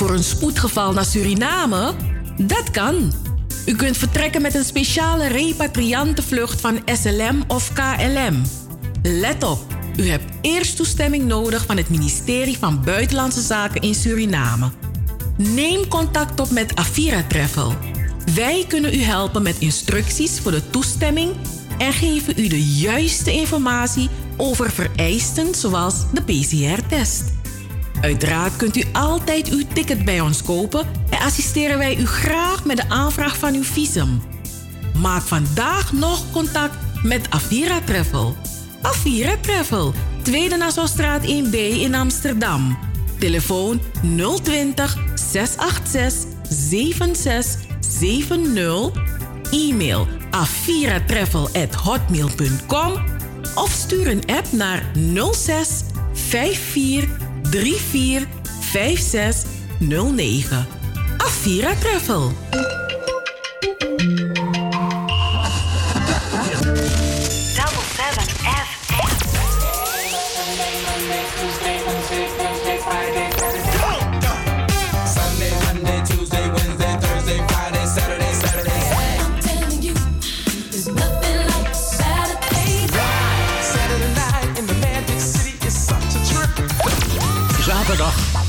voor een spoedgeval naar Suriname? Dat kan. U kunt vertrekken met een speciale repatriantenvlucht van SLM of KLM. Let op, u hebt eerst toestemming nodig van het ministerie van Buitenlandse Zaken in Suriname. Neem contact op met Avira Travel. Wij kunnen u helpen met instructies voor de toestemming en geven u de juiste informatie over vereisten zoals de PCR-test. Uiteraard kunt u altijd uw ticket bij ons kopen en assisteren wij u graag met de aanvraag van uw visum. Maak vandaag nog contact met Avira Travel. Avira Travel, Tweede Nassaustraat 1B in Amsterdam. Telefoon 020 686 7670. E-mail aviratravel.hotmail.com of stuur een app naar 06 54 34 56 09. Avira Travel.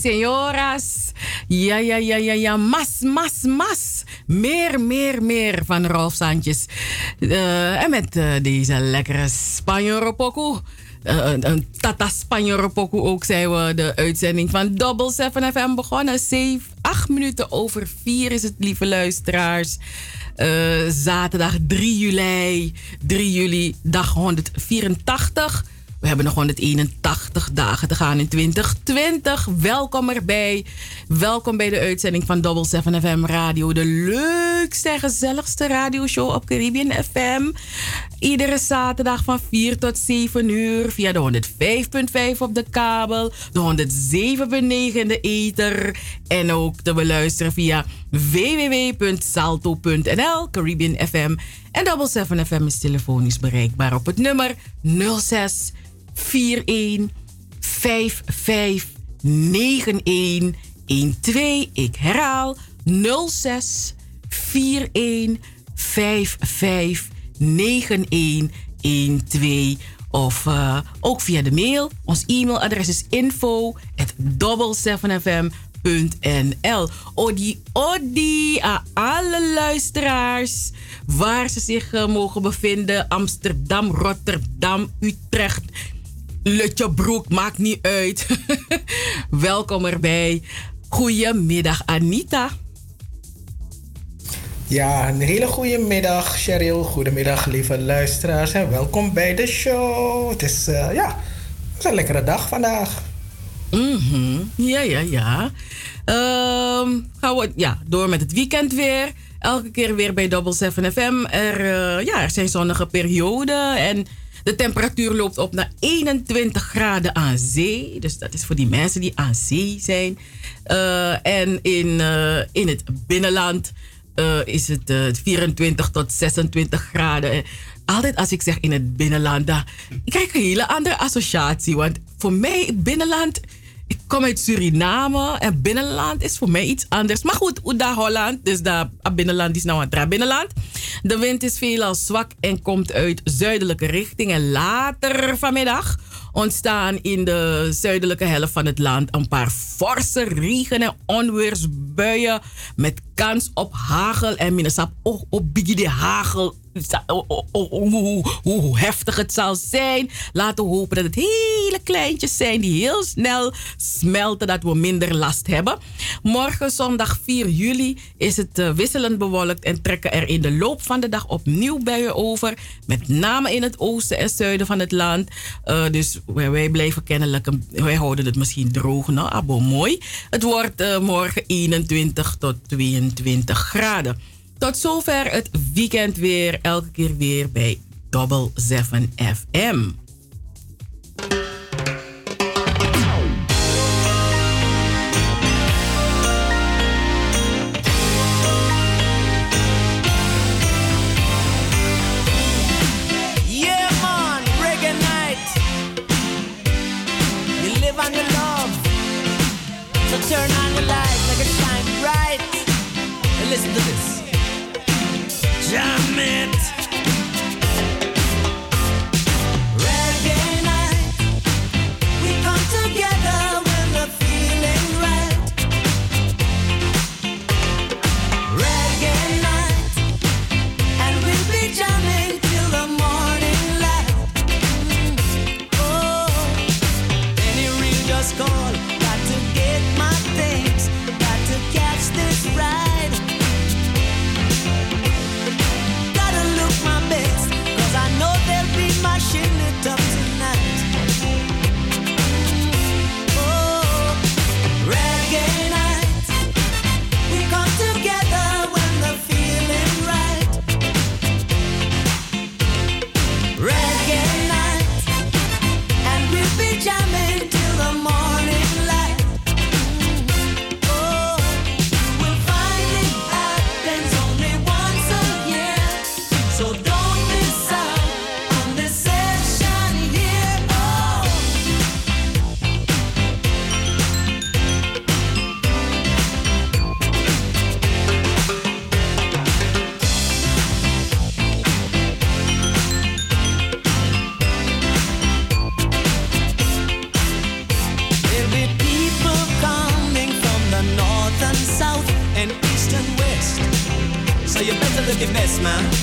Señoras. Ja, ja, ja, ja, ja. Mas, mas, mas. Meer, meer, meer van Rolf Sanchez. Uh, en met uh, deze lekkere Spanjoropoku. Uh, een Tata Spanjoropoku ook zijn we de uitzending van Double 7 FM begonnen. 7, 8 minuten over 4 is het, lieve luisteraars. zaterdag 3 juli. 3 juli, dag 184 We hebben nog 181 dagen te gaan in 2020. Welkom erbij. Welkom bij de uitzending van Double 7 FM Radio. De leukste en gezelligste radioshow op Caribbean FM. Iedere zaterdag van 4 tot 7 uur via de 105.5 op de kabel, de 107.9 in de ether en ook te beluisteren via www.salto.nl, Caribbean FM. En Double 7 FM is telefonisch bereikbaar op het nummer 06 41 55 91 12. Ik herhaal 06 41 55 9112. Of uh, ook via de mail. Ons e-mailadres is info at 7fm.nl. Odi, odi aan alle luisteraars waar ze zich uh, mogen bevinden. Amsterdam, Rotterdam, Utrecht, Lutjebroek, maakt niet uit. Welkom erbij. Goedemiddag Anita. Ja, een hele goede middag, Cheryl. Goedemiddag, lieve luisteraars. En welkom bij de show. Het is, uh, ja, het is een lekkere dag vandaag. Mm Ja, ja, ja. Um, gaan we ja, door met het weekend weer. Elke keer weer bij Double 7 FM. Er, uh, ja, er zijn zonnige perioden en de temperatuur loopt op naar 21 graden aan zee. Dus dat is voor die mensen die aan zee zijn. Uh, en in, in het binnenland uh, is het uh, 24 tot 26 graden. Altijd als ik zeg in het binnenland, krijg ik een hele andere associatie. Want voor mij, binnenland, ik kom uit Suriname en binnenland is voor mij iets anders. Maar goed, Oeda Holland, dus dat binnenland is nou een binnenland. De wind is veelal zwak en komt uit zuidelijke richting. En later vanmiddag ontstaan in de zuidelijke helft van het land een paar forse regen- en onweersbuien met kans op hagel en minnesap op, op de hagel hoe, hoe, heftig het zal zijn. Laten we hopen dat het hele kleintjes zijn die heel snel smelten, dat we minder last hebben. Morgen, zondag 4 juli, is het uh, wisselend bewolkt en trekken er in de loop van de dag opnieuw buien over. Met name in het oosten en zuiden van het land. Uh, dus wij, blijven kennelijk, wij houden het misschien droog. Nou, abo mooi. Het wordt uh, morgen 21 tot 22 graden. Tot zover het weekend weer. Elke keer weer bij Double 7 FM. you miss my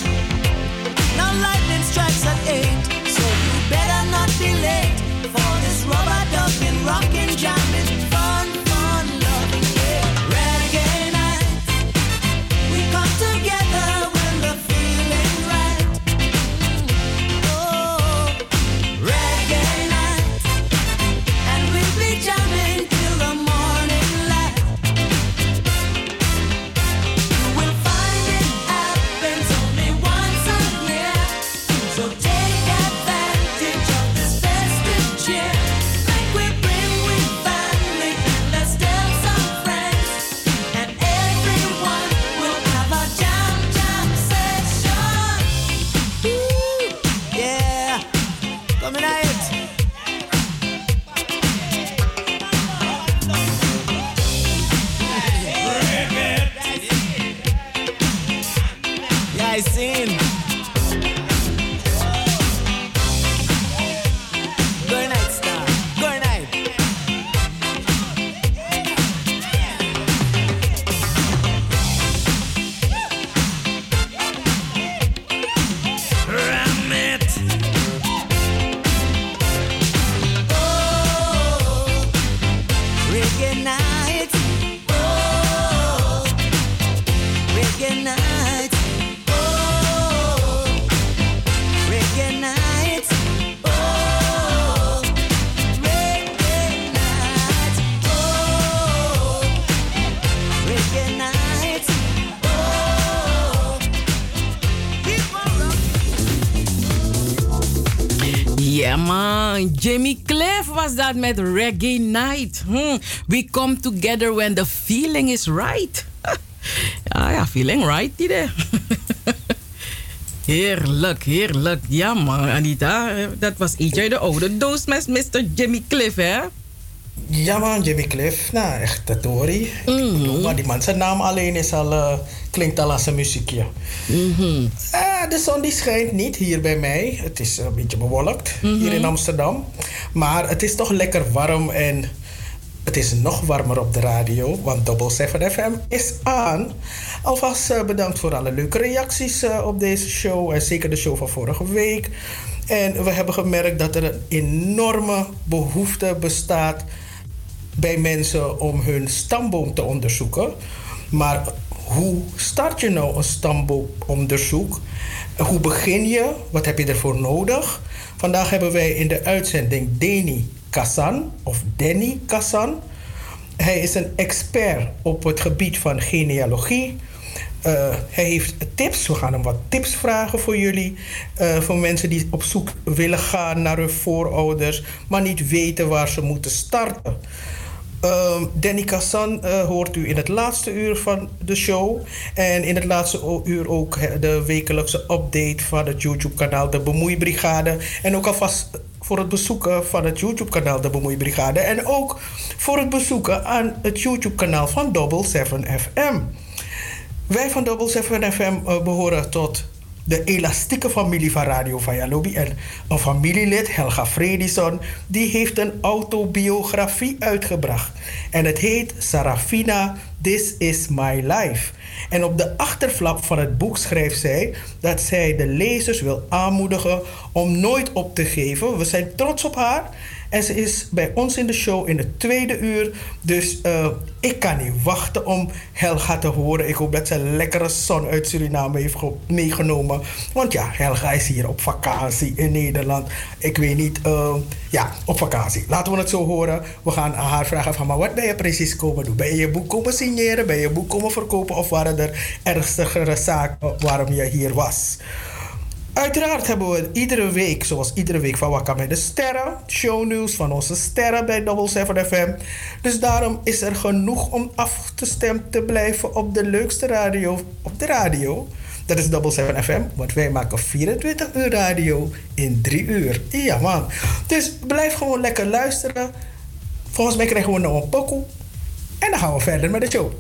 I see. Dat met Reggae Night. Hmm. We come together when the feeling is right. ja, ja, feeling right, idee. heerlijk, heerlijk. Ja man, Anita, dat was uit de oude doos met Mr. Jimmy Cliff, hè? Ja man, Jimmy Cliff. Nou, echt de Tory. Mm Maar die man zijn naam alleen is al, uh, klinkt al als een muziekje. Mm de zon die schijnt niet hier bij mij. Het is een beetje bewolkt hier in Amsterdam. Maar het is toch lekker warm en het is nog warmer op de radio, want Double 7 FM is aan. Alvast uh, bedankt voor alle leuke reacties uh, op deze show en zeker de show van vorige week. En we hebben gemerkt dat er een enorme behoefte bestaat bij mensen om hun stamboom te onderzoeken. Maar hoe start je nou een stamboomonderzoek? Hoe begin je? Wat heb je ervoor nodig? Vandaag hebben wij in de uitzending Danny Kassan of Danny Kassan. Hij is een expert op het gebied van genealogie. Uh, hij heeft tips. We gaan hem wat tips vragen voor jullie. Uh, voor mensen die op zoek willen gaan naar hun voorouders, maar niet weten waar ze moeten starten. Uh, Danny Kassan uh, hoort u in het laatste uur van de show. En in het laatste uur ook de wekelijkse update van het YouTube-kanaal De Bemoeibrigade. En ook alvast voor het bezoeken van het YouTube-kanaal De Bemoeibrigade. En ook voor het bezoeken aan het YouTube-kanaal van Double 7 FM. Wij van Double 7 FM uh, behoren tot de elastieke familie van Radio Vajalobi. En een familielid, Helga Fredison, die heeft een autobiografie uitgebracht. En het heet Sarafina, This is My Life. En op de achterflap van het boek schrijft zij dat zij de lezers wil aanmoedigen om nooit op te geven. We zijn trots op haar en ze is bij ons in de show in het tweede uur. Dus uh, ik kan niet wachten om Helga te horen. Ik hoop dat ze een lekkere zon uit Suriname heeft meegenomen. Want ja, Helga is hier op vakantie in Nederland. Ik weet niet, uh, ja, op vakantie. Laten we het zo horen. We gaan aan haar vragen van, maar wat ben je precies komen doen? Ben je je boek komen signeren? Ben je je boek komen verkopen? Of waren er ernstigere zaken waarom je hier was? Uiteraard hebben we iedere week, zoals iedere week van Wakka met de Sterren, shownieuws van onze sterren bij Double 7 FM. Dus daarom is er genoeg om afgestemd te blijven op de leukste radio op de radio. Dat is Double 7 FM, want wij maken 24 uur radio in 3 uur. Ja man. Dus blijf gewoon lekker luisteren. Volgens mij krijgen we nog een pokoe. En dan gaan we verder met de show.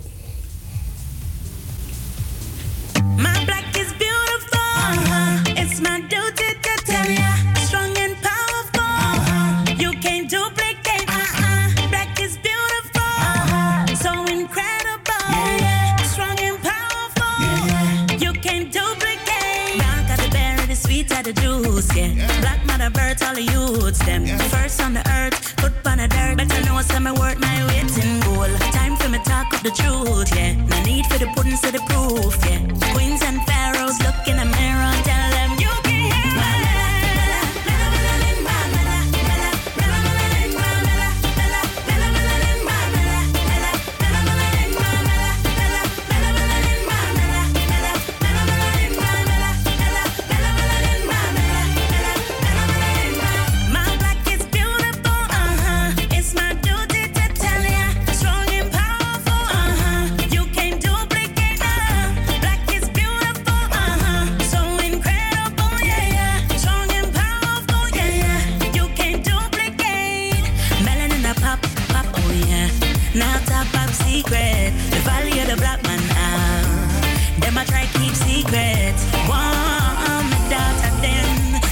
The truth. Yeah. No need for the pudding, so the proof. Yeah. Queens and pharaohs look in the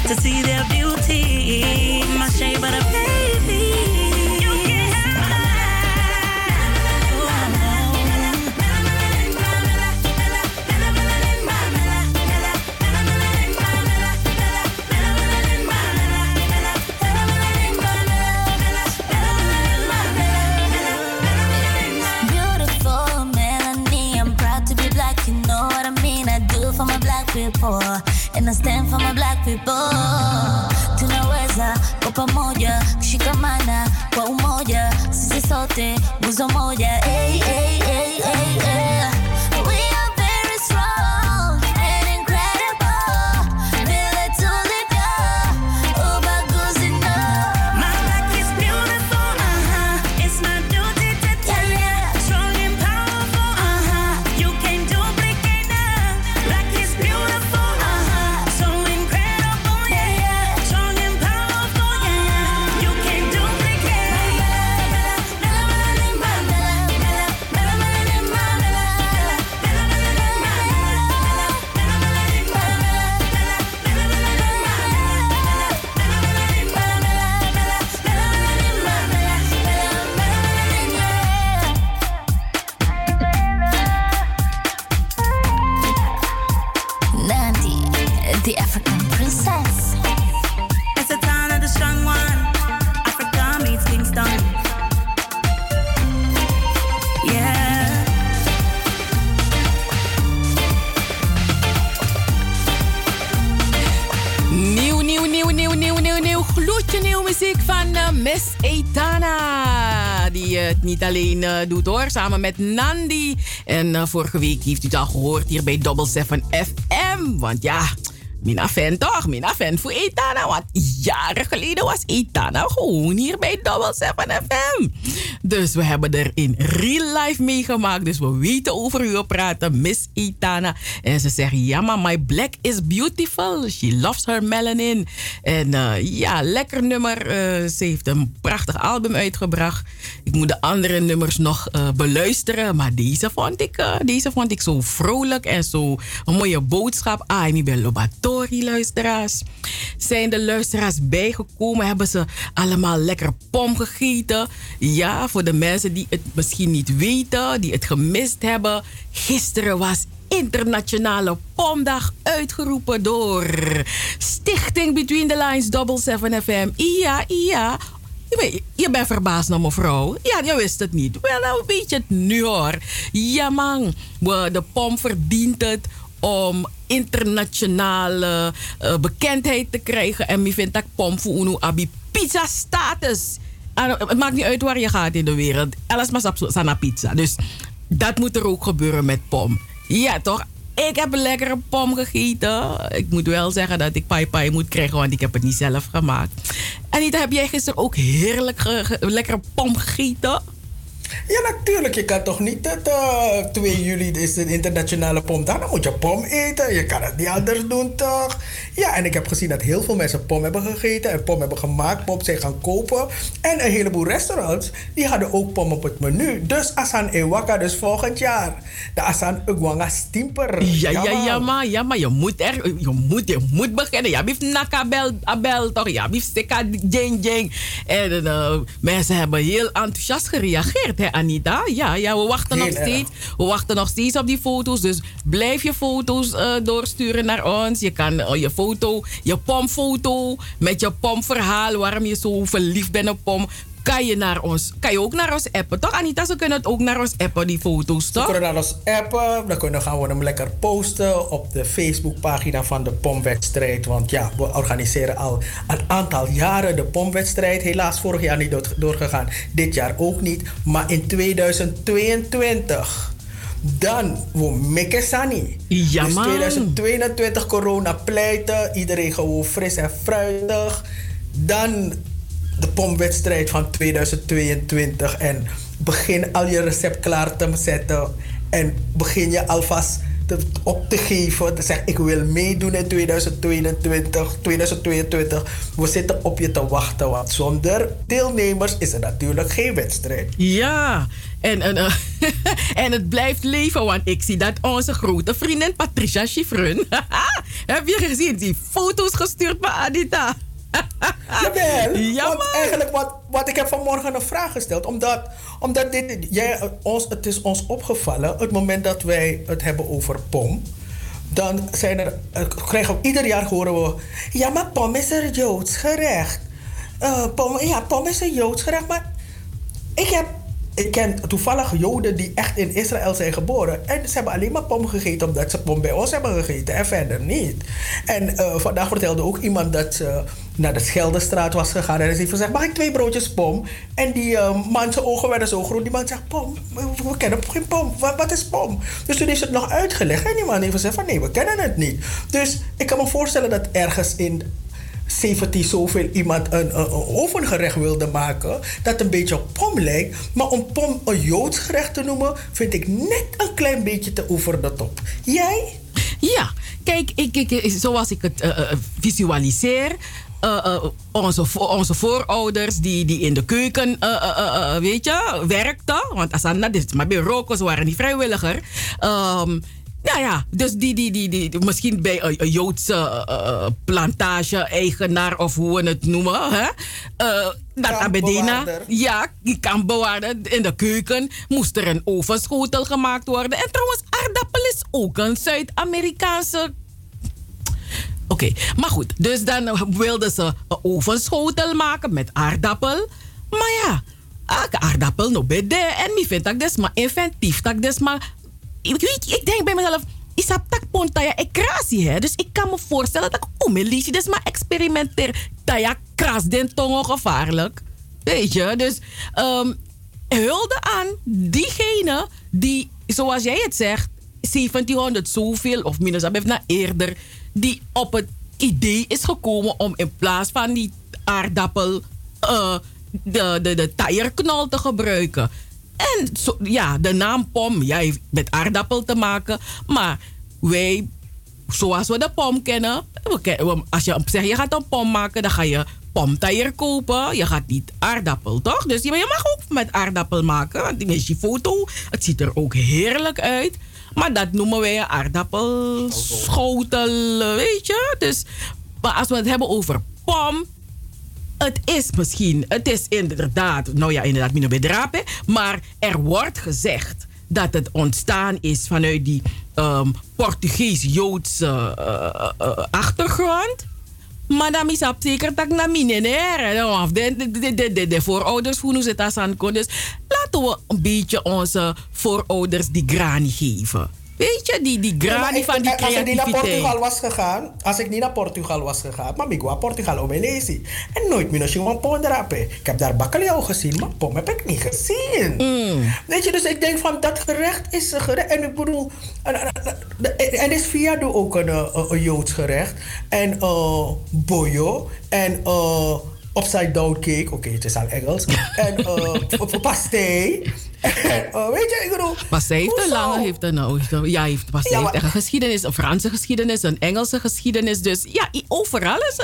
to see sote nguzo. Eh, doet hoor, samen met Nandi. En eh, vorige week heeft u het al gehoord hier bij Double 7 FM. Want ja, Mina fan toch? Mina fan voor Etana. Want jaren geleden was Etana gewoon hier bij Double 7 FM. Dus we hebben er in real life meegemaakt. Dus we weten over u praten, Miss Etana. En ze zegt, ja maar my black is beautiful. She loves her melanin. En eh, ja, lekker nummer. Ze heeft een prachtig album uitgebracht. Moet de andere nummers nog eh, beluisteren. Maar deze vond, ik, eh, deze vond ik zo vrolijk en zo een mooie boodschap. Ah, ik ben Lobatori, luisteraars. Zijn de luisteraars bijgekomen? Hebben ze allemaal lekker pom gegeten? Ja, voor de mensen die het misschien niet weten, die het gemist hebben. Gisteren was Internationale Pomdag uitgeroepen door Stichting Between the Lines Double 7 FM. Ja, ja. Je bent, verbaasd naar mevrouw. Ja, je wist het niet. Wel, nou weet je het nu hoor. Ja man, de POM verdient het om internationale eh, bekendheid te krijgen. En ik vind dat POM voor UNO abi pizza status. Ah, Het maakt niet uit waar je gaat in de wereld. Alles maar zo'n pizza. Dus dat moet er ook gebeuren met POM. Ja, toch? Ik heb een lekkere pom gegeten. Ik moet wel zeggen dat ik pai moet krijgen, want ik heb het niet zelf gemaakt. Anita, heb jij gisteren ook heerlijk ge- lekkere pom gegeten? Ja, natuurlijk. Je kan toch niet eh, 2 juli is de internationale pomdag. Dan moet je pom eten. Je kan het niet anders doen, toch? Ja, en ik heb gezien dat heel veel mensen pom hebben gegeten en pom hebben gemaakt, pom zijn gaan kopen. En een heleboel restaurants, die hadden ook pom op het menu. Dus Asan Ewaka, dus volgend jaar. De Asan Ugwanga Stimper. Ja, ja, man. ja, maar, ja, maar je moet er, je moet, je moet beginnen. Ja, bief nakabel, abel, toch? Ja, bief stika, jeng, jeng. En eh, mensen hebben heel enthousiast gereageerd, hè, Anita? Ja, ja, we wachten Heel nog erg. steeds. We wachten nog steeds op die foto's. Dus blijf je foto's eh, doorsturen naar ons. Je kan eh, je foto, je pomfoto met je pomverhaal, waarom je zo verliefd bent op pom. Kan je, naar ons, kan je ook naar ons appen, toch Anita? Ze kunnen het ook naar ons appen, die foto's, toch? kunnen naar ons appen. Dan kunnen gaan we hem lekker posten op de Facebookpagina van de pomwedstrijd. Want ja, we organiseren al een aantal jaren de pomwedstrijd. Helaas vorig jaar niet door- doorgegaan. Dit jaar ook niet. Maar in 2022. Dan we mikken Sani. Ja, dus man. 2022 corona pleiten. Iedereen gewoon fris en fruitig. Dan de pomwedstrijd van 2022. En begin al je recept klaar te zetten. En begin je alvast te, op te geven. Te zeggen, ik wil meedoen in 2022. 2022. We zitten op je te wachten. Want zonder deelnemers is er natuurlijk geen wedstrijd. Ja, en, en, eh, en het blijft leven, want ik zie dat onze grote vriendin Patricia Chiffrun. heb je gezien? Die foto's gestuurd bij Anita. Jawel. Ja, want eigenlijk, wat, wat ik heb vanmorgen een vraag gesteld. Omdat, omdat dit, jij, ons, het is ons opgevallen, het moment dat wij het hebben over POM. Dan zijn er, eh, krijgen we, ieder jaar horen we... Ja, maar POM is een Joods gerecht. Eh, pom, ja, POM is een Joods gerecht. Maar ik heb... Ik ken toevallig Joden die echt in Israël zijn geboren. En ze hebben alleen maar pom gegeten omdat ze pom bij ons hebben gegeten. En verder niet. En eh, vandaag vertelde ook iemand dat ze naar de Scheldestraat was gegaan. En ze heeft gezegd, mag ik twee broodjes pom? En die eh, man zijn ogen werden zo groot. Die man zegt, pom? We, kennen geen pom. Wat, is pom? Dus toen is het nog uitgelegd. En die man heeft gezegd van, nee, we kennen het niet. Dus ik kan me voorstellen dat ergens in 17 zoveel iemand een, een, een ovengerecht wilde maken. Dat een beetje op pom lijkt. Maar om pom een Joods gerecht te noemen, vind ik net een klein beetje te over de top. Jij? Ja, kijk, ik, ik, zoals ik het eh, eh, visualiseer. eh, onze, onze voorouders die, die in de keuken, weet je, werkten. Want Asana, dit maar bij roken, ze waren niet vrijwilliger. Ehm, ja, ja, dus die, die, die, die, die- misschien bij een, een Joodse eh, eh, plantage-eigenaar of hoe we het noemen. Hè? Eh, dat Abedina, ja, die kampbewaarder in de keuken moest er een ovenschotel gemaakt worden. En trouwens, aardappel is ook een Zuid-Amerikaanse Oké, maar goed. Dus dan wilden ze een ovenschotel maken met aardappel. Maar ja, aardappel no bede. En mi vind ik dus maar inventief. Dat dus maar... Ik, ik denk bij mezelf... Isap tak ponta ja ekrasi hè. Dus ik kan me voorstellen dat ik omelies. Dus maar experimenteer. Taya kras den tongo gevaarlijk. Weet je, dus ehm hulde aan diegene die, zoals jij het zegt, 1700 zoveel of minus na eerder, die op het idee is gekomen om in plaats van die aardappel eh, de, de, de te gebruiken. En zo, ja, de naam pom, ja, heeft met aardappel te maken, maar wij zoals we de pom kennen. we Als je zegt je gaat een pom maken, dan ga je pomtaier kopen. Je gaat niet aardappel, toch? Dus je, mag ook met aardappel maken. Want die is je foto. Het ziet er ook heerlijk uit. Maar dat noemen wij aardappelschotel, weet je? Dus, als we het hebben over pom, het is misschien, het is inderdaad, nou ja, inderdaad, mino bedrape, maar er wordt gezegd dat het ontstaan is vanuit die ehm, Portugees-Joodse eh, eh, achtergrond. Maar dan is het zeker dat ik naar minenair of de, de, de, de, de, de voorouders, hoe ze dat aan Dus laten we een beetje onze voorouders die grani geven. Weet je, die, die van die Als ik niet naar Portugal creativiteit. was gegaan, als ik niet naar Portugal was gegaan, maar ik was Portugal om. En nooit meer een pom drapen. Ik heb daar bakkeljauw gezien, maar pom heb ik niet gezien. Mm. Weet je, dus ik denk van dat gerecht is een gerecht. En ik bedoel, en, is via ook een, eh, een, een Joods gerecht. En uh, boyo. En uh, upside down cake. Oké, het is al Engels. en uh, pastei. Uh, weet je, ik bedoel. Maar zij heeft een lange, heeft een, oh, ja, heeft, maar zij Ja, heeft maar- echt een geschiedenis, een Franse geschiedenis, een Engelse geschiedenis. Dus ja, overal is,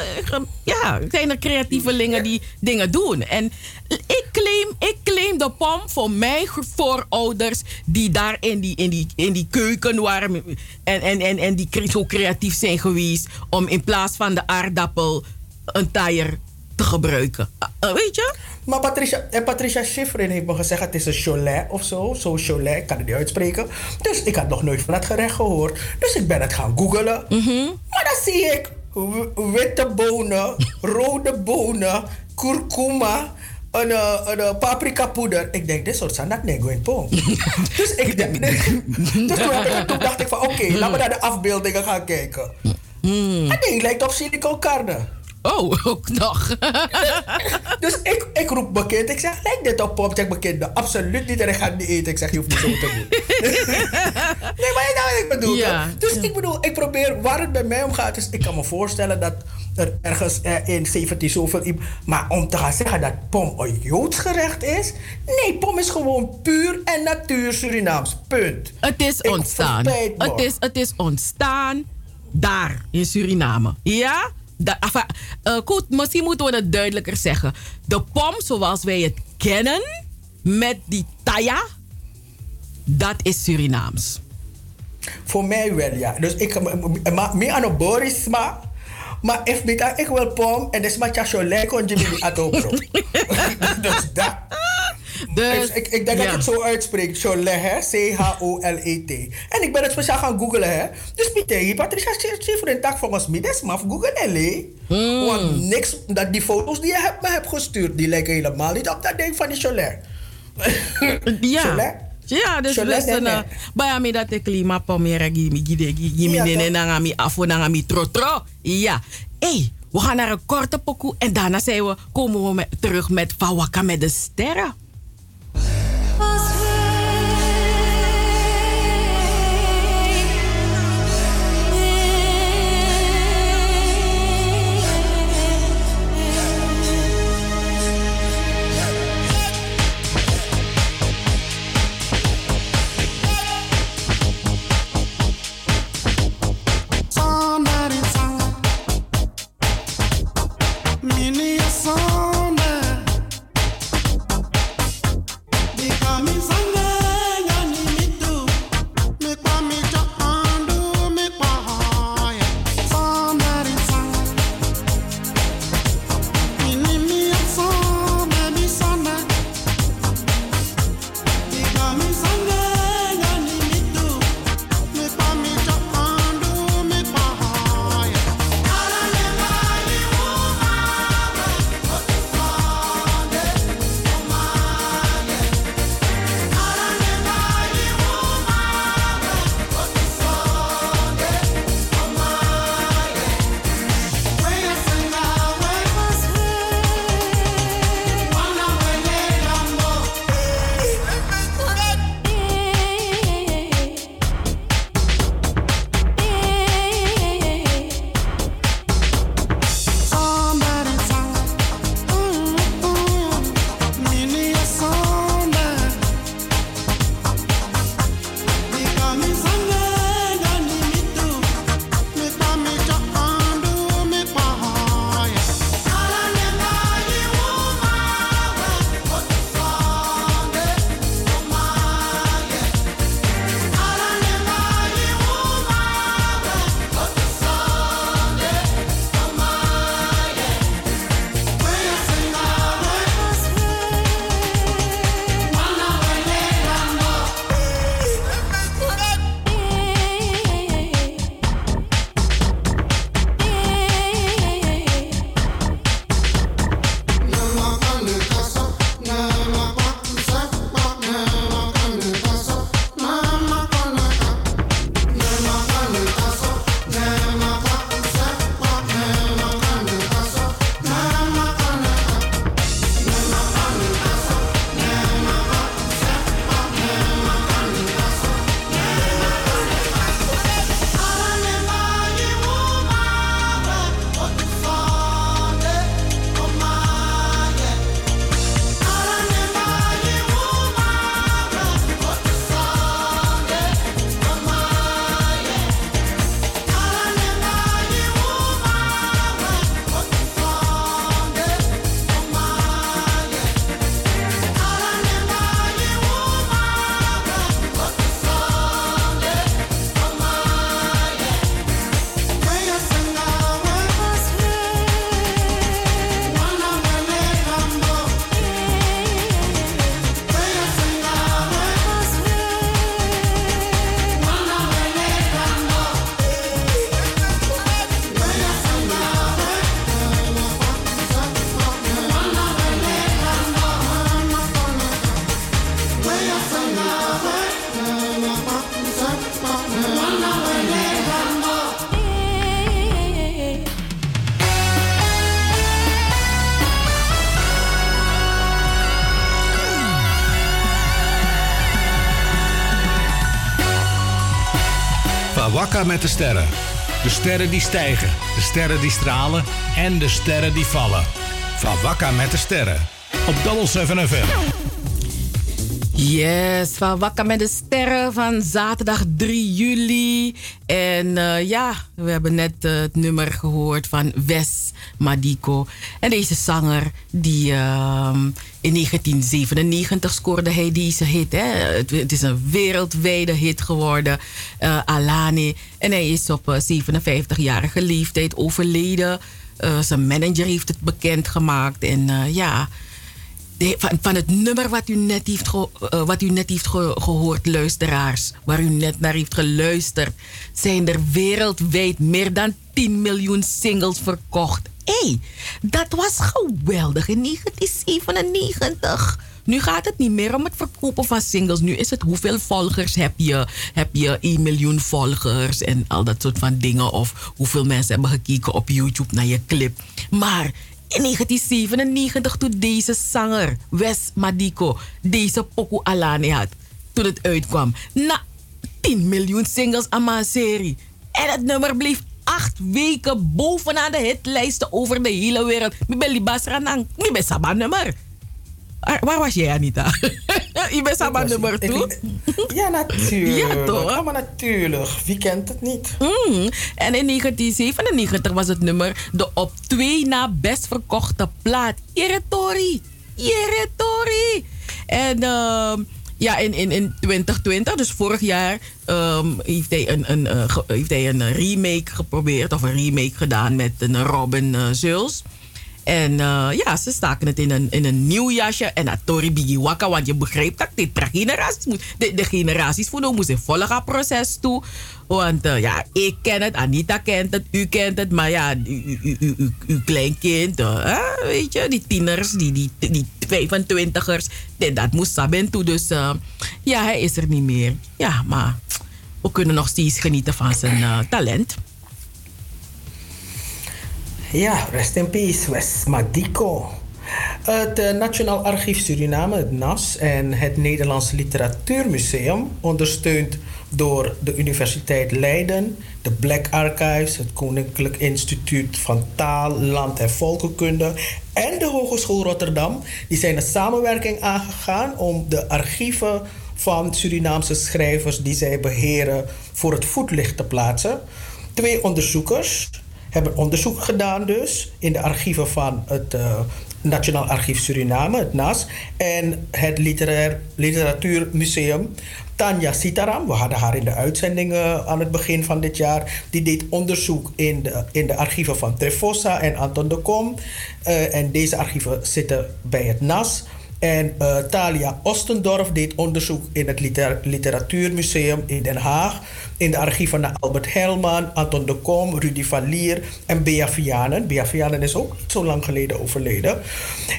ja, zijn er creatievelingen die dingen doen. En ik claim, ik claim de pom voor mijn voorouders die daar in die, in die, in die keuken waren en, en, en, en die zo creatief zijn geweest om in plaats van de aardappel een taaier te gebruiken. Ah, ah, weet je? Maar Patricia, en Patricia Schifrin heeft me gezegd het is een cholet of zo. Zo cholet, ik kan het niet uitspreken. Dus ik had nog nooit van dat gerecht gehoord. Dus ik ben het gaan googelen. Maar dan zie ik witte bonen, rode bonen, kurkuma, een, eh, een, eh, paprika poeder. Ik denk, dit soort zijn dat nego in pom. dus ik denk, dus toen, toen dacht ik van oké, laten we naar de afbeeldingen gaan kijken. Het ding lijkt op silicon carne. Oh, ook nog. Dus ik, ik roep mijn kind. Ik zeg, lijkt dit op pop? Zeg mijn kind, "Nou, absoluut niet. En ik ga het niet eten. Ik zeg, je hoeft niet zo te doen. nee, maar je nou wat ik bedoel. Ja. Dus ik bedoel, ik probeer, waar het bij mij om gaat. Dus ik kan me voorstellen dat er ergens eh, in 17 zoveel... Maar om te gaan zeggen dat pom een Joods gerecht is... Nee, pom is gewoon puur en natuur Surinaams. Punt. Het is Ik ontstaan. Het is, het is ontstaan daar in Suriname. Ja? Enfin, eh, misschien moeten we het duidelijker zeggen. De pom zoals wij het kennen, met die taya, dat is Surinaams. Voor mij wel, ja. Dus ik, maar meer aan de Boris, maar... Maar if ik wil pom en dus maar cholet kon je me atopro. Dus dat. Dus, ik, ik denk dat ik het zo uitspreek. Cholet, hè? C-H-O-L-E-T. En ik ben het speciaal gaan googlen, hè? Dus Pieter, Patricia Schifrin tak volgens mij, dat is maar googlen, hè? Hmm. Want niks, dat die foto's die je hebt, me hebt gestuurd, die lijken helemaal niet op dat ding van die cholet. Ja. Cholet? Ja, dus luister na. Bij mij dat ik klima pomera gimi gide gimi nene toch? na ngami afo na ngami tro tro. Ja. hey, we gaan naar een korte pokoe en daarna zijn we, komen we met, terug met Fawaka met de sterren. Wakka met de sterren. De sterren die stijgen, de sterren die stralen en de sterren die vallen. Van Wakka met de sterren. Op Double 7 FM. Yes, van Wakker met de Sterren van zaterdag 3 juli. En eh, ja, we hebben net eh, het nummer gehoord van Wes Madiko. En deze zanger, die ehm, in 1997 scoorde hij deze hit. Hè? Het, het is een wereldwijde hit geworden, eh, Alani. En hij is op eh, 57-jarige leeftijd overleden. Eh, zijn manager heeft het bekendgemaakt. En eh, ja de- van, het nummer wat u net heeft, eh, wat u net heeft ge- gehoord, luisteraars, waar u net naar heeft geluisterd, zijn er wereldwijd meer dan 10 miljoen singles verkocht. Hé, hey, dat was geweldig in 1997. Nu gaat het niet meer om het verkopen van singles. Nu is het hoeveel volgers heb je? Heb je 1 miljoen volgers en al dat soort van dingen. Of hoeveel mensen hebben gekeken op YouTube naar je clip. Maar in 1997, toen deze zanger, Wes Madiko, deze Poku Alani had, toen het uitkwam, na 10 miljoen singles aan mijn serie. En het nummer bleef acht weken bovenaan de hitlijsten over de hele wereld. Ik ben Libas Ranang, ik ben nummer. Ah, Waar was jij, Anita? Je bent Saba nummer toe? Ja, natuurlijk. Ja, toch? Ja, maar natuurlijk. Wie kent het niet? Mm. En in 1997 was het nummer de op twee na best verkochte plaat. Yeretori. Yeretori. En ehm, ja, in, in, in 2020, dus vorig jaar, ehm, heeft, hij een, een, eh, ge- heeft hij een remake geprobeerd. Of een remake gedaan met een Robin uh, Zuls. En eh, ja, ze staken het in een, in een nieuw jasje. En dat Tori Bigiwaka, want je begrijpt dat dit generaties moet. De, de generaties voor nou moesten volgen het proces toe. Want eh, ja, ik ken het, Anita kent het, u kent het. Maar ja, uw kleinkind, hè, weet je, die tieners, die, die, die 25ers. dit, Dat moest Sabin toe. Dus ja, hij is er niet meer. Ja, maar we kunnen nog steeds genieten van zijn talent. Ja, rest in peace, Wes Madiko. Het eh, Nationaal Archief Suriname, het NAS, en het Nederlands Literatuurmuseum, ondersteund door de Universiteit Leiden, de Black Archives, het Koninklijk Instituut van Taal, Land en Volkenkunde en de Hogeschool Rotterdam, die zijn een samenwerking aangegaan om de archieven van Surinaamse schrijvers die zij beheren voor het voetlicht te plaatsen. Twee onderzoekers hebben onderzoek gedaan dus in de archieven van het eh, Nationaal Archief Suriname, het NAS, en het Literair, Literatuurmuseum. Tanja Sitaram, we hadden haar in de uitzending eh, aan het begin van dit jaar, die deed onderzoek in de, in de archieven van Trefossa en Anton de Kom. Eh, en deze archieven zitten bij het NAS. En eh, Talia Ostendorf deed onderzoek in het Liter- Literatuurmuseum in Den Haag. In de archieven naar Albert Helman, Anton de Kom, Rudy van Lier en Bea Vianen. Bea Vianen is ook niet zo lang geleden overleden.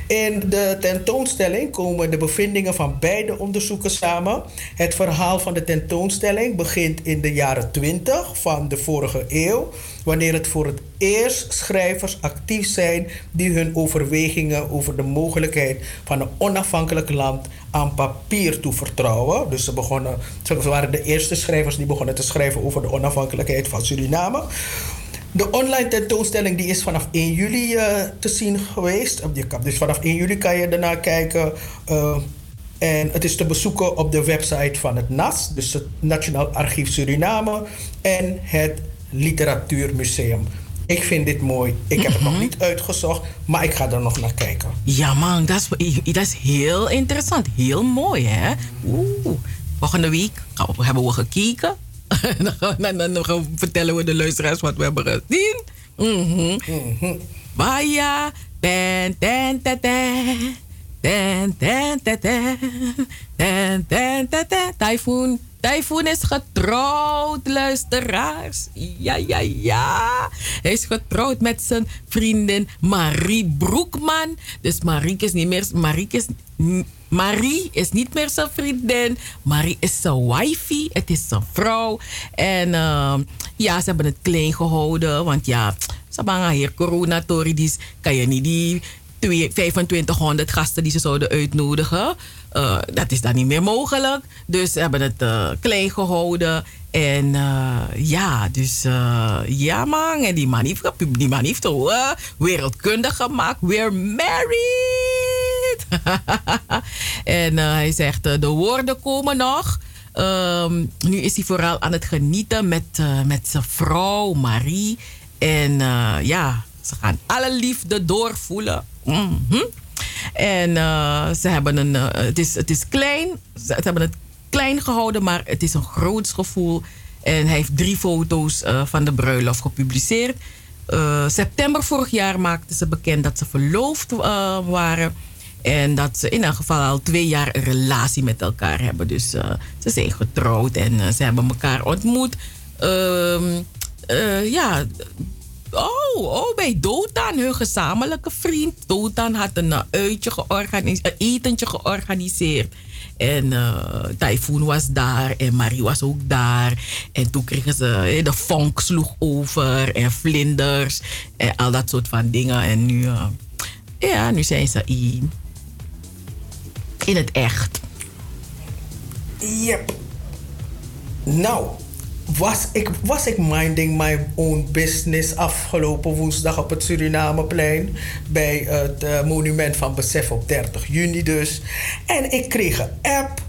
In de tentoonstelling komen de bevindingen van beide onderzoeken samen. Het verhaal van de tentoonstelling begint in de jaren 20 van de vorige eeuw. Wanneer het voor het eerst schrijvers actief zijn die hun overwegingen over de mogelijkheid van een onafhankelijk land aan papier toevertrouwen. Dus ze, begonnen, ze waren de eerste schrijvers die begonnen te schrijven over de onafhankelijkheid van Suriname. De online tentoonstelling die is vanaf 1 juli eh, te zien geweest. Op Dus vanaf 1 juli kan je ernaar kijken. eh, en het is te bezoeken op de website van het NAS, dus het Nationaal Archief Suriname, en het Literatuurmuseum. Ik vind dit mooi. Ik heb het nog niet uitgezocht, maar ik ga er nog naar kijken. Ja man, dat is, dat is heel interessant. Heel mooi hè. Oeh. Volgende week hebben we gekeken. dan, dan, dan vertellen we de luisteraars wat we hebben gezien. Mhm. Baya. Ten, ten, ten, ten. Ten, ten, ten, ten. Ten, ten, ten, ten. Typhoon. Typhoon is getrouwd, luisteraars. Ja, ja, ja. Hij is getrouwd met zijn vriendin Marie Broekman. Dus Marie is niet meer... Marie is, Marie is niet meer zijn vriendin. Marie is zijn wifey. Het is zijn vrouw. En ehm, ja, ze hebben het klein gehouden. Want ja, ze hebben hier corona. Dus kan je niet die twee- 2500 gasten die ze zouden uitnodigen. Eh, dat is dan niet meer mogelijk. Dus ze hebben het eh, klein gehouden. En eh, ja, dus ja man. En die man heeft, die man heeft zo eh, wereldkundig gemaakt. We're married. en hij zegt, de woorden komen nog. Ehm, nu is hij vooral aan het genieten met, met zijn vrouw Marie. En ja, ze gaan alle liefde doorvoelen. Mhm. En eh, ze hebben een, eh, het, is, het is klein. Ze hebben het klein gehouden, maar het is een groots gevoel. En hij heeft drie foto's eh, van de bruiloft gepubliceerd. September vorig jaar maakten ze bekend dat ze verloofd waren. En dat ze in elk geval al twee jaar een relatie met elkaar hebben. Dus ze zijn getrouwd en ze hebben elkaar ontmoet. Ehm, eh, ja, Oh, oh, bij Dotan, hun gezamenlijke vriend. Dotan had een eh, uitje georganiseerd, een etentje georganiseerd. En eh Typhoon was daar en Marie was ook daar. En toen kregen ze, de vonk sloeg over en vlinders en al dat soort van dingen. En nu, eh, ja, nu zijn ze in, in het echt. Yep. Nou, was ik, was ik minding my own business afgelopen woensdag op het Surinameplein. Bij het eh, monument van besef op 30 juni dus. En ik kreeg een app.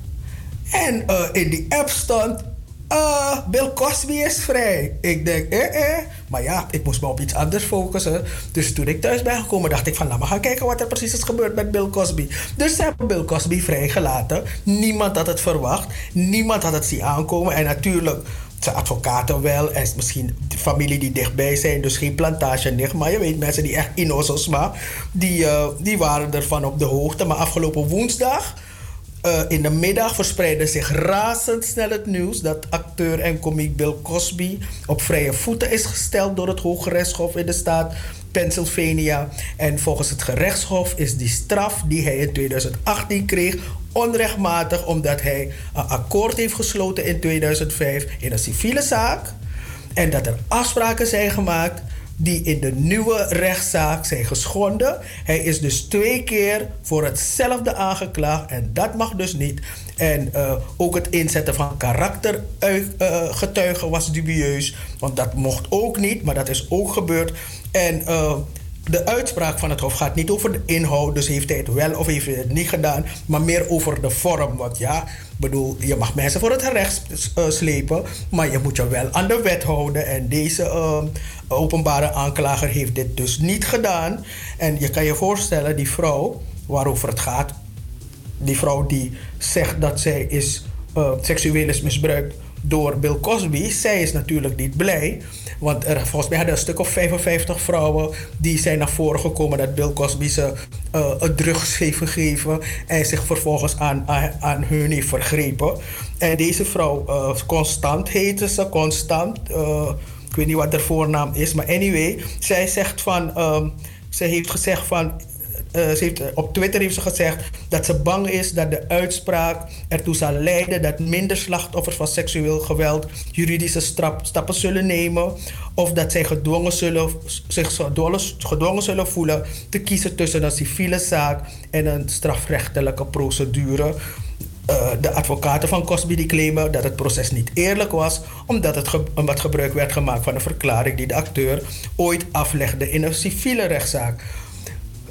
En eh, in die app stond... eh, Bill Cosby is vrij. Ik denk, eh, eh. Maar ja, ik moest me op iets anders focussen. Dus toen ik thuis ben gekomen, dacht ik van... Nou, maar gaan kijken wat er precies is gebeurd met Bill Cosby. Dus ze hebben Bill Cosby vrijgelaten. Niemand had het verwacht. Niemand had het zien aankomen. En natuurlijk zijn advocaten wel. En misschien de familie die dichtbij zijn. Dus geen plantage nicht. Maar je weet, mensen die echt innocents maar... Die, eh, die waren ervan op de hoogte. Maar afgelopen woensdag... Eh, in de middag verspreidde zich razendsnel het nieuws dat acteur en komiek Bill Cosby op vrije voeten is gesteld door het Hoge Rechtshof in de staat Pennsylvania. En volgens het gerechtshof is die straf die hij in 2018 kreeg onrechtmatig omdat hij een akkoord heeft gesloten in 2005 in een civiele zaak. En dat er afspraken zijn gemaakt die in de nieuwe rechtszaak zijn geschonden. Hij is dus twee keer voor hetzelfde aangeklaagd en dat mag dus niet. En eh, ook het inzetten van karaktergetuigen was dubieus, want dat mocht ook niet, maar dat is ook gebeurd. En eh, de uitspraak van het Hof gaat niet over de inhoud, dus heeft hij het wel of heeft hij het niet gedaan, maar meer over de vorm. Want ja, bedoel, je mag mensen voor het gerecht eh, slepen, maar je moet je wel aan de wet houden. En deze eh, openbare aanklager heeft dit dus niet gedaan. En je kan je voorstellen, die vrouw waarover het gaat, die vrouw die zegt dat zij is, seksueel is misbruikt door Bill Cosby, zij is natuurlijk niet blij. Want er, volgens mij hadden een stuk of 55 vrouwen die zijn naar voren gekomen dat Bill Cosby ze eh, een drugs heeft gegeven en zich vervolgens aan, aan, hun heeft vergrepen. En deze vrouw, eh, Constant heette ze, Constant. eh, ik weet niet wat haar voornaam is, maar anyway, zij zegt van, ehm, ze heeft gezegd van, eh, ze heeft, op Twitter heeft ze gezegd dat ze bang is dat de uitspraak ertoe zal leiden dat minder slachtoffers van seksueel geweld juridische stappen zullen nemen. Of dat zij gedwongen zullen, zich gedwongen, zullen voelen te kiezen tussen een civiele zaak en een strafrechtelijke procedure. Eh, de advocaten van Cosby die claimen dat het proces niet eerlijk was, omdat, het ge- gebruik werd gemaakt van een verklaring die de acteur ooit aflegde in een civiele rechtszaak.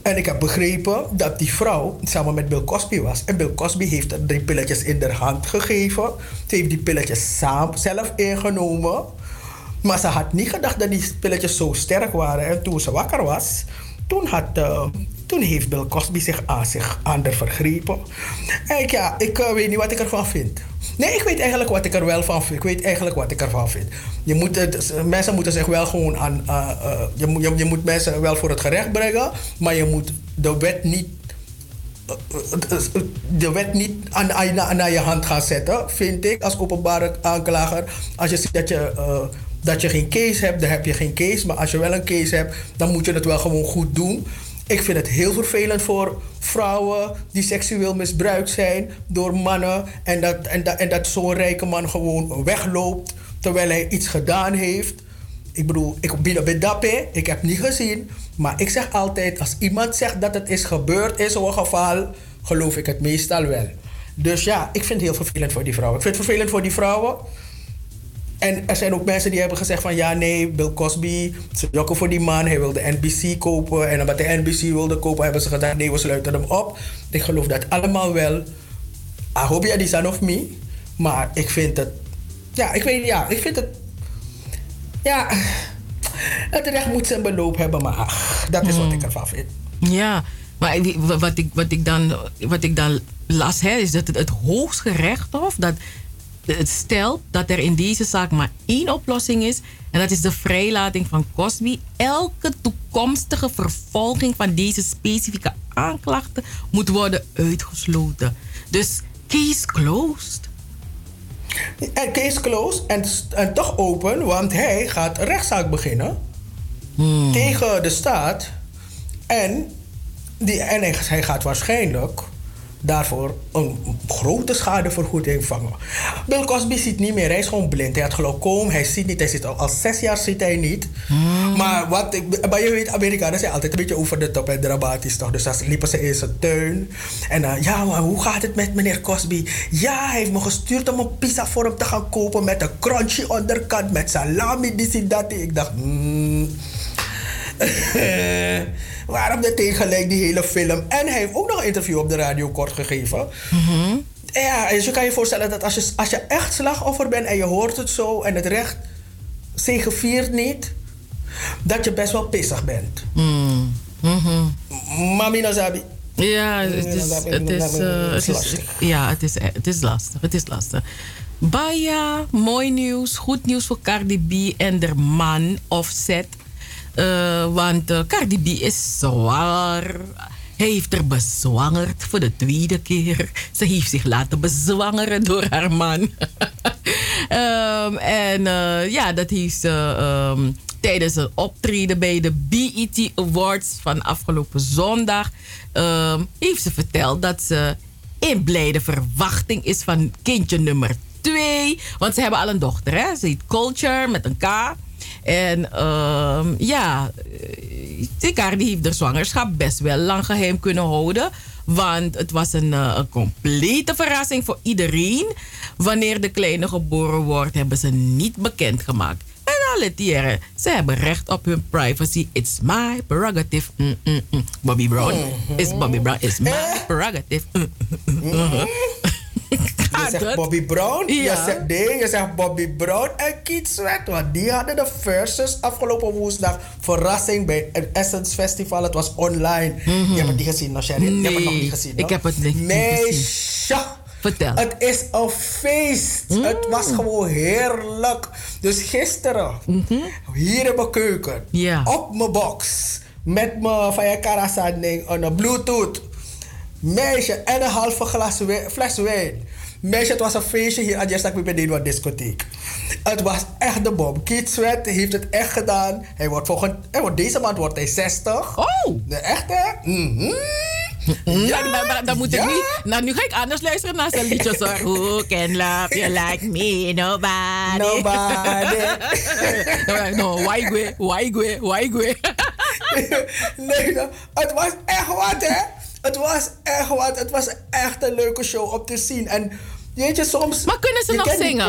En ik heb begrepen dat die vrouw samen met Bill Cosby was. En Bill Cosby heeft haar drie pilletjes in haar hand gegeven. Ze heeft die pilletjes zelf ingenomen. Maar ze had niet gedacht dat die pilletjes zo sterk waren. En toen ze wakker was, toen, had, eh, toen heeft Bill Cosby zich aan, zich haar vergrepen. En ja, ik eh, weet niet wat ik ervan vind. Nee, ik weet eigenlijk wat ik er wel van vind. Ik weet eigenlijk wat ik ervan vind. Je moet mensen moeten zich wel gewoon aan. eh, eh, je, je, moet mensen wel voor het gerecht brengen, maar je moet de wet niet. De wet niet aan, aan, je hand gaan zetten, vind ik, als openbare aanklager. Als je ziet dat je, dat je geen case hebt, dan heb je geen case. Maar als je wel een case hebt, dan moet je het wel gewoon goed doen. Ik vind het heel vervelend voor vrouwen die seksueel misbruikt zijn door mannen. En dat, en dat, en dat zo'n rijke man gewoon wegloopt terwijl hij iets gedaan heeft. ik bedoel, ik ben bij dappe, ik heb niet gezien. Maar ik zeg altijd, als iemand zegt dat het is gebeurd in zo'n geval, geloof ik het meestal wel. Dus ja, ik vind het heel vervelend voor die vrouwen. Ik vind het vervelend voor die vrouwen. En er zijn ook mensen die hebben gezegd van ja, nee, Bill Cosby, ze jokken voor die man, hij wilde NBC kopen. En omdat hij NBC wilde kopen, hebben ze gezegd nee, we sluiten hem op. Ik geloof dat allemaal wel. I hope you die of me. Maar ik vind het, ja, ik weet, ja, ik vind het, ja, het recht moet zijn beloop hebben, maar ach, dat is wat ik ervan vind. Ja, maar wat ik, wat ik, dan, wat ik dan las, hè, is dat het, het Hooggerechtshof dat het stelt dat er in deze zaak maar één oplossing is. En dat is de vrijlating van Cosby. Elke toekomstige vervolging van deze specifieke aanklachten moet worden uitgesloten. Dus case closed. En case closed en, en toch open, want hij gaat een rechtszaak beginnen tegen de staat. En, die, en hij, hij gaat waarschijnlijk daarvoor een grote schadevergoeding vangen. Bill Cosby ziet niet meer, hij is gewoon blind. Hij had glaucoom, hij ziet niet, hij zit al, al zes jaar ziet hij niet. Maar, wat ik, maar je weet, Amerikanen zijn altijd een beetje over de top en dramatisch toch. Dus dan liepen ze in zijn tuin. En eh, ja, maar hoe gaat het met meneer Cosby? Ja, hij heeft me gestuurd om een pizza voor hem te gaan kopen met een crunchy onderkant, met salami, dit dat. Ik dacht, hmm. Waarom meteen gelijk die hele film? En hij heeft ook nog een interview op de radio kort gegeven. Ja, dus je kan je voorstellen dat als je, als je echt slachtoffer bent en je hoort het zo en het recht zegeviert niet, dat je best wel pissig bent. Mami Nazabi. Ja, het is, het is, eh, het is, lastig. ja, het is, het is lastig. Het is lastig. Baya, mooi nieuws. Goed nieuws voor Cardi B en de man Offset. Eh, want eh, Cardi B is zwanger. Hij heeft er bezwangerd voor de tweede keer. Ze heeft zich laten bezwangeren door haar man. Ehm, en eh, ja, dat heeft ze ehm, tijdens een optreden bij de BET Awards van afgelopen zondag. ehm, heeft ze verteld dat ze in blijde verwachting is van kindje nummer twee. Want ze hebben al een dochter, hè? Ze heet Culture met een K. En ehm, ja, uh, Cardi heeft de zwangerschap best wel lang geheim kunnen houden. Want het was een, eh, een complete verrassing voor iedereen. Wanneer de kleine geboren wordt, hebben ze niet bekendgemaakt. En alle dieren, ze hebben recht op hun privacy. It's my prerogative. Mm, mm, mm. Bobby Brown. It's Bobby Brown. It's my prerogative. Mm, mm, mm, mm. Je zegt dat? Bobby Brown, je Ja. zegt nee, je zegt Bobby Brown en Keith Sweat. Want die hadden de versus afgelopen woensdag. Verrassing bij het Essence Festival. Het was online. Je hebt het niet gezien, nog Sherry? Je hebt het nog Nee, niet gezien. ik heb het niet- niet Meisje. Vertel. Het is een feest. Het was gewoon heerlijk. Dus gisteren, hier in mijn keuken, op mijn box, met mijn van je Karasan ding, een Bluetooth. Meisje, en een halve glas fles wijn. Meisje, het was een feestje hier aan bij de discotheek. Het was echt de bom. Keith Sweat heeft het echt gedaan. Hij wordt volgend, hij wordt, deze maand wordt hij 60. Oh! De echte? Mhm. Ja, dan, dan, dan moet ik Ja? niet. Nou, nu ga ik anders luisteren naar zijn liedjes hoor. Who can love you like me? Nobody. Nobody. no, why go? Why go? Why go? nee, nou, het was echt wat, hè? Het was echt wat. Het was echt een leuke show om te zien. En weet je, soms... Maar kunnen ze nog zingen?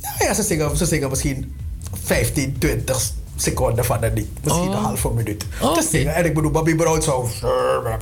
Nou ja, ze zingen, ze zingen misschien 15, 20 seconden van een lied. Misschien Oh. een halve minuut. Oké. Te zingen. En ik bedoel, Bobby Brown zo... Maar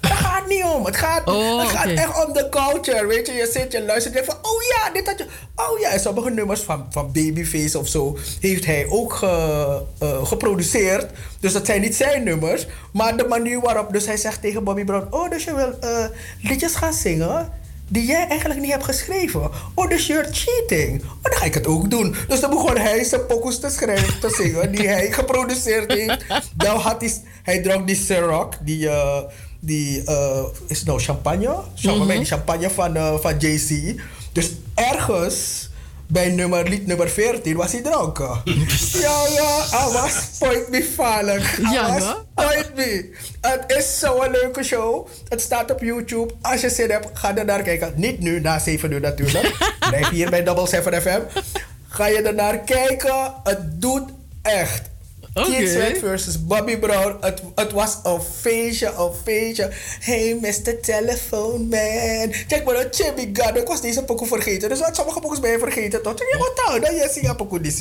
het gaat niet om. Het gaat, Oh, het gaat echt om de culture. Weet je, je zit, je luistert en van... Oh ja, dit had je... Oh ja, en sommige nummers van, van Babyface of zo... heeft hij ook ge- eh, geproduceerd. Dus dat zijn niet zijn nummers. Maar de manier waarop... Dus hij zegt tegen Bobby Brown... Oh, dus je wil eh, liedjes gaan zingen... Die jij eigenlijk niet hebt geschreven. Oh, dus you're cheating. Oh, dan ga ik het ook doen. Dus dan begon hij zijn pokus te schrijven, te zingen, die hij geproduceerd heeft. Dan had hij, hij dronk die Ciroc, die, eh, die eh, is nou champagne? Champagne, die champagne van, eh, van JC. Dus ergens bij nummer, lied nummer 14 was hij dronken. ja, ja, hij was point me. Hij Ja, was no? Point me. Het is zo'n leuke show. Het staat op YouTube. Als je zin hebt, ga er naar kijken. Niet nu, na 7 uur natuurlijk. Blijf hier bij Double 7 FM. Ga je er naar kijken? Het doet echt. Keith Sweat versus Bobby Brown. Het, het was een feestje, een feestje. Hey, Mr. Telephone Man. Check maar dat Jimmy Gunn. Ik was deze pokoe vergeten. Dus wat sommige pokoes ben je vergeten. Toch? Je moet nou, dat je ziet pokoe die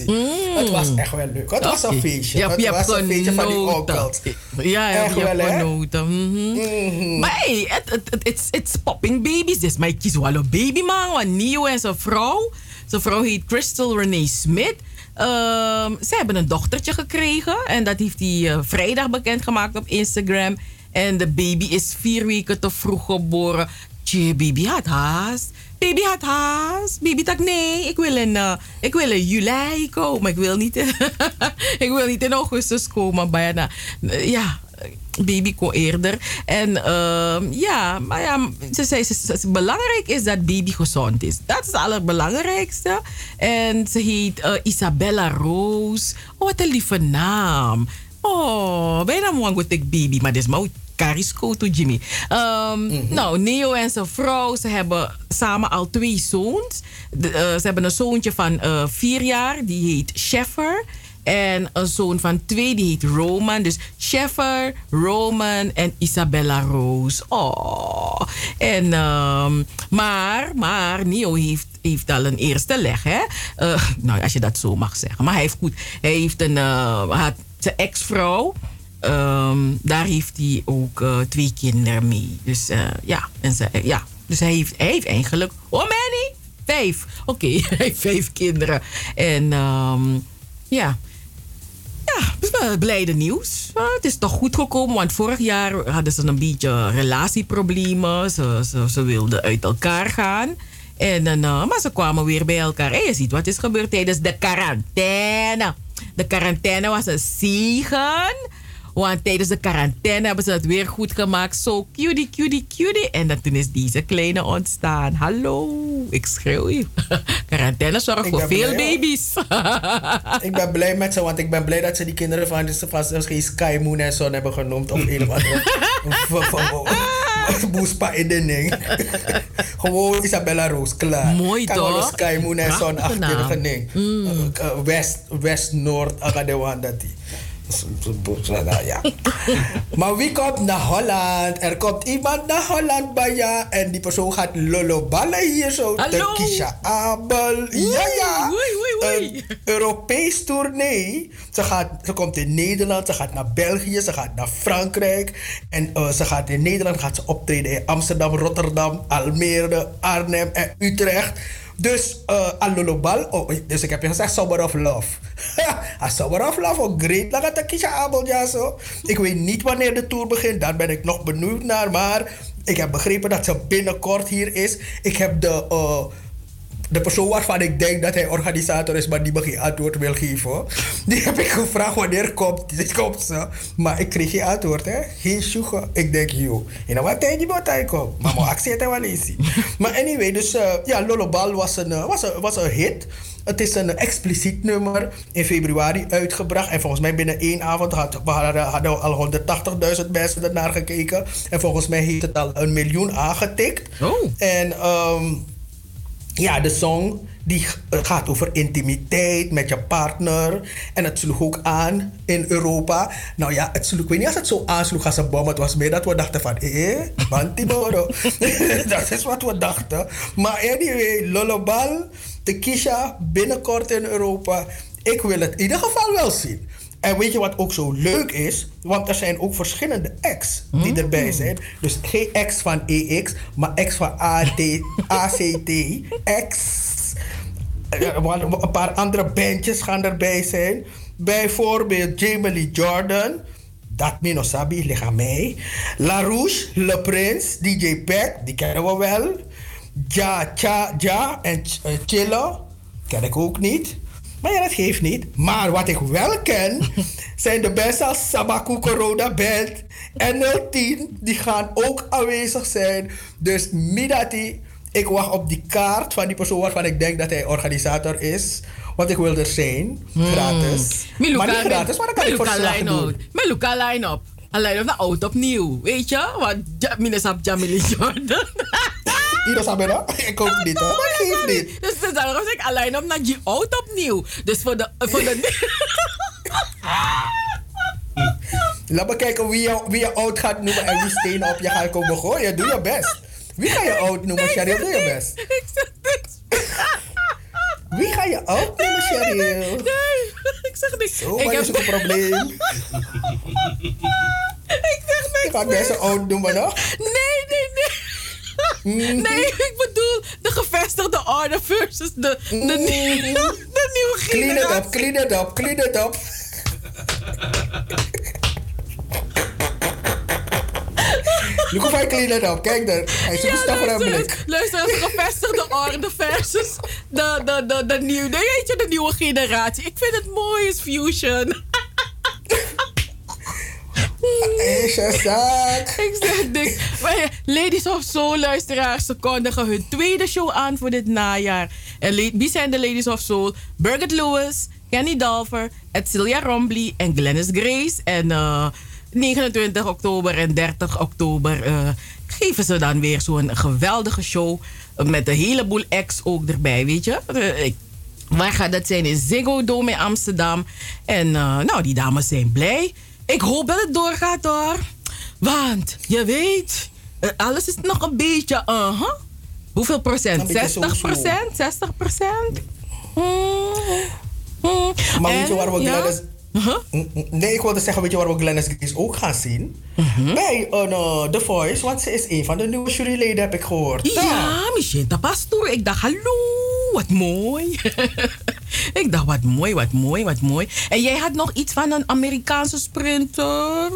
Het was echt wel leuk. Het was een feestje. Je, het was een feestje van die onkels. Ja, Echt je wel, hè? genoten. Mhm. Maar hey, het- het- het- it's, it's popping babies. Dus ik kies wel een baby man. Want Nio en zijn vrouw. Zijn vrouw heet Crystal Renee Smith. Ehm, ze hebben een dochtertje gekregen. En dat heeft hij eh, vrijdag bekendgemaakt op Instagram. En de baby is vier weken te vroeg geboren. Tje, baby had haast. Baby had haast. Baby dacht, nee, ik wil in, eh, ik wil in juli komen. Ik wil niet, ik wil niet in augustus komen. Bijna. Ja, baby kon eerder. En ehm, ja, maar ja, ze zei, ze, ze- belangrijk is dat baby gezond is. Dat is het allerbelangrijkste. En ze heet eh, Isabella Roos. Oh, wat een lieve naam. Oh, bijna mooi goed ik baby, maar dit is maar Carisco to Jimmy. Ehm, Nou, Neo en zijn vrouw, ze hebben samen al twee zoons. De, eh, ze hebben een zoontje van eh, vier jaar, die heet Sheffer. En een zoon van twee, die heet Roman. Dus Sheffer, Roman en Isabella Roos. Oh. En, ehm, maar, maar Neo heeft, heeft al een eerste leg, hè? Eh, nou, als je dat zo mag zeggen. Maar hij heeft goed. Hij heeft een, eh, had zijn ex-vrouw. Ehm, daar heeft hij ook eh, twee kinderen mee. Dus ja, en ze, ja. Dus hij heeft, hij heeft eigenlijk. Oh, Manny? Vijf. Oké, hij heeft vijf kinderen. En ehm, ja. Ja, blijde nieuws. Het is toch goed gekomen, want vorig jaar hadden ze een beetje relatieproblemen. Ze, ze, ze wilden uit elkaar gaan. En, eh, maar ze kwamen weer bij elkaar. En je ziet wat is gebeurd tijdens de quarantaine. De quarantaine was een zegen. Want tijdens de quarantaine hebben ze het weer goed gemaakt. Zo cutie, cutie, cutie. En dan toen is deze kleine ontstaan. Hallo, ik schreeuw je. quarantaine zorgt voor veel blij, baby's. Ik ben blij met ze, want ik ben blij dat ze die kinderen van, dus van misschien Sky Moon en Son hebben genoemd. Of een of andere. Boespa in de ding. Gewoon Isabella Roos, klaar. Mooi, Kan toch? Sky Moon en Son Prachtige achter ding. Uh, uh, West, West, Noord, Agadewan, dat die. Ja. maar wie komt naar Holland? Er komt iemand naar Holland bij je en die persoon gaat lolloballen hier zo. Hallo? Kisha Abel. Ja, ja. Oei, oei, oei. Een Europees tournee. Ze, gaat, ze komt in Nederland, ze gaat naar België, ze gaat naar Frankrijk. En eh, ze gaat in Nederland gaat ze optreden in Amsterdam, Rotterdam, Almere, Arnhem en Utrecht. Dus uh, Alolobal, oh, dus ik heb je gezegd Summer of Love. A Summer of Love, oh great. Laat het kisha abel, ja zo. Ik weet niet wanneer de tour begint, daar ben ik nog benieuwd naar. Maar ik heb begrepen dat ze binnenkort hier is. Ik heb de... eh, de persoon waarvan ik denk dat hij organisator is, maar die me geen antwoord wil geven. Die heb ik gevraagd wanneer komt, dit komt ze. Maar ik kreeg geen antwoord, hè. Geen sjoegen. Ik denk, joh, een wat tijd die hij komen. Maar mijn actie wel eens. Maar anyway, dus uh, ja, Lolobal was een, uh, was, een, was een hit. Het is een expliciet nummer in februari uitgebracht. En volgens mij binnen één avond had, we hadden, hadden we al 180.000 mensen ernaar gekeken. En volgens mij heeft het al een miljoen aangetikt. Oh. En um, ja, de song die gaat over intimiteit met je partner. En het sloeg ook aan in Europa. Nou ja, het sloeg, ik weet niet als het zo aansloeg als een bom. Het was meer dat we dachten van, eh, Bantimoro. dat is wat we dachten. Maar anyway, Lollobal, de Kisha, binnenkort in Europa. Ik wil het in ieder geval wel zien. En weet je wat ook zo leuk is? Want er zijn ook verschillende X die erbij zijn. Dus geen X van EX, maar X van AT, ACT, X. Een paar andere bandjes gaan erbij zijn. Bijvoorbeeld Jamie Lee Jordan. Dat Mino Sabi, ligt aan mij. La Rouge, Le Prince, DJ Peck, die kennen we wel. Ja, Cha, Ja en Chilla, ken ik ook niet. Maar ja, dat geeft niet. Maar wat ik wel ken, zijn de best als Sabaku Corona Band en 010. Die gaan ook aanwezig zijn. Dus Midati, ik wacht op die kaart van die persoon waarvan ik denk dat hij organisator is. Want ik wil er zijn, gratis. Hmm. Maar niet gratis, maar dan kan ik verslag doen. Meluka line-up. Een line-up naar oud opnieuw, weet je? Want ja, Minnesap Jamili Jordan. Bijna, ik ook niet, hè. Maar geeft niet. Dus dus daarom zeg ik alleen op naar je oud opnieuw. Dus voor de... Voor de Laat me kijken wie je, wie je oud gaat noemen en wie stenen op je gaat komen gooien. Doe je best. Wie ga je oud noemen, Cheryl? Doe je best. ik zeg niks. Wie ga je oud noemen, Cheryl? Nee, ik zeg niks. Zo, ik maar heb is een probleem. Ik zeg Je niks. gaat mensen oud noemen, nog? Nee, nee, nee. Nee, ik bedoel de gevestigde orde versus de, de, nieuwe, de nieuwe Clean it generatie. up, clean it up, clean it up. Look of I clean it up. Kijk daar. Hij is Ja, een luister, blik. luister, de gevestigde orde versus de, de, de, de, nieuwe, weet je, de nieuwe generatie. Ik vind het mooi, is fusion. Is je zaak. Ik zeg ja, Ladies of Soul luisteraars, ze kondigen hun tweede show aan voor dit najaar. En wie zijn de Ladies of Soul? Birgit Lewis, Kenny Dalver, Edcilia Rombly en Glennis Grace. En eh, 29 oktober en 30 oktober eh, geven ze dan weer zo'n geweldige show. eh, Met een heleboel acts ook erbij, weet je. Eh, Waar gaat dat zijn? In Ziggo Dome in Amsterdam. En eh, nou, die dames zijn blij. Ik hoop dat het doorgaat hoor. Want je weet, eh, alles is nog een beetje. uh Hoeveel procent? Een beetje 60 zo-zo. procent? 60 procent? Hmm. Hmm. Maar weet je waar we ja? Uh-huh. Nee, ik wilde zeggen, weet je waar we Glennis Grace ook gaan zien? Mhm. Bij eh, The Voice, want ze is een van de nieuwe juryleden, heb ik gehoord. Ja, Michelle Pastoor. Ik dacht, hallo, wat mooi. ik dacht, wat mooi, wat mooi, wat mooi. En jij had nog iets van een Amerikaanse sprinter.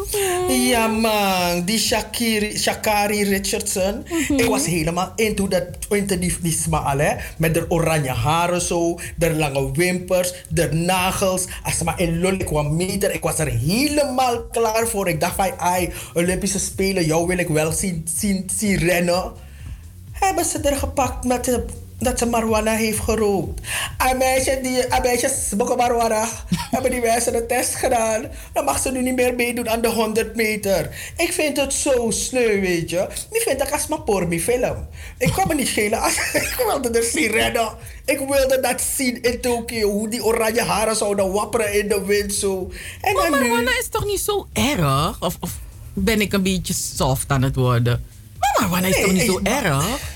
Ja man, die Shakiri, Shakari Richardson. Mhm. Ik was helemaal into, dat, into die, die smaal hè. Met de oranje haren zo, de lange wimpers, de nagels. Als maar in lul kwam meter, ik was er helemaal klaar voor. Ik dacht van, ai, Olympische Spelen, jou wil ik wel zien, zien, zien rennen. Hebben ze er gepakt met de, dat ze marijuana heeft gerookt. Een meisje, die, een meisje smoken marijuana. hebben die mensen de test gedaan. Dan mag ze nu niet meer meedoen aan de 100 meter. Ik vind het zo sneu, weet je. Ik vind het als mijn pormi film. Ik kwam me niet schelen. ik wilde er zien rennen. Ik wilde dat zien in Tokio. Hoe die oranje haren zouden wapperen in de wind zo. En Maar nu... is toch niet zo erg? Of, of ben ik een beetje soft aan het worden? Maar marijuana is toch niet ik- zo erg?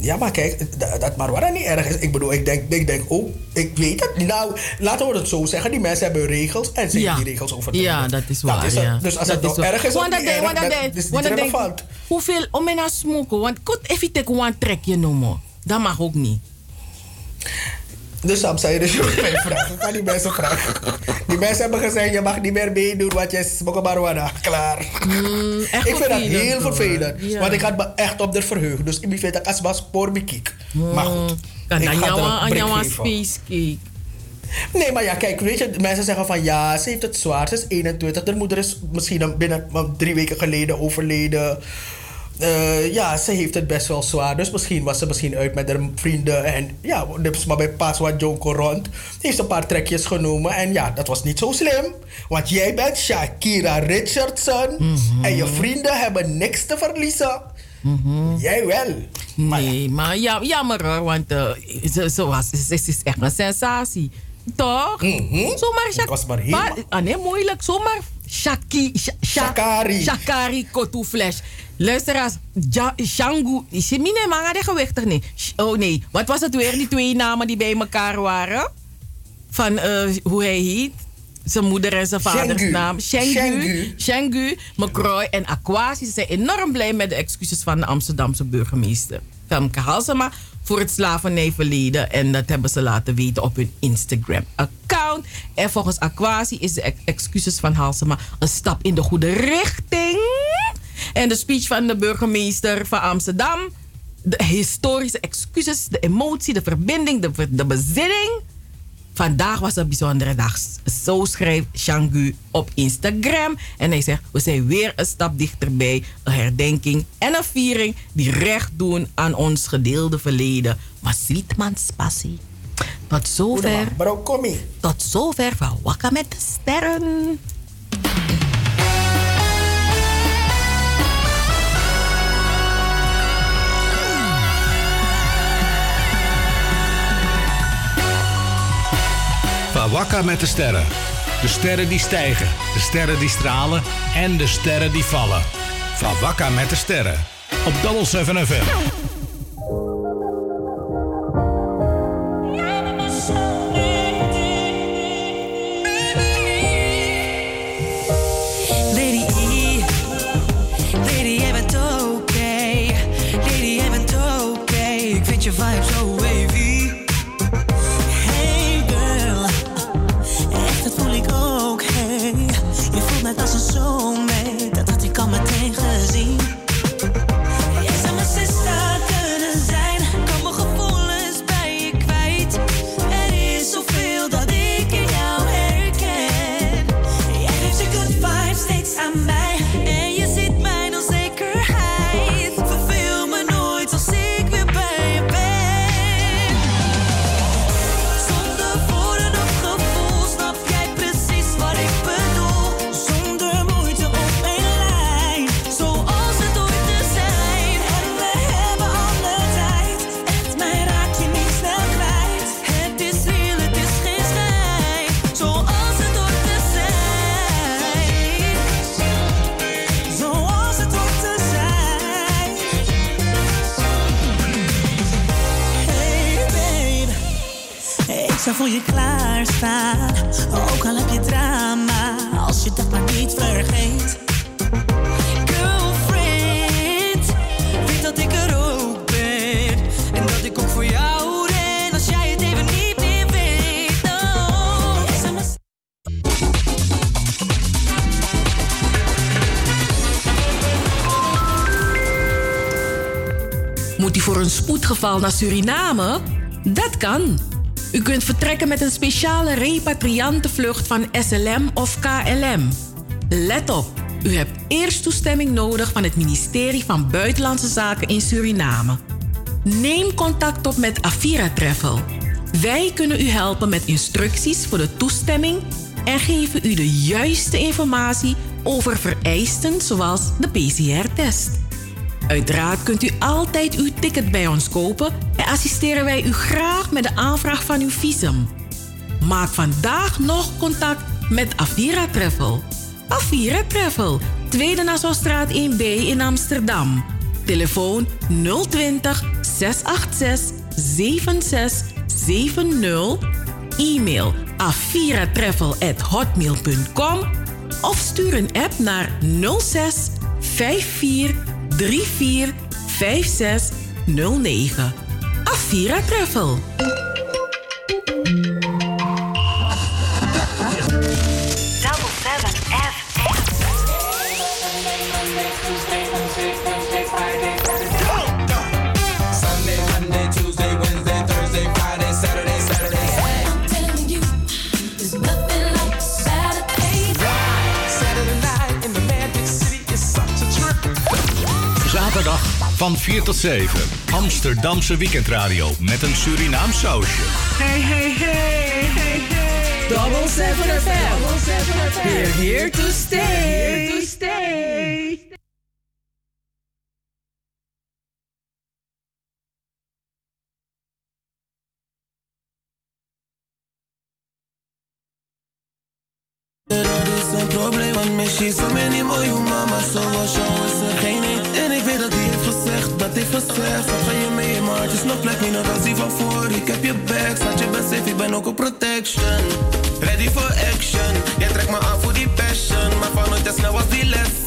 Ja, maar kijk, d- dat marijuana niet erg is. Ik bedoel, ik denk, ik denk ook, ik weet het. Nou, laten we het zo zeggen. Die mensen hebben regels en ze Ja. hebben die regels over. Ja, dat is waar. het. ja. Dus als dat het nou erg is Want dat erg, denk- want dat dat is niet dat relevant. Hoeveel om aan smoken? Want kot even ik one trekje noemen. Dat mag ook niet. Dus Sam zei je dus mij vragen. Ik ga die mensen vragen. Die mensen hebben gezegd, je mag niet meer meedoen, want je smokt marijuana. Klaar. echt ik vind dat heel hoor. vervelend. Ja. Want ik had me echt op de verheugd. Dus ik vind dat als was voor me kiek. Maar goed. Kan ik dan ga er jou een aan brik jou aan geven. space cake. Nee, maar ja, kijk, weet je, mensen zeggen van ja, ze heeft het zwaar, ze is 21. De moeder is misschien binnen drie weken geleden overleden. Eh, ja, ze heeft het best wel zwaar. Dus misschien was ze misschien uit met haar vrienden. En ja, maar bij pas wat Jonko rond. Heeft een paar trekjes genomen. En ja, dat was niet zo slim. Want jij bent Shakira Richardson. En je vrienden hebben niks te verliezen. Jij wel. Maar ja, Nee, maar ja, jammer hoor, want eh, ze, ze, was, ze, ze is echt een sensatie. Toch? Mhm. Zomaar Het was maar heel- Maar- ah, nee, moeilijk. Zomaar Shaki, Sha- Sha- Shakari. Shakari Kotu Flash. Luisteraars, ja, Shangu. Mine manga de gewichtig? Nee. Oh nee, wat was het weer? Die twee namen die bij elkaar waren? Van eh, hoe hij heet? Zijn moeder en zijn vaders naam. Shengu. Shengu. McCroy en Aquasi. Zijn enorm blij met de excuses van de Amsterdamse burgemeester. Femke Halsema voor het slavernijverleden. En dat hebben ze laten weten op hun Instagram-account. En volgens Aquasi is de ex- excuses van Halsema een stap in de goede richting. En de speech van de burgemeester van Amsterdam. De historische excuses, de emotie, de verbinding, de, de bezinning. Vandaag was een bijzondere dag. Zo schrijft Shangu op Instagram. En hij zegt, we zijn weer een stap dichterbij. Een herdenking en een viering die recht doen aan ons gedeelde verleden. Maar Sweetmans passie. Tot zover, tot zover van Wakka met de Sterren. Wakker met de sterren. De sterren die stijgen, de sterren die stralen en de sterren die vallen. Van met de sterren. Op Double 7 FM. Je voelt ook al heb je drama, als je dat maar niet vergeet. Girlfriend, weet dat ik er ook ben en dat ik ook voor jou ren als jij het even niet meer weet. Oh, Moet u voor een spoedgeval naar Suriname? Dat kan. U kunt vertrekken met een speciale repatriantenvlucht van SLM of KLM. Let op, u hebt eerst toestemming nodig van het ministerie van Buitenlandse Zaken in Suriname. Neem contact op met Avira Travel. Wij kunnen u helpen met instructies voor de toestemming en geven u de juiste informatie over vereisten zoals de PCR-test. Uiteraard kunt u altijd uw ticket bij ons kopen en assisteren wij u graag met de aanvraag van uw visum. Maak vandaag nog contact met Avira Travel. Avira Travel, Tweede Nassaustraat 1B in Amsterdam. Telefoon 020 686 7670. E-mail aviratravel@hotmail.com of stuur een app naar 06 54 34 56 09. Avira Travel. Van 4 tot 7. Amsterdamse weekendradio met een Surinaam sausje. Hey, hey, hey, hey, hey. Double 7 FM. Double 7 FM. We're here to stay. Here to stay. Wat ga je als van Ik heb je back, staat je best safe, ik ben ook op protection. Ready for action, jij trekt me aan voor die passion. Maar van nooit te snel was die lesson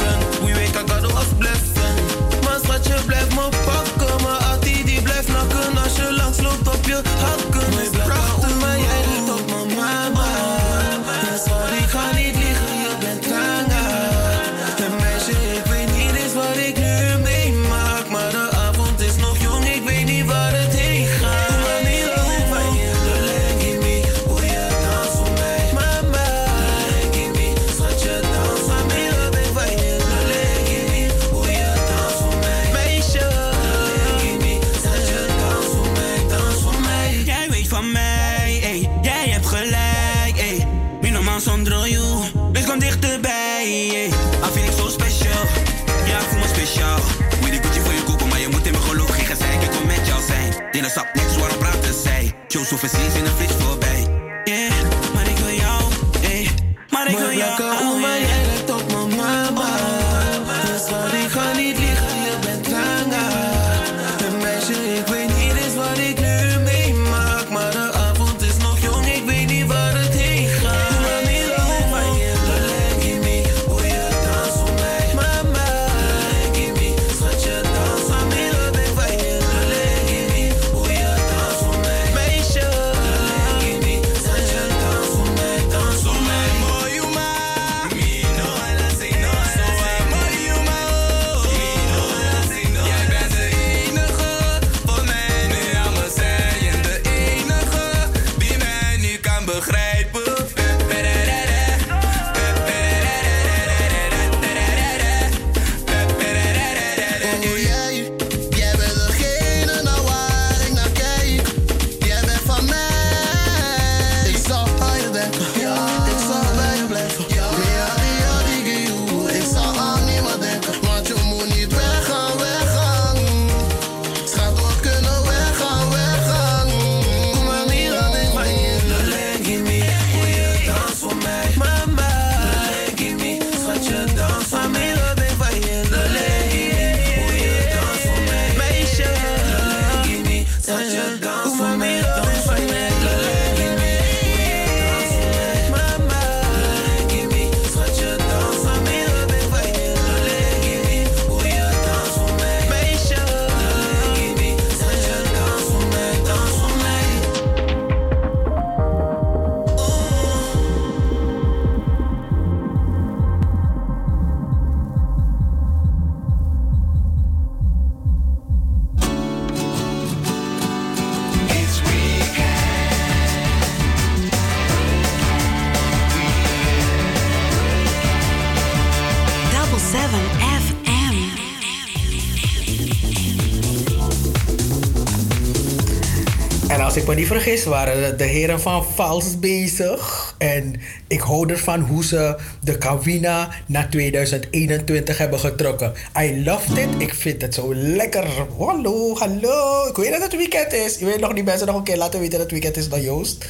niet vergis, waren de heren van Vals bezig. En hou ervan hoe ze de Kawina naar 2021 hebben getrokken. I loved it. Ik vind het zo lekker. Hallo, hallo. Ik weet dat het weekend is. Je weet nog die mensen nog een keer laten weten dat het weekend is dan Joost.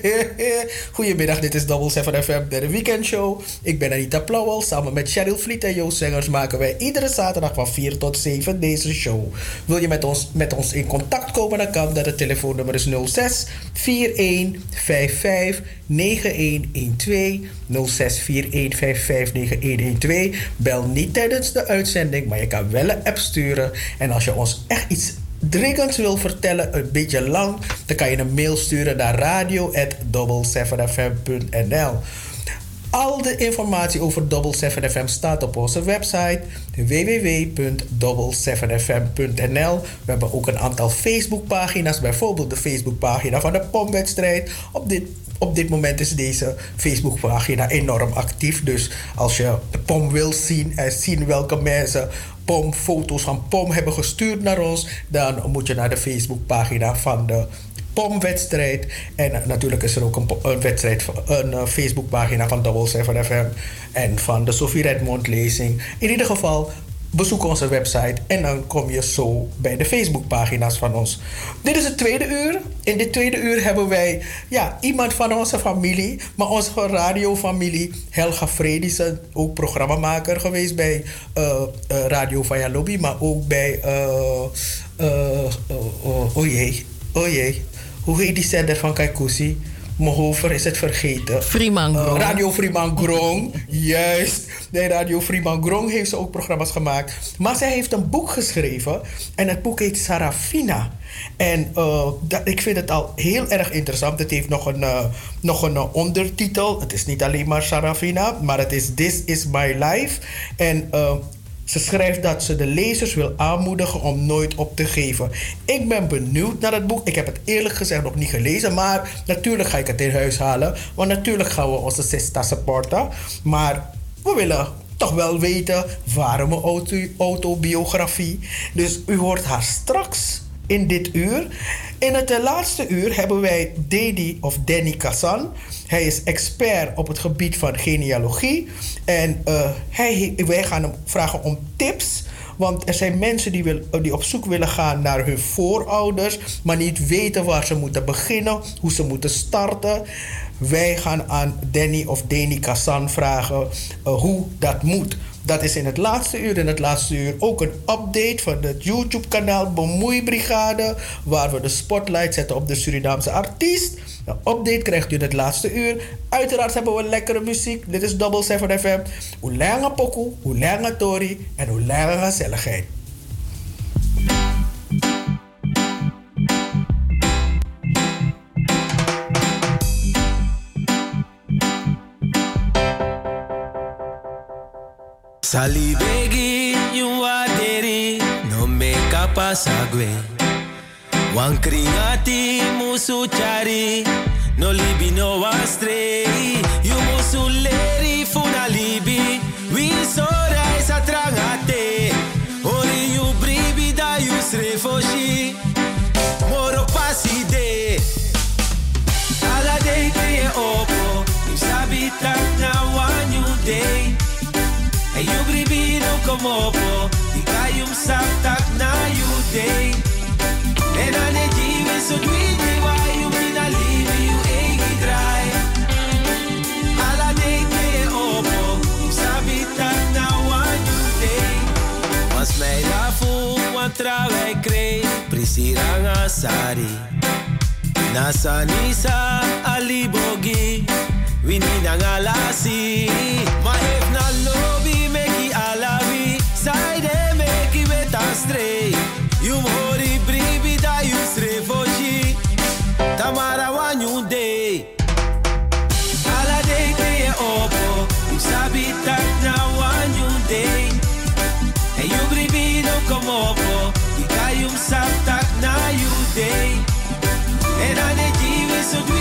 Goedemiddag, dit is Double 7 FM, de weekendshow. Ik ben Anita Plauwel. Samen met Cheryl Vliet en Joost Zengers maken wij iedere zaterdag van 4 tot 7 deze show. Wil je met ons, met ons in contact komen, dan kan dat. Het telefoonnummer is 06 41 55 9112. 06 41 55 9112. Bel niet tijdens de uitzending, maar je kan wel een app sturen. En als je ons echt iets dringends wil vertellen, een beetje lang, dan kan je een mail sturen naar radio@double7fm.nl. Al de informatie over Double 7 FM staat op onze website www.double7fm.nl. We hebben ook een aantal Facebookpagina's, bijvoorbeeld de Facebookpagina van de pomwedstrijd. Op dit, op dit moment is deze Facebookpagina enorm actief. Dus als je de pom wil zien en zien welke mensen POM foto's van POM hebben gestuurd naar ons, dan moet je naar de Facebookpagina van de POM-wedstrijd. En eh, natuurlijk is er ook een, een wedstrijd, een eh, Facebookpagina van Double 7 FM en van de Sophie Redmond lezing. In ieder geval, bezoek onze website en dan kom je zo bij de Facebookpagina's van ons. Dit is het tweede uur. In dit tweede uur hebben wij ja, iemand van onze familie, maar onze radiofamilie, Helga Fredissen, ook programmamaker geweest bij eh, eh, Radio Vaya Lobby, maar ook bij, oh, oh jee, oh jee, hoe heet die zender van Kaikousi? Mijn hoofd is het vergeten. Freeman Grong. Radio Freeman Grong, juist. Nee, Radio Freeman Grong heeft ze ook programma's gemaakt. Maar zij heeft een boek geschreven. En het boek heet Sarafina. En eh, dat, ik vind het al heel erg interessant. Het heeft nog een, eh, nog een ondertitel. Het is niet alleen maar Sarafina, maar het is This is My Life. En ze schrijft dat ze de lezers wil aanmoedigen om nooit op te geven. Ik ben benieuwd naar het boek. Ik heb het eerlijk gezegd nog niet gelezen. Maar natuurlijk ga ik het in huis halen. Want natuurlijk gaan we onze Sista supporten. Maar we willen toch wel weten waarom een auto, autobiografie. Dus u hoort haar straks in dit uur. In het eh, laatste uur hebben wij Dedi of Danny Kassan. Hij is expert op het gebied van genealogie. En eh, hij, wij gaan hem vragen om tips. Want er zijn mensen die, wil, die op zoek willen gaan naar hun voorouders, maar niet weten waar ze moeten beginnen, hoe ze moeten starten. Wij gaan aan Danny of Danny Kassan vragen eh, hoe dat moet. Dat is in het laatste uur. In het laatste uur ook een update van het YouTube-kanaal Bemoeibrigade. Waar we de spotlight zetten op de Surinaamse artiest. De update krijgt u in het laatste uur. Uiteraard hebben we lekkere muziek. Dit is Double 7 FM. Hoe langer pokoe, hoe langer tori en hoe langer gezelligheid. Sali. Begi aderi no me kapasagwe Wan kringati musu chari no libi no astray You musu leri funa libi. We sora is atrangate Ori you bribi da you srefoshi Moro pasi de. Ala day ke opo. You sabi na one new day komopo Ikayum saptak na you day Nena ne jive so dwite wa you mina live you egi dry Ala day te opo Sabitak na one you day Was mij lafu wan trawai krei Prisirang asari Nasanisa alibogi Wini nangalasi Mahef na lo alawi. Side meki beta stray. Yum hori bribi da you srefoji. Tamara wanyu day. Ala day day opo. You sabi tak na wanyu day. En you bribi no come opo. Ika yum sap tak na you day. En ane jiwe so dwide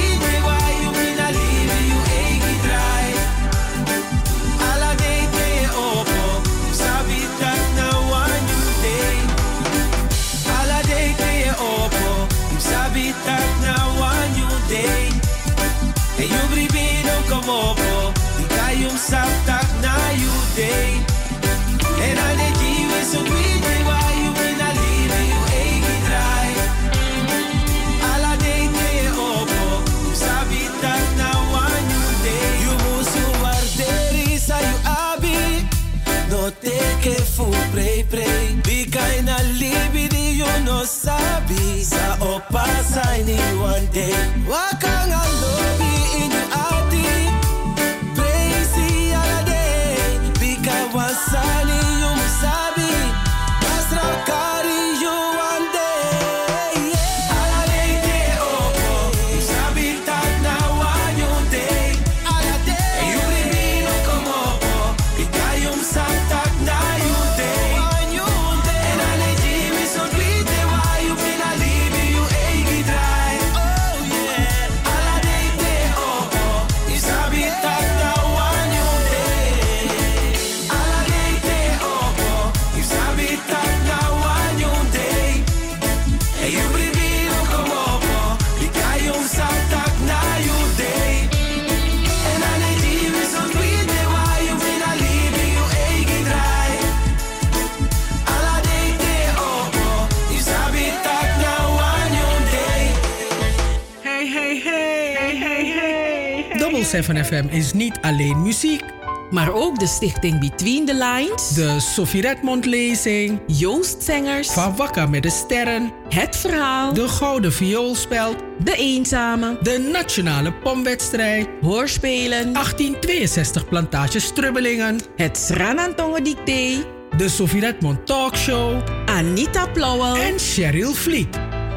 Ika yum sap tak na you day. En ane jiwe so dwide wa you mina live you egi dry. Ala day day opo. You sabi tak na wanyu day. You musu warderi sa you abi. No take fu pray pray. Bikay na libi di you no sabi. Sa opa ni one day. Wakang a lobby in you ati. 7FM is niet alleen muziek. Maar ook de stichting Between the Lines. De Sophie Redmond lezing. Joostzengers, Van Wakka met de Sterren. Het Verhaal. De Gouden Vioolspeld. De Eenzame. De Nationale Pomwedstrijd. Hoorspelen. 1862 Plantage Strubbelingen. Het Sranantongen Dicté. De Sophie Redmond Talkshow. Anita Plauwel. En Cheryl Vliet.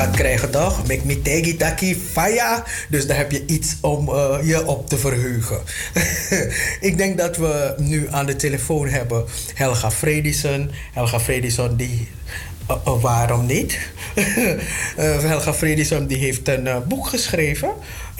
Gaat krijgen, toch? Make me tegi taki faya. Dus daar heb je iets om eh, je op te verheugen. ik denk dat we nu aan de telefoon hebben Helga Fredison. Helga Fredison die... eh, eh, waarom niet? Eh, Helga Fredison die heeft een boek geschreven.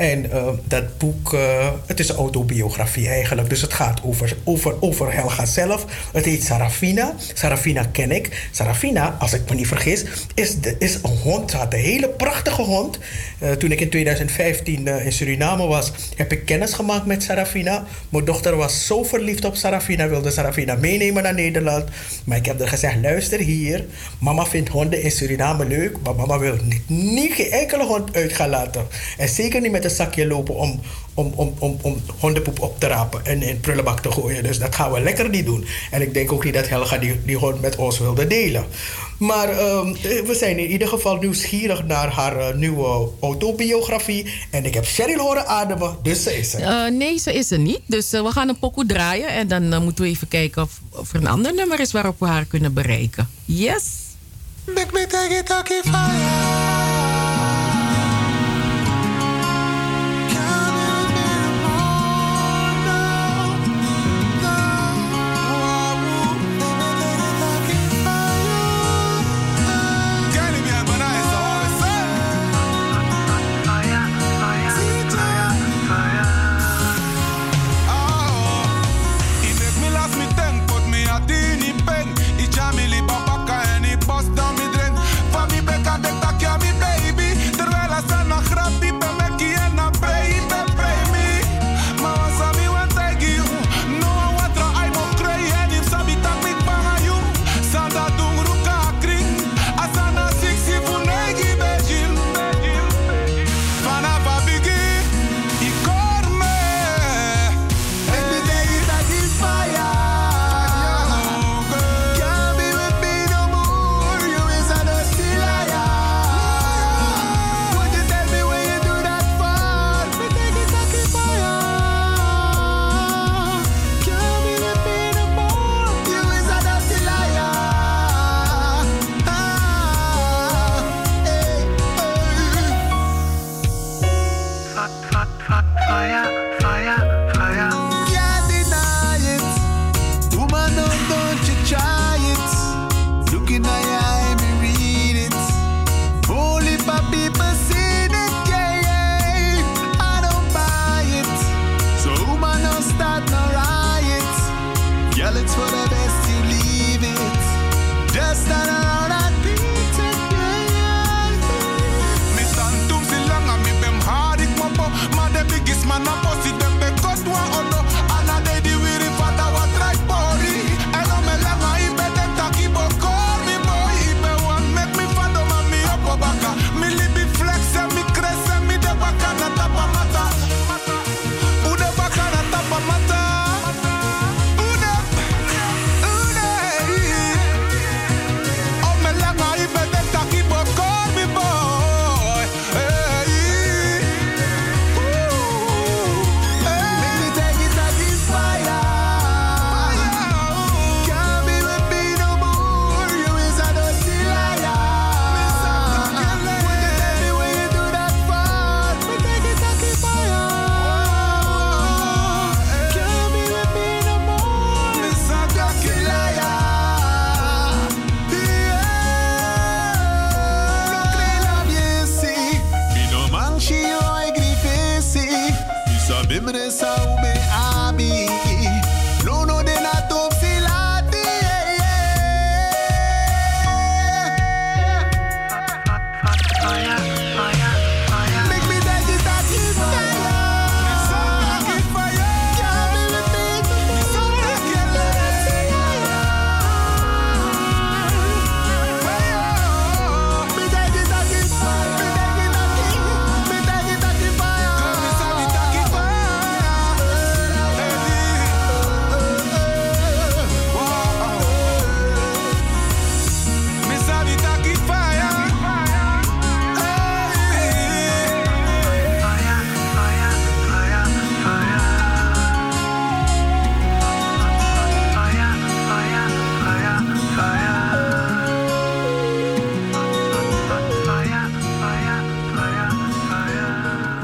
En eh, dat boek, eh, het is een autobiografie eigenlijk. Dus het gaat over, over, over Helga zelf. Het heet Sarafina. Sarafina ken ik. Sarafina, als ik me niet vergis, is, de, is een hond. Ze had een hele prachtige hond. Eh, toen ik in 2015 eh, in Suriname was, heb ik kennis gemaakt met Sarafina. Mijn dochter was zo verliefd op Sarafina, wilde Sarafina meenemen naar Nederland. Maar ik heb haar gezegd, luister hier. Mama vindt honden in Suriname leuk, maar mama wil niet, niet geen enkele hond uit gaan laten. En zeker niet met een zakje lopen om, om, om, om, om hondenpoep op te rapen en in prullenbak te gooien. Dus dat gaan we lekker niet doen. En ik denk ook niet dat Helga die, die hond met ons wilde delen. Maar ehm, we zijn in ieder geval nieuwsgierig naar haar eh, nieuwe autobiografie. En ik heb Cheryl horen ademen, dus ze is er. Eh, nee, ze is er niet. Dus eh, we gaan een pokoe draaien. En dan eh, moeten we even kijken of, of er een ander nummer is waarop we haar kunnen bereiken. Yes. Make me take it, take it fire.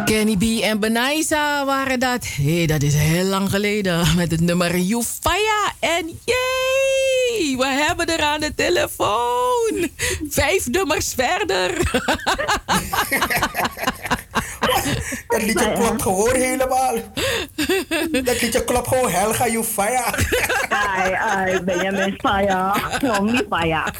Kenny B en Benaisa waren dat. Hé, dat is heel lang geleden. Met het nummer Yufaya. En jee, we hebben er aan de telefoon. Vijf nummers verder. Dat liedje klopt gewoon helemaal. Dat liedje klopt gewoon Helga Jufaya. Ai, ai, Benjamin Faya. Nou, niet Faya.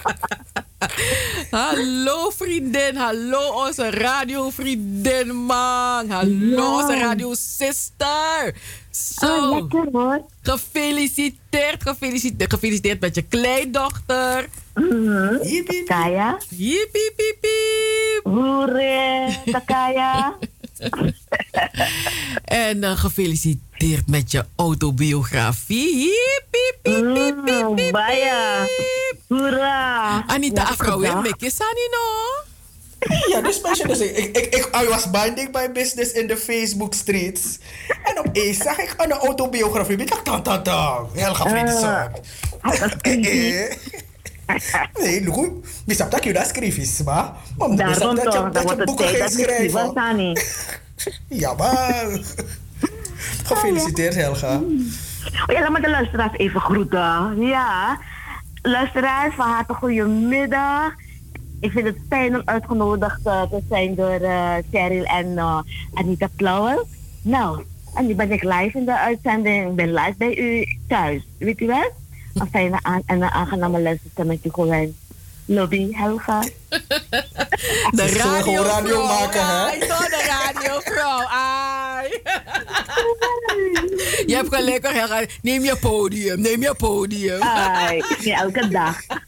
Hallo vriendin, hallo onze radiovriendin man. Hallo Ja. onze radiosister. Zo. Ah, lekker hoor. Gefeliciteerd, gefeliciteerd, gefeliciteerd met je kleindochter. Mhm. Kaya. Hiep, hiep, hiep, hiep. Hoere, Takaya. En eh, gefeliciteerd met je autobiografie. Hiep, hiep, hiep, hiep, hiep, hiep. Hoera. Anita Afro, gedag. weer met Sani no. Ja, dus meisje, dus ik, ik, ik, I was minding my business in de Facebook streets. En opeens zag ik een autobiografie. Ik dacht, tan, tan, tan. Helga Fredson. Nee, Lugu, misap dat je dat schrijft, maar... Maar Daarom dat je, toch, dan dat je boeken gaat je schrijft, schrijven. Ja, maar... Gefeliciteerd, Helga. Oh ja, laat me de luisteraars even groeten. Ja, luisteraars, van harte goedemiddag. Ik vind het fijn om uitgenodigd eh, te zijn door eh Cheryl en eh, Anita Klauwen. Nou, en nu ben ik live in de uitzending. Ik ben live bij u thuis. Weet u wel? Een fijne aan en een aangename met gewoon. Lobby, Helga. De radio, gewoon radio maken, hè? Ai, zo de radio, vrouw. Ai. Je hebt gelijk Helga. Neem je podium, neem je podium. Ai, ja, elke dag.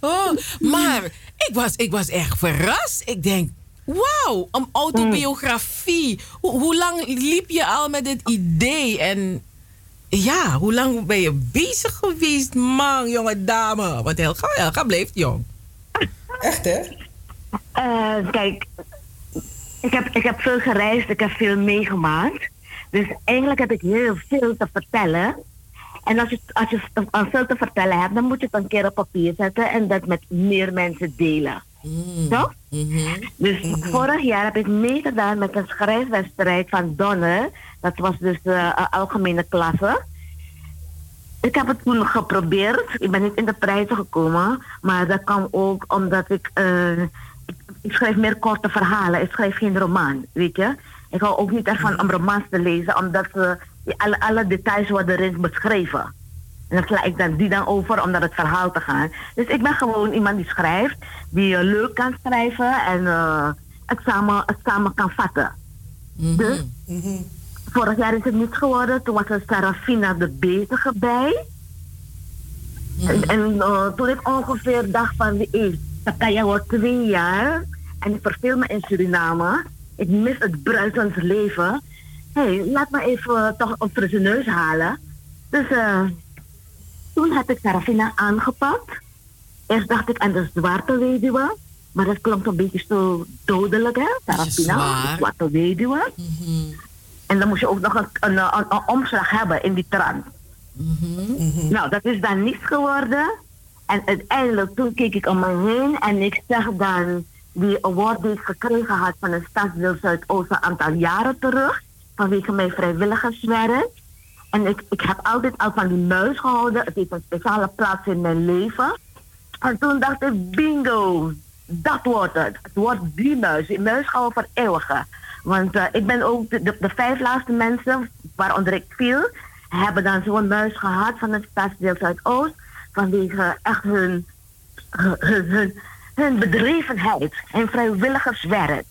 Oh, maar ik was, ik was echt verrast. Ik denk, wauw, een autobiografie. Hoe, hoe lang liep je al met dit idee? En ja, hoe lang ben je bezig geweest, man, jonge dame? Want Helga, Helga bleef jong. Echt, hè? Eh, kijk, ik heb, ik heb veel gereisd, ik heb veel meegemaakt. Dus eigenlijk heb ik heel veel te vertellen. En als je, als je te- veel te vertellen hebt, dan moet je het een keer op papier zetten en dat met meer mensen delen. Toch? Dus vorig jaar heb ik meegedaan met een schrijfwedstrijd van Donner. Dat was dus eh, een algemene klasse. Ik heb het toen geprobeerd. Ik ben niet in de prijzen gekomen. Maar dat kwam ook omdat ik, eh, ik... Ik schrijf meer korte verhalen. Ik schrijf geen roman, weet je. Ik hou ook niet ervan om romans te lezen. Omdat ze, die alle, alle details worden erin beschreven. En dan sla ik dan die dan over om naar het verhaal te gaan. Dus ik ben gewoon iemand die schrijft. Die eh, leuk kan schrijven. En eh, het, samen, het samen kan vatten. Dus vorig jaar is het niet geworden. Toen was er Sarafina de Bezige bij. En, en eh, toen ik ongeveer dacht van wie is, Takaya wordt twee jaar. En ik verveel me in Suriname. Ik mis het bruisend leven. Hé, hey, laat me even eh, toch een frisse neus halen. Dus eh, toen heb ik Sarafina aangepakt. Eerst dacht ik aan de zwarte weduwe. Maar dat klonk een beetje zo dodelijk, hè? Sarafina, de zwarte weduwe. En dan moest je ook nog een, een, een, een omslag hebben in die trant. Nou, dat is dan niets geworden. En uiteindelijk, toen keek ik om me heen en ik zag dan die award die ik gekregen had van de Stadsdeel Zuidoost een aantal jaren terug. Vanwege mijn vrijwilligerswerk. En ik, ik heb altijd al van die muis gehouden. Het heeft een speciale plaats in mijn leven. En toen dacht ik, bingo, dat wordt het. Het wordt die muis. Die muis gaan we vereeuwigen. Want eh, ik ben ook de, de, de vijf laatste mensen waaronder ik viel, hebben dan zo'n muis gehad van het stadsdeel Zuidoost. Vanwege echt hun, hun, hun, hun, bedrevenheid en vrijwilligerswerk.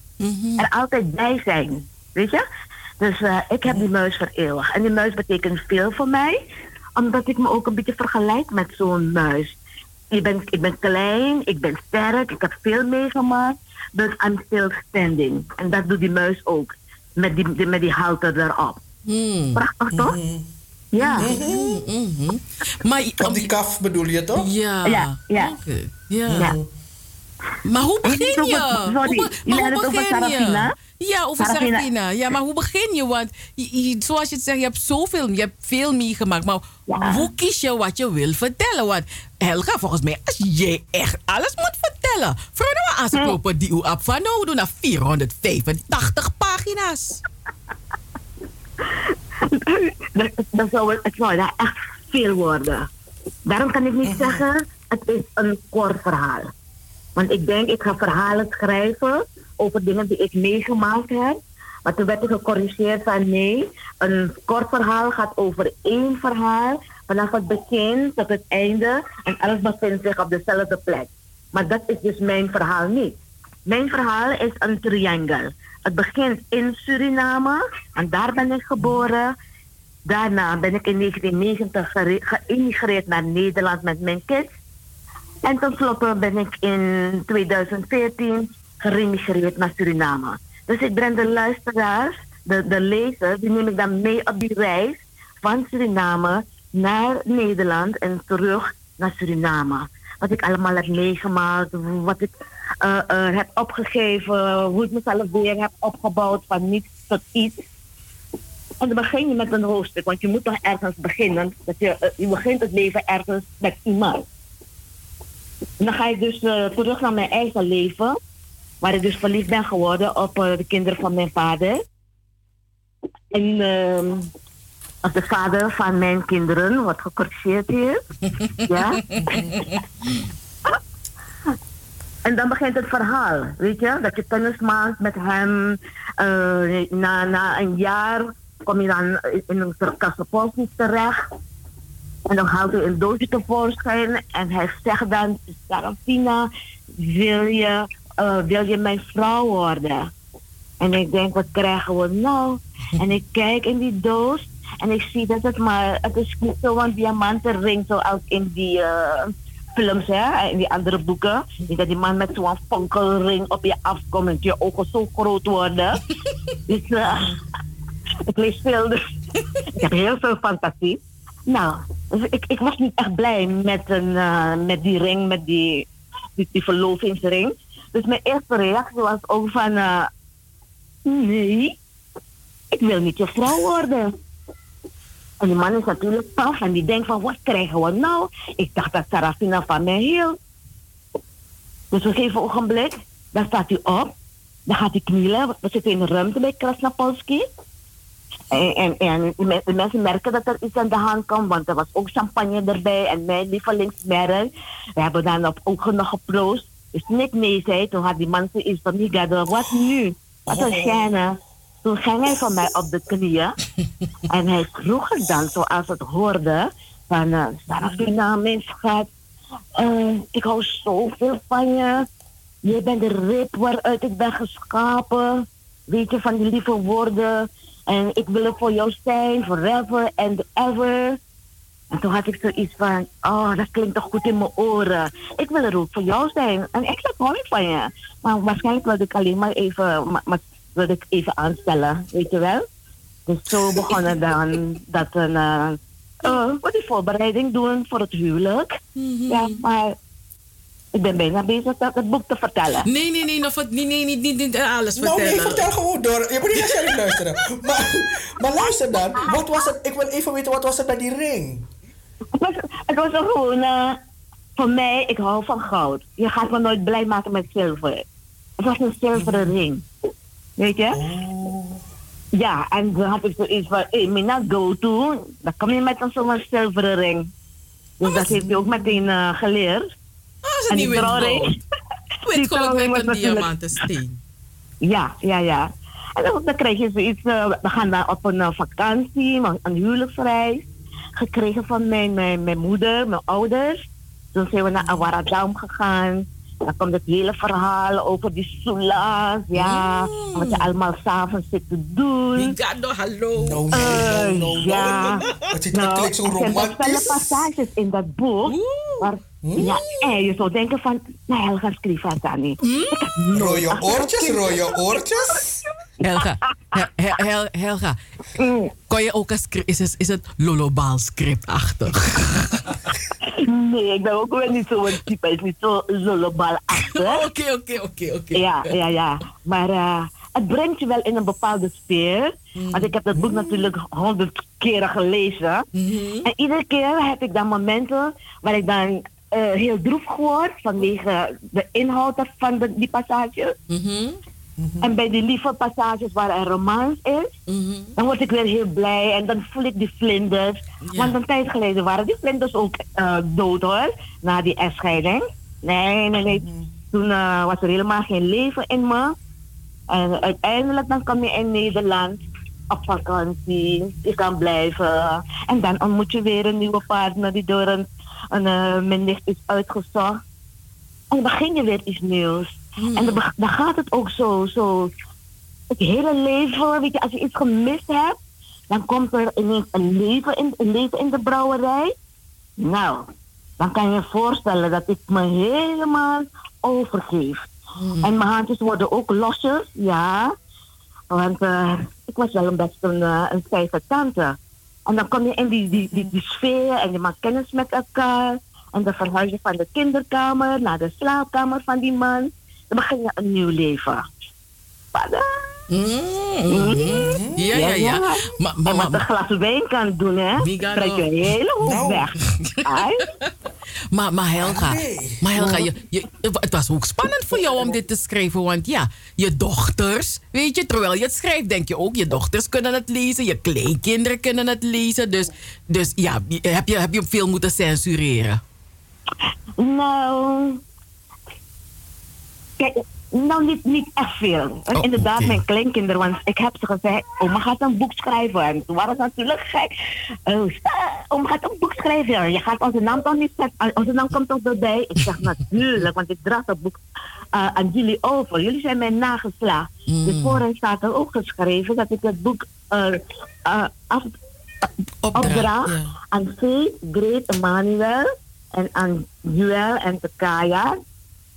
Er altijd bij zijn. Weet je? Dus eh, ik heb die muis vereeuwigd. En die muis betekent veel voor mij, omdat ik me ook een beetje vergelijk met zo'n muis. Ik ben, ik ben klein, ik ben sterk, ik heb veel meegemaakt. Dus I'm still standing. En dat doet die muis ook. Met die, die- met die halter erop. Prachtig toch? Ja. Maar, Op die kaf bedoel je toch? Ja. Ja, ja. Oké. Ja. Ja. Maar hoe begin je? sorry, Hoe maar hoe het over begin je? Ja, over Sarafina. Sarafina. Ja, maar hoe begin je? Want je- je- zoals je het zegt, je hebt zoveel, je hebt veel meegemaakt. Maar hoe kies je wat je wil vertellen? Want Helga, volgens mij, als jij echt alles moet vertellen. Nou als ik lopen die u op van nou, we doen naar 485 pagina's. dat, dat zou, het zou daar echt veel worden. Daarom kan ik niet zeggen, het is een kort verhaal. Want ik denk, ik ga verhalen schrijven over dingen die ik meegemaakt heb. Maar toen werd ik gecorrigeerd van nee, een kort verhaal gaat over één verhaal. Vanaf het begin tot het einde. En alles bevindt zich op dezelfde plek. Maar dat is dus mijn verhaal niet. Mijn verhaal is een triangle. Het begint in Suriname. En daar ben ik geboren. Daarna ben ik in 1990 gere- geïmigreerd naar Nederland met mijn kids. En tenslotte ben ik in 2014 geremigreerd naar Suriname. Dus ik breng de luisteraars, de, de lezers, die neem ik dan mee op die reis van Suriname naar Nederland en terug naar Suriname. Wat ik allemaal heb meegemaakt, wat ik eh, eh, heb opgegeven, hoe ik mezelf weer heb opgebouwd van niets tot iets. En dan begin je met een hoofdstuk, want je moet toch ergens beginnen. Dat je, eh, je begint het leven ergens met iemand. Dan ga ik dus eh, terug naar mijn eigen leven, waar ik dus verliefd ben geworden op eh, de kinderen van mijn vader. En ehm, als de vader van mijn kinderen, wat gecorrigeerd hier. ja. En dan begint het verhaal, weet je? Dat je kennis maakt met hem. eh, na, na een jaar kom je dan in een kassenpost terecht. En dan haalt hij een doosje tevoorschijn en hij zegt dan, Sarafina, wil je, eh, wil je mijn vrouw worden? En ik denk, wat krijgen we nou? En ik kijk in die doos en ik zie dat het maar, het is zo'n diamantenring zoals in die eh, films, hè, in die andere boeken. Dat die man met zo'n fonkelring op je afkomt en je ogen zo groot worden. dus eh, ik lees veel, dus ik heb heel veel fantasie. Nou, dus ik, ik was niet echt blij met, een, eh, met die ring, met die, verlovingsring. Dus mijn eerste reactie was ook van... eh, nee, ik wil niet je vrouw worden. En die man is natuurlijk paf en die denkt van, wat krijgen we nou? Ik dacht dat Sarafina van mij hield. Dus op een gegeven ogenblik, dan staat hij op. Dan gaat hij knielen. We zitten in een ruimte bij Krasnapolski. En, en, en de me- de mensen merken dat er iets aan de hand komt, want er was ook champagne erbij en mijn lievelingsmerk. We hebben dan op ogen nog geproost. Dus ik nee zei, toen had die man zoiets van, Migado, wat nu? Wat een gêne. Toen ging hij van mij op de knieën. en hij vroeg het dan, zoals het hoorde, van, uh, Sarafina, mijn schat, eh, ik hou zoveel van je. Je bent de rib waaruit ik ben geschapen. Weet je, van die lieve woorden. En ik wil er voor jou zijn, forever and ever. En toen had ik zoiets van, oh, dat klinkt toch goed in mijn oren. Ik wil er ook voor jou zijn. En ik hou ik van je. Maar waarschijnlijk wilde ik alleen maar even, maar, maar wilde ik even aanstellen, weet je wel. Dus zo begon het dan dat een, eh eh, wat die voorbereiding doen voor het huwelijk. Ja, maar ik ben bijna bezig dat het boek te vertellen. Nee, nee, nee, nee, nee, niet, niet, niet alles Nou, vertellen. nee, vertel gewoon door. Je moet niet naar Sherry luisteren. Maar, maar luister dan. Wat was het? Ik wil even weten, wat was het bij die ring? Het was, het was er gewoon, eh, voor mij, ik hou van goud. Je gaat me nooit blij maken met zilver. Het was een zilveren ring. Weet je? Ja, en toen had ik zoiets van, hey, not go to. Dan kom je met een zo'n zilveren ring. Dus dat heeft hij ook meteen eh, geleerd. Ah, is het En niet die wit die Wit met was een natuurlijk- diamantensteen. Ja, ja, ja. En dan, dan krijg je zoiets, eh, we gaan dan op een eh, vakantie, een, een huwelijksreis. Gekregen van mijn, mijn, mijn moeder, mijn ouders. Toen zijn we naar Awaradam gegaan. Dan komt het hele verhaal over die soela's, ja. Wat je allemaal s'avonds zit te doen. Migado, hallo. No, Eh, no, no, no. ja. Het is Nou, natuurlijk zo er zijn romantisch. passages in dat boek. Maar, ja, en je zou denken van, nou Helga schreef aan Tani. Rode oortjes, rode oortjes. Helga, Hel- Hel- Hel- Helga, Mm. kon je ook een script, is het, is het lollobaal scriptachtig? Nee, ik ben ook wel niet zo'n type. Ik is niet zo lullebal-achtig. Oké, oké, oké, oké. Ja, ja, ja. Maar eh, het brengt je wel in een bepaalde sfeer. Want ik heb dat boek natuurlijk honderd keren gelezen. En iedere keer heb ik dan momenten waar ik dan eh, heel droef word vanwege de inhoud van de, die passage. En bij die lieve passages waar er romans is, dan word ik weer heel blij en dan voel ik die vlinders. Want een tijd geleden waren die vlinders ook eh, dood hoor, na die echtscheiding. Nee, nee, nee. Toen eh, was er helemaal geen leven in me. En uiteindelijk dan kom je in Nederland op vakantie, je kan blijven. En dan ontmoet je weer een nieuwe partner die door een, een eh, mijn nicht is uitgezocht. En dan begin je weer iets nieuws. En dan, gaat het ook zo, zo. Het hele leven, weet je, als je iets gemist hebt, dan komt er ineens een leven in, een leven in de brouwerij. Nou, dan kan je je voorstellen dat ik me helemaal overgeef. En mijn handjes worden ook losjes, ja. Want eh, ik was wel een best een, eh, een stijve tante. En dan kom je in die, die, die, sfeer en je maakt kennis met elkaar. En dan verhuis je van de kinderkamer naar de slaapkamer van die man. Dan begin je een nieuw leven. Pada. Ja, ja, ja. Maar, maar, en wat maar, een glas wijn kan doen, hè? Trek je hele hoop Nou. weg. Ai? maar, maar Helga, nee. maar Helga je, je, het was ook spannend voor jou om dit te schrijven. Want ja, je dochters, weet je, terwijl je het schrijft, denk je ook, je dochters kunnen het lezen, je kleinkinderen kunnen het lezen. Dus, dus ja, heb je, heb je veel moeten censureren? Nou, kijk, nou niet, niet echt veel. Want Oh, inderdaad, mijn kleinkinderen, want ik heb ze gezegd, oma gaat een boek schrijven. En toen waren ze natuurlijk gek. Oh, oma gaat een boek schrijven. Je gaat onze naam toch niet zetten? Onze naam komt toch erbij? Ik zeg natuurlijk, want ik draag dat boek eh, aan jullie over. Jullie zijn mijn nageslacht. Dus voor hen staat er ook geschreven dat ik het boek eh, eh, af, opdraag ja. aan Faith, Great Emmanuel en aan Joel en Tekaya.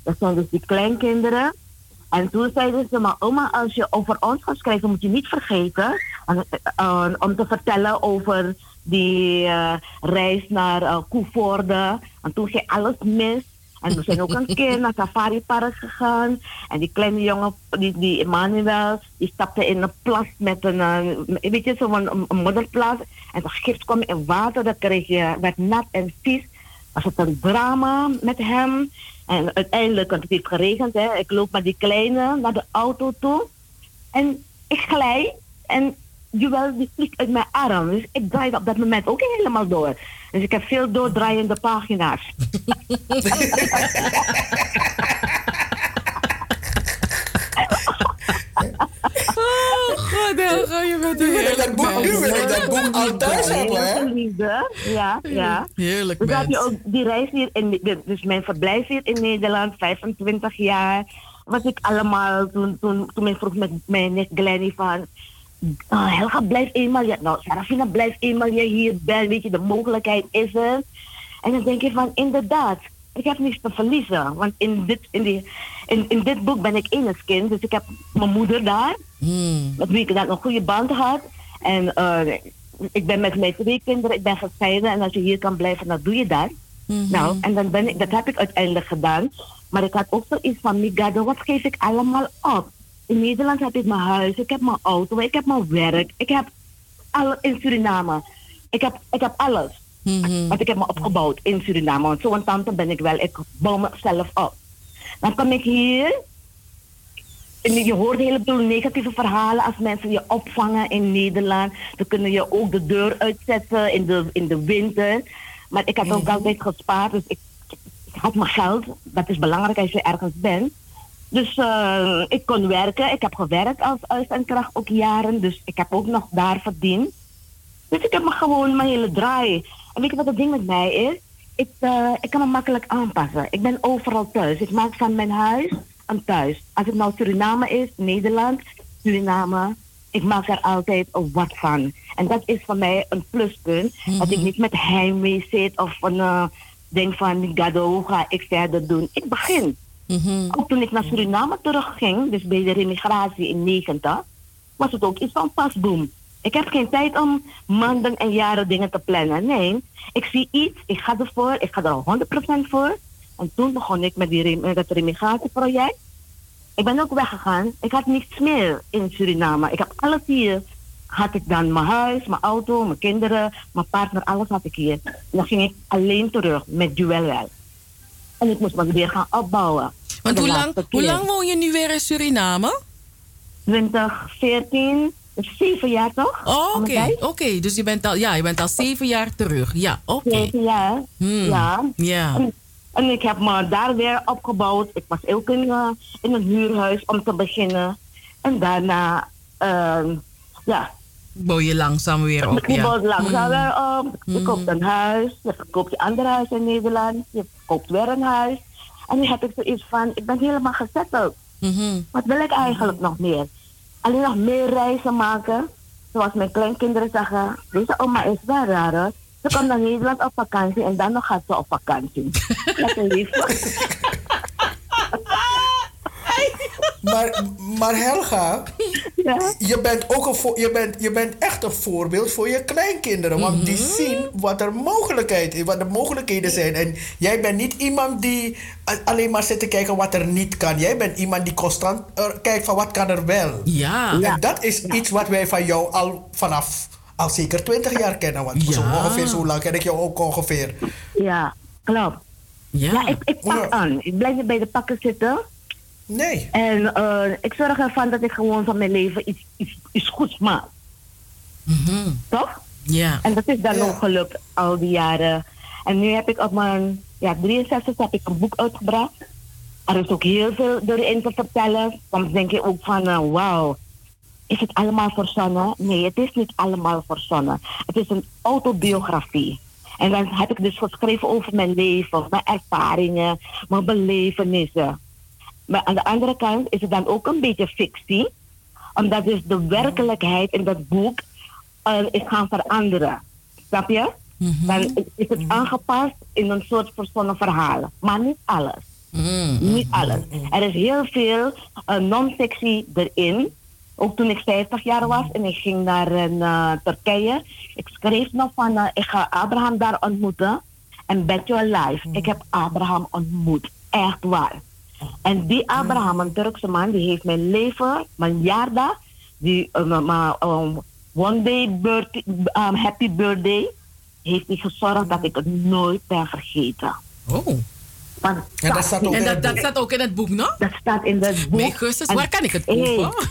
Dat zijn dus die kleinkinderen. En toen zeiden ze, maar oma, als je over ons gaat schrijven, moet je niet vergeten eh, eh, om te vertellen over die eh, reis naar uh, Koevoorde. Want toen ging alles mis. En we zijn ook een keer naar Safari Park gegaan. En die kleine jongen, die, die Emmanuel, die stapte in een plas met een, weet je, zo'n modderplas. En dat gift kwam in water, dat kreeg je, werd nat en vies. Was het een drama met hem. En uiteindelijk, want het heeft geregend, hè, ik loop met die kleine naar de auto toe. En ik glij en Joël die vliegt uit mijn arm. Dus ik draai op dat moment ook helemaal door. Dus ik heb veel doordraaiende pagina's. Oh, god, Helga, je bent een ik heerlijk dat boek, nu wil ik dat boek al thuis hebben, hè? Liefde. Ja, ja. Heerlijk Dus heb je ook die reis hier in, dus mijn verblijf hier in Nederland, 25 jaar, was ik allemaal, toen, toen, toen men vroeg met mijn nicht Glenny van, oh, Helga blijf eenmaal, ja, nou Sarafina blijf eenmaal je hier bent, weet je, de mogelijkheid is er. En dan denk je van, inderdaad, ik heb niets te verliezen, want in dit, in die, in, in dit boek ben ik enigskind, dus ik heb mijn moeder daar, met wie ik dan een goede band had. En eh, ik ben met mijn twee kinderen, ik ben gescheiden. En als je hier kan blijven, dan doe je dat. Nou, en dan ben ik, dat heb ik uiteindelijk gedaan. Maar ik had ook zoiets van, Migado, wat geef ik allemaal op? In Nederland heb ik mijn huis, ik heb mijn auto, ik heb mijn werk. Ik heb alles in Suriname. Ik heb, ik heb alles. Want ik heb me opgebouwd in Suriname. Want zo'n tante ben ik wel. Ik bouw mezelf op. Dan kom ik hier. En je hoort een heleboel negatieve verhalen als mensen je opvangen in Nederland. Dan kunnen je ook de deur uitzetten in de, in de winter. Maar ik had ook altijd gespaard, dus ik, ik had mijn geld. Dat is belangrijk als je ergens bent. Dus eh, ik kon werken. Ik heb gewerkt als huis en kracht ook jaren. Dus ik heb ook nog daar verdiend. Dus ik heb me gewoon mijn hele draai. En weet je wat het ding met mij is? Ik, eh, ik kan me makkelijk aanpassen. Ik ben overal thuis. Ik maak van mijn huis een thuis. Als het nou Suriname is, Nederland, Suriname. Ik maak er altijd wat van. En dat is voor mij een pluspunt. Dat ik niet met heimwee zit of een, eh, denk van, Gado, hoe ga ik verder doen? Ik begin. Ook toen ik naar Suriname terugging, dus bij de remigratie in 90, was het ook iets van pasboom. Ik heb geen tijd om maanden en jaren dingen te plannen. Nee, ik zie iets, ik ga ervoor, ik ga er al 100% voor. En toen begon ik met, die, met het remigratieproject. Ik ben ook weggegaan. Ik had niets meer in Suriname. Ik heb alles hier. Had ik dan mijn huis, mijn auto, mijn kinderen, mijn partner, alles had ik hier. En dan ging ik alleen terug met Duel wel. En ik moest me weer gaan opbouwen. Want hoe lang, hoe lang woon je nu weer in Suriname? 2014, dus zeven jaar toch? Oh, oké. Oké, dus je bent, al, ja, je bent al zeven jaar terug. Ja, oké. Zeven jaar. Hmm. Ja. Ja. En, en ik heb me daar weer opgebouwd. Ik was ook in, eh, in een huurhuis om te beginnen. En daarna, ehm, ja, Bouw je langzaam weer op. je Ja. bouwt langzaam Hmm. weer op. Je koopt een huis. Je verkoopt je andere huis in Nederland. Je koopt weer een huis. En nu heb ik zoiets van, ik ben helemaal gezetteld. Mhm. Wat wil ik eigenlijk nog meer? Alleen nog meer reizen maken. Zoals mijn kleinkinderen zeggen, deze oma is wel raar. Ze komt naar Nederland op vakantie en dan nog gaat ze op vakantie. Lekker lief. Maar, maar Helga, je, bent ook een voor, je, bent, je bent echt een voorbeeld voor je kleinkinderen. Want die zien wat er mogelijkheid is, wat de mogelijkheden zijn. En jij bent niet iemand die alleen maar zit te kijken wat er niet kan. Jij bent iemand die constant eh, kijkt van wat kan er wel. Ja. En dat is iets wat wij van jou al vanaf al zeker 20 jaar kennen. Want zo Ja. ongeveer zo lang ken ik jou ook ongeveer. Ja, klopt. Ja, ik, ik pak aan. Ik blijf niet bij de pakken zitten. Nee. En eh, ik zorg ervan dat ik gewoon van mijn leven iets, iets, iets goeds maak. Toch? Ja. En dat is dan ook gelukt al die jaren. En nu heb ik op mijn ja, 63 heb ik een boek uitgebracht. Er is ook heel veel erin te vertellen. Soms denk je ook van, eh, wauw, is het allemaal verzonnen? Nee, het is niet allemaal verzonnen. Het is een autobiografie. En dan heb ik dus geschreven over mijn leven, mijn ervaringen, mijn belevenissen. Maar aan de andere kant is het dan ook een beetje fictie. Omdat dus de werkelijkheid in dat boek eh, is gaan veranderen. Snap je? Dan is het aangepast in een soort verzonnen verhaal. Maar niet alles. Niet alles. Er is heel veel eh, non-fictie erin. Ook toen ik 50 jaar was en ik ging naar eh, Turkije. Ik schreef nog van, eh, ik ga Abraham daar ontmoeten. En bet your life, ik heb Abraham ontmoet. Echt waar. En die Abraham, een Turkse man, die heeft mijn leven, mijn jaardag, die eh, um, one day birthday, um, happy birthday, heeft hij gezorgd dat ik het nooit ben vergeten. Oh. En dat staat ook En in dat, het dat boek. staat ook in het boek, nog? Dat staat in het boek. Mijn waar kan ik het Hey, kopen?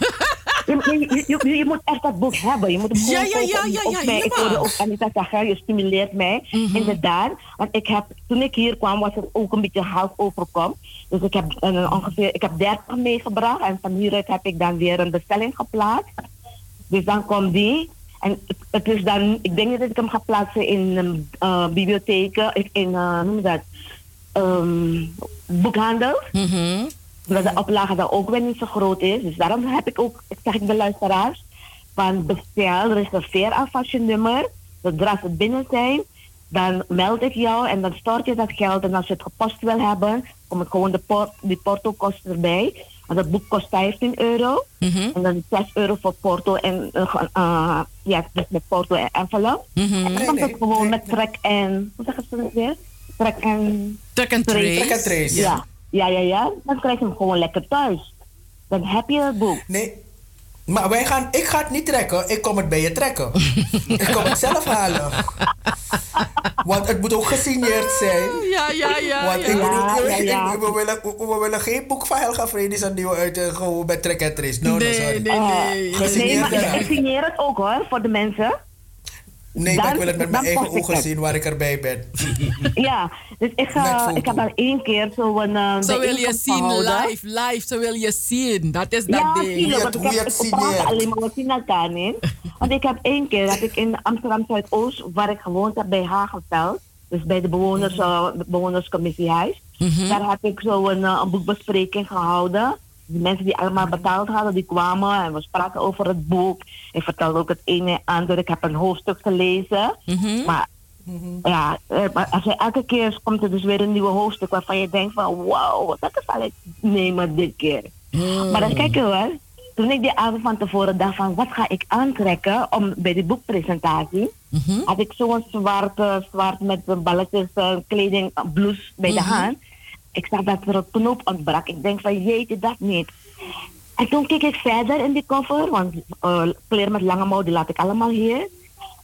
Je, je, je, je- je moet echt dat boek hebben. Je moet het Ja, ja, ja, ja, ja, mij- Ik hoorde ook Anita zeggen, je stimuleert mij. Mhm. Inderdaad. Want ik heb, toen ik hier kwam, was het ook een beetje half overkom. Dus ik heb, eh, ongeveer, ik heb 30 meegebracht. En van hieruit heb ik dan weer een bestelling geplaatst. Dus dan komt die. En het, het is dan, ik denk dat ik hem ga plaatsen in um, uh, bibliotheken, in, in uh, noem dat, Ehm boekhandel. Omdat de oplage dan ook weer niet zo groot is. Dus daarom heb ik ook, ik zeg ik de luisteraars, van bestel, reserveer alvast je nummer. Zodra ze binnen zijn, dan meld ik jou en dan stort je dat geld. En als je het gepost wil hebben, kom ik gewoon de port, die porto kost erbij. Want het boek kost 15 euro. En dan 6 euro voor porto en uh, ja, dus met porto en envelop. En dan komt het gewoon met trek en, hoe zeggen ze het weer? Trek en... Track and trace. Track and trace. Ja. Ja, ja, ja. Dan krijg je hem gewoon lekker thuis. Dan heb je het boek. Nee. Maar wij gaan, ik ga het niet trekken, ik kom het bij je trekken. ik kom het zelf halen. Want het moet ook gesigneerd zijn. Ja, ja, ja. Want ja. ik bedoel, Ja, ik- ja, ik- ja. we, willen, we, we willen geen boek van Helga Vredis die we uit eh, gewoon trace. No, no, Nee, sorry. nee, nee. nee, Gesigneerd maar ik signeer het ook hoor, voor de mensen. Nee, maar ik wil het met mijn eigen ogen het. zien waar ik erbij ben. Ja, dus ik ga... Ik heb al één keer zo'n uh, Zo wil je zien live, live, zo wil je zien. Dat is dat Ja, ding. want ik, heb, ik praat alleen maar, we zien elkaar niet. Want ik heb één keer, dat ik in Amsterdam Zuidoost, waar ik gewoond heb bij Hagenveld, dus bij de bewoners, uh, bewonerscommissiehuis, daar heb ik zo een, uh, een boekbespreking gehouden. Die mensen die allemaal betaald hadden, die kwamen en we spraken over het boek. Ik vertelde ook het ene en ander. Ik heb een hoofdstuk gelezen. Maar ja, eh, maar als je elke keer komt er dus weer een nieuwe hoofdstuk waarvan je denkt van wow, dat zal ik nemen dit keer. Maar dan kijk je wel, toen ik die avond van tevoren dacht van wat ga ik aantrekken om bij die boekpresentatie, had ik zo'n zwarte, zwart met een balletjes eh, kleding, blouse bij de Mhm. hand. Ik zag dat er een knoop ontbrak. Ik denk van jeetje, dat niet. En toen keek ik verder in die koffer, want eh kleren met lange mouw, die laat ik allemaal hier.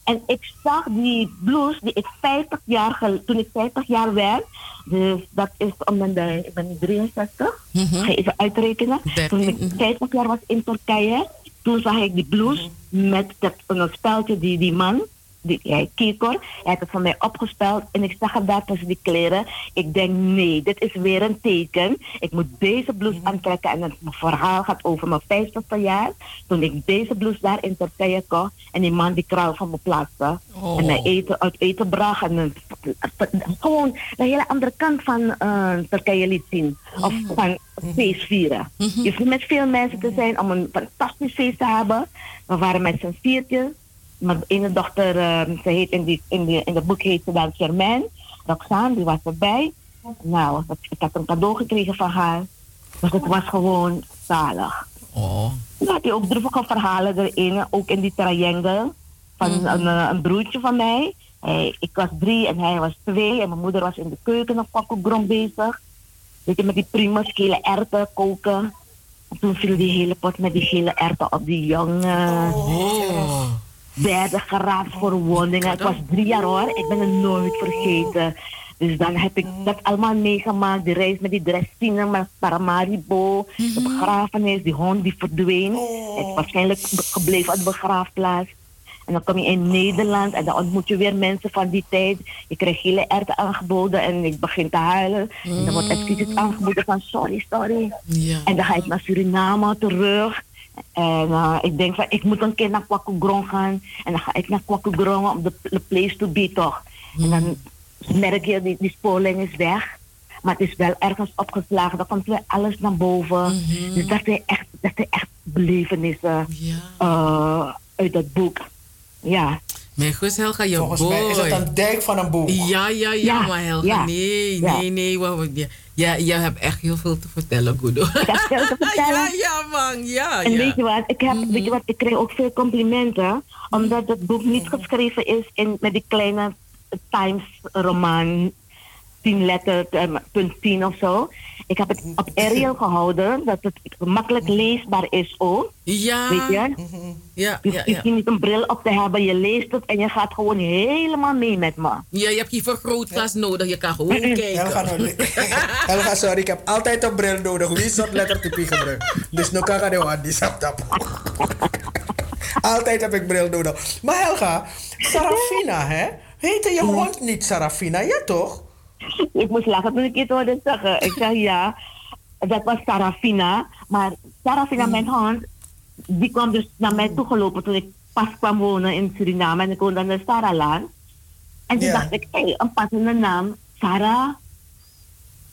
En ik zag die blouse die ik 50 jaar, toen ik 50 jaar werd, dus dat is om de, ik ben nu 63, ga je even uitrekenen. Toen ik 50 jaar was in Turkije, toen zag ik die blouse met dat, een speltje die die man, die, hij Kikor, hij had het van mij opgespeld en ik zag het daar tussen die kleren. Ik denk nee, dit is weer een teken. Ik moet deze blouse aantrekken en het verhaal gaat over mijn 50 jaar. Toen ik deze blouse daar in Turkije kocht en die man die kraal van me plaatste. En mij eten, uit eten bracht en gewoon de hele andere kant van eh, Turkije liet zien. Of van feest vieren. Je hoeft niet met veel mensen te zijn om een fantastisch feest te hebben. We waren met z'n viertjes. Mijn ene dochter, eh, ze heet in, die, in, die, in het boek heet ze dan Germaine. Roxane, die was erbij. Nou, ik had een cadeau gekregen van haar. Dus het was gewoon zalig. Oh. Dan had hij ook droevige verhalen erin, ook in die triangle. Van Mhm. een, eh, een broertje van mij. Hij, ik was drie en hij was twee. En mijn moeder was in de keuken een kokkengrom bezig. Weet je, met die primus, gele erwten koken. En toen viel die hele pot met die gele erwten op die jongen. Werden geraapt voor wondingen. Ik was drie jaar hoor. Ik ben het nooit vergeten. Dus dan heb ik dat allemaal meegemaakt. Die reis met die dressine, met Paramaribo. De begrafenis, die hond die verdween. Ik was waarschijnlijk be- gebleven op de begraafplaats. En dan kom je in Nederland en dan ontmoet je weer mensen van die tijd. Je krijgt hele erwten aangeboden en ik begin te huilen. En dan wordt excuses aangeboden van sorry, sorry. Ja. En dan ga ik naar Suriname terug. En eh, ik denk van, ik moet een keer naar Kwakugron gaan. En dan ga ik naar Kwakugron om de, de place to be toch. En dan merk je, die, die spoorlijn is weg. Maar het is wel ergens opgeslagen. Dan komt weer alles naar boven. Dus dat zijn echt, dat zijn echt belevenissen eh, uit dat boek. Ja. Mijn gus Helga, je Volgens boy. mij is het een dijk van een boek. Ja, ja, ja, Ja, maar Helga, ja, nee, ja. nee, nee. wa- Ja, ja, je hebt echt heel veel te vertellen, Guido. Ik heb veel te vertellen. ja, ja, man, ja. En ja. weet je wat, ik, heb, weet je wat, ik kreeg ook veel complimenten. Omdat het boek niet geschreven is in, met die kleine Times roman. 10 letter, eh, punt 10 of zo. Ik heb het op Arial gehouden, dat het makkelijk leesbaar is ook. Ja. Weet je? Ja, Dus ja, je ja. hoeft niet een bril op te hebben, je leest het en je gaat gewoon helemaal mee met me. Ja, je hebt geen vergrootglas nodig, je kan gewoon kijken. Helga, Helga, sorry, ik heb altijd een bril nodig. Wie soort lettertype gebruikt? Dus nu kan ik aan die saptap. Altijd heb ik bril nodig. Maar Helga, Sarafina, hè? Heette je hond niet Sarafina? Ja, toch? Ik moest lachen toen ik het hoorde zeggen. Ik zei ja, dat was Sarafina. Maar Sarafina, mijn hond, die kwam dus naar mij toegelopen toen ik pas kwam wonen in Suriname. En ik woonde aan de Saralaan. En toen dacht ik, hé, hey, een passende naam, Sarah.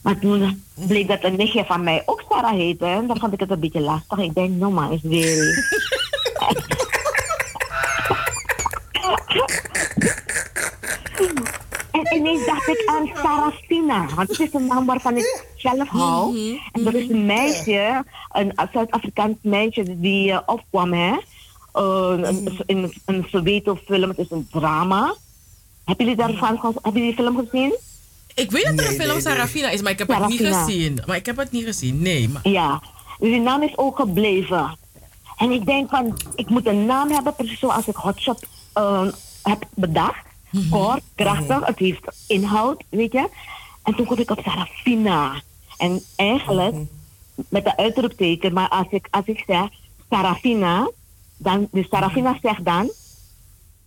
Maar toen bleek dat een nichtje van mij ook Sarah heette. En dan vond ik het een beetje lastig. Ik denk, no man, is weer... En ineens dacht ik aan Sarafina. Want het is een naam waarvan ik zelf hou. En er is een meisje, een Zuid-Afrikaans meisje die eh, opkwam, hè. Eh, een, in een Soweto-film, het is een drama. Hebben jullie daarvan hebben jullie die film gezien? Ik weet dat er een film nee, nee. Sarafina is, maar ik heb het niet gezien. Maar ik heb het niet gezien, nee. Maar... Ja, dus die naam is ook gebleven. En ik denk van, ik moet een naam hebben, precies zoals ik Hotshot eh, heb bedacht. Kort, krachtig, het heeft inhoud, weet je. En toen kwam ik op Sarafina. En eigenlijk, met de uitroepteken, maar als ik, als ik zeg Sarafina, dan, dus Sarafina zegt dan,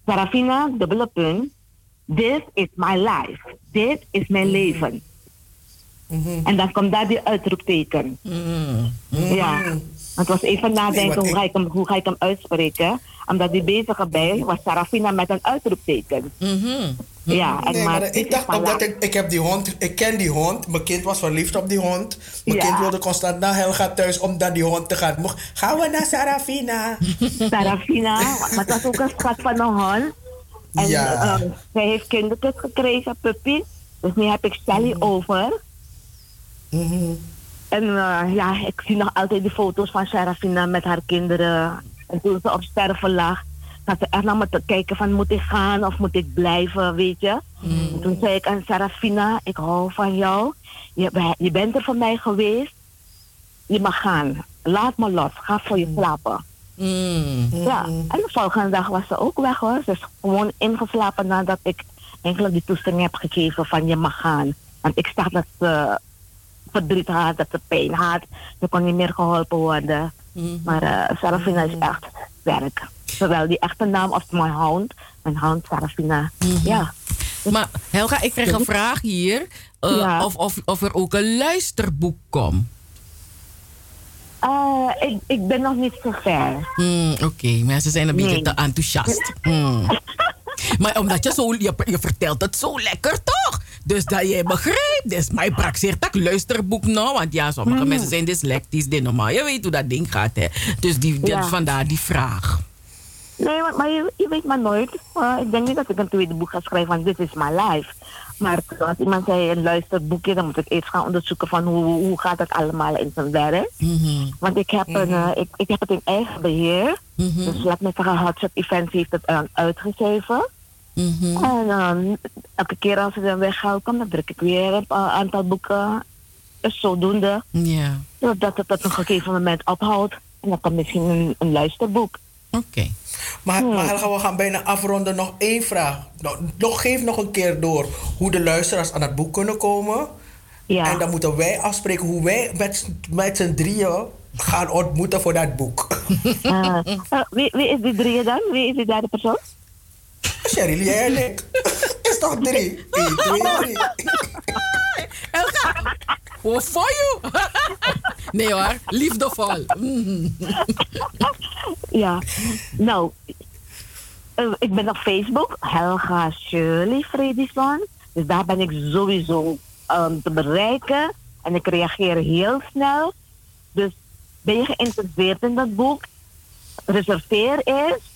Sarafina, dubbele punt. This is my life. Dit is mijn leven. En dan komt daar die uitroepteken. Ja. Want het was even nadenken hoe, ik- ga ik hem, hoe ga ik hem uitspreken. Omdat die bezige bij was Sarafina met een uitroepteken. Ja, en Nee, maar, ik is dacht omdat life. ik, ik heb die hond, ik ken die hond. Mijn kind was verliefd op die hond. Mijn Ja. kind wilde constant naar Helga thuis om naar die hond te gaan. Mocht- Gaan we naar Sarafina? Sarafina, maar het was ook een schat van een hond. En Ja. ehm, zij heeft kindertjes gekregen, puppy. Dus nu heb ik Sally over. En eh, ja, ik zie nog altijd die foto's van Sarafina met haar kinderen. En toen ze op sterven lag, zat ze echt naar me te kijken van moet ik gaan of moet ik blijven, weet je. En toen zei ik aan Sarafina, ik hou van jou. Je, je bent er voor mij geweest. Je mag gaan. Laat me los. Ga voor je slapen. Ja, en de volgende dag was ze ook weg hoor. Ze is gewoon ingeslapen nadat ik eigenlijk die toestemming heb gegeven van je mag gaan. Want ik zag dat ze verdriet had, dat ze pijn had. Ze kon niet meer geholpen worden. Maar eh Sarafina is echt werk. Zowel die echte naam als mijn hound. Mijn hound Sarafina. Ja. Maar Helga, ik kreeg een vraag hier. eh, Ja. of, of, of er ook een luisterboek komt. Eh, ik, ik ben nog niet zo ver. Hmm, Oké, mensen zijn een beetje te enthousiast. Hmm. maar omdat je zo, je, je vertelt het zo lekker toch? Dus dat je begrijpt. Dus mij praktiseert dat luisterboek nou. Want ja, sommige Hmm. mensen zijn dyslectisch. Dit normaal. Je weet hoe dat ding gaat, hè? Dus die, Ja. vandaar die vraag. Nee, maar, maar je, je weet maar nooit. Ik denk niet dat ik een tweede boek ga schrijven van This is my life. Maar als iemand zei een luisterboekje, dan moet ik eerst gaan onderzoeken van hoe, hoe gaat het allemaal in zijn werk. Want ik heb, een, eh, ik, ik heb het in eigen beheer. Dus laat me zeggen, Hotshot Events heeft het uitgegeven. En ehm, elke keer als een weghaal komt, dan druk ik weer een eh, aantal boeken. Dus zodoende. Ja. Dat het op een gegeven moment ophoudt. En dan komt misschien een, een luisterboek. Oké. Maar, maar we gaan bijna afronden. Nog één vraag. Nog, nog, geef nog een keer door hoe de luisteraars aan het boek kunnen komen. Ja. En dan moeten wij afspreken hoe wij met, met z'n drieën gaan ontmoeten voor dat boek. Eh, eh, wie, wie is die drieën dan? Wie is die derde persoon? Cheryl, jij en ik. Is toch drie? Eén, twee, drie. Elga, for you. nee hoor, liefdevol. Ja. Nou, eh, ik ben op Facebook, Helga Shirley Fredison. Dus daar ben ik sowieso ehm, te bereiken. En ik reageer heel snel. Dus ben je geïnteresseerd in dat boek? Reserveer eerst.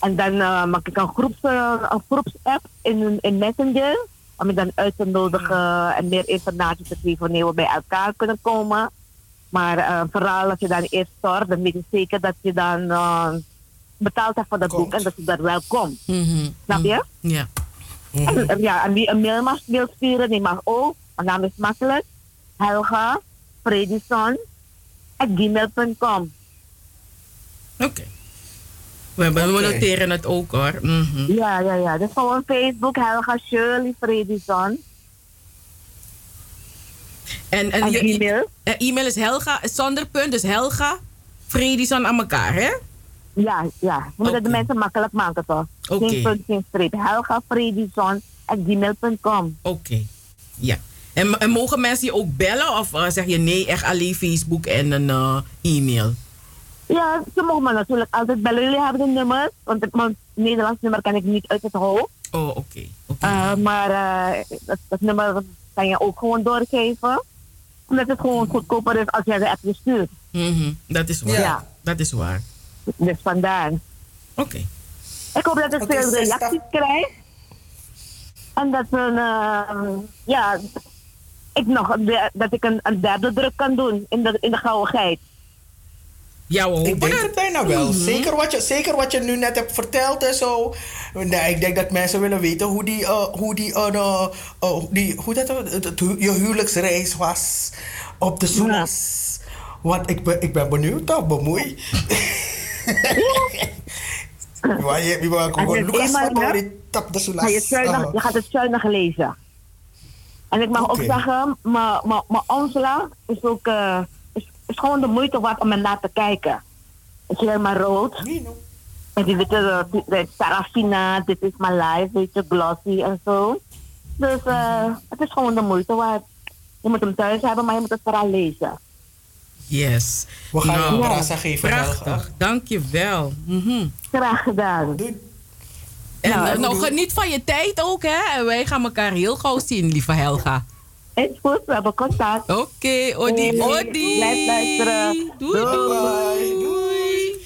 En dan eh, maak ik een, groeps, eh, een groepsapp in, in Messenger. Om je dan uit te nodigen en meer informatie te geven wanneer we bij elkaar kunnen komen. Maar eh, vooral als je dan eerst stort, dan weet je zeker dat je dan betaald hebt voor dat boek en dat je daar wel komt. Snap je? Ja. En, eh, ja, en wie een mail mag wil sturen, die mag ook. Mijn naam is makkelijk. Helga at gmail.com. Oké. We, we Oké. noteren het ook hoor. Mhm. Ja, ja, ja. Dus gewoon Facebook, Helga Shirley Fredison. En, en En je e-mail? eh, e-mail is Helga, zonder punt, dus Helga, Fredison aan elkaar, hè? Ja, ja. We moeten de mensen makkelijk maken toch? Oké. Geen punt, geen streep. Helga Fredison at gmail.com. Oké. Ja. En, en mogen mensen je ook bellen of eh, zeg je nee, echt alleen Facebook en een eh, e-mail? Ja, ze mogen me natuurlijk altijd bellen. Jullie hebben de nummers, want het mijn Nederlands nummer kan ik niet uit het hoofd. Oh, oké. Eh, maar eh, dat, dat nummer kan je ook gewoon doorgeven. Omdat het gewoon goedkoper is als jij de appje stuurt. Mhm, Dat is waar. Ja. Dat is waar. Dus vandaar. Oké. Ik hoop dat ik veel reacties krijg. En dat, we, eh, ja, ik nog, een dat ik een, een derde druk kan doen in de, in de gauwigheid. Ja, we Ik denk het bijna wel. Mhm. zeker, wat je, zeker wat je nu net hebt verteld en zo. Ik denk dat mensen willen weten hoe die, eh, hoe die, eh, eh, die hoe dat, je huwelijksreis was op de Soelas. Want ik ben, ik ben benieuwd, toch? Bemoei. Ja, je, je, gewoon Lucas tap de Soelas. ga je, gaat het zuinig lezen. En ik mag ook zeggen, mijn omslag is ook is gewoon de moeite waard om naar te kijken. Het is helemaal rood. En die witte, eh, de Sarafina, dit is my life, weet je, glossy en zo. Dus eh, het is gewoon de moeite waard. Je moet hem thuis hebben, maar je moet het vooral lezen. Yes. We gaan nou, een brasa. Prachtig, dankjewel. Mm -hmm. Graag gedaan. Doei. En nou, eh, geniet van je tijd ook, hè. En wij gaan elkaar heel gauw zien, lieve Helga. Het. Oké, okay, Odi, Odi. Blijf doei. doei. doei.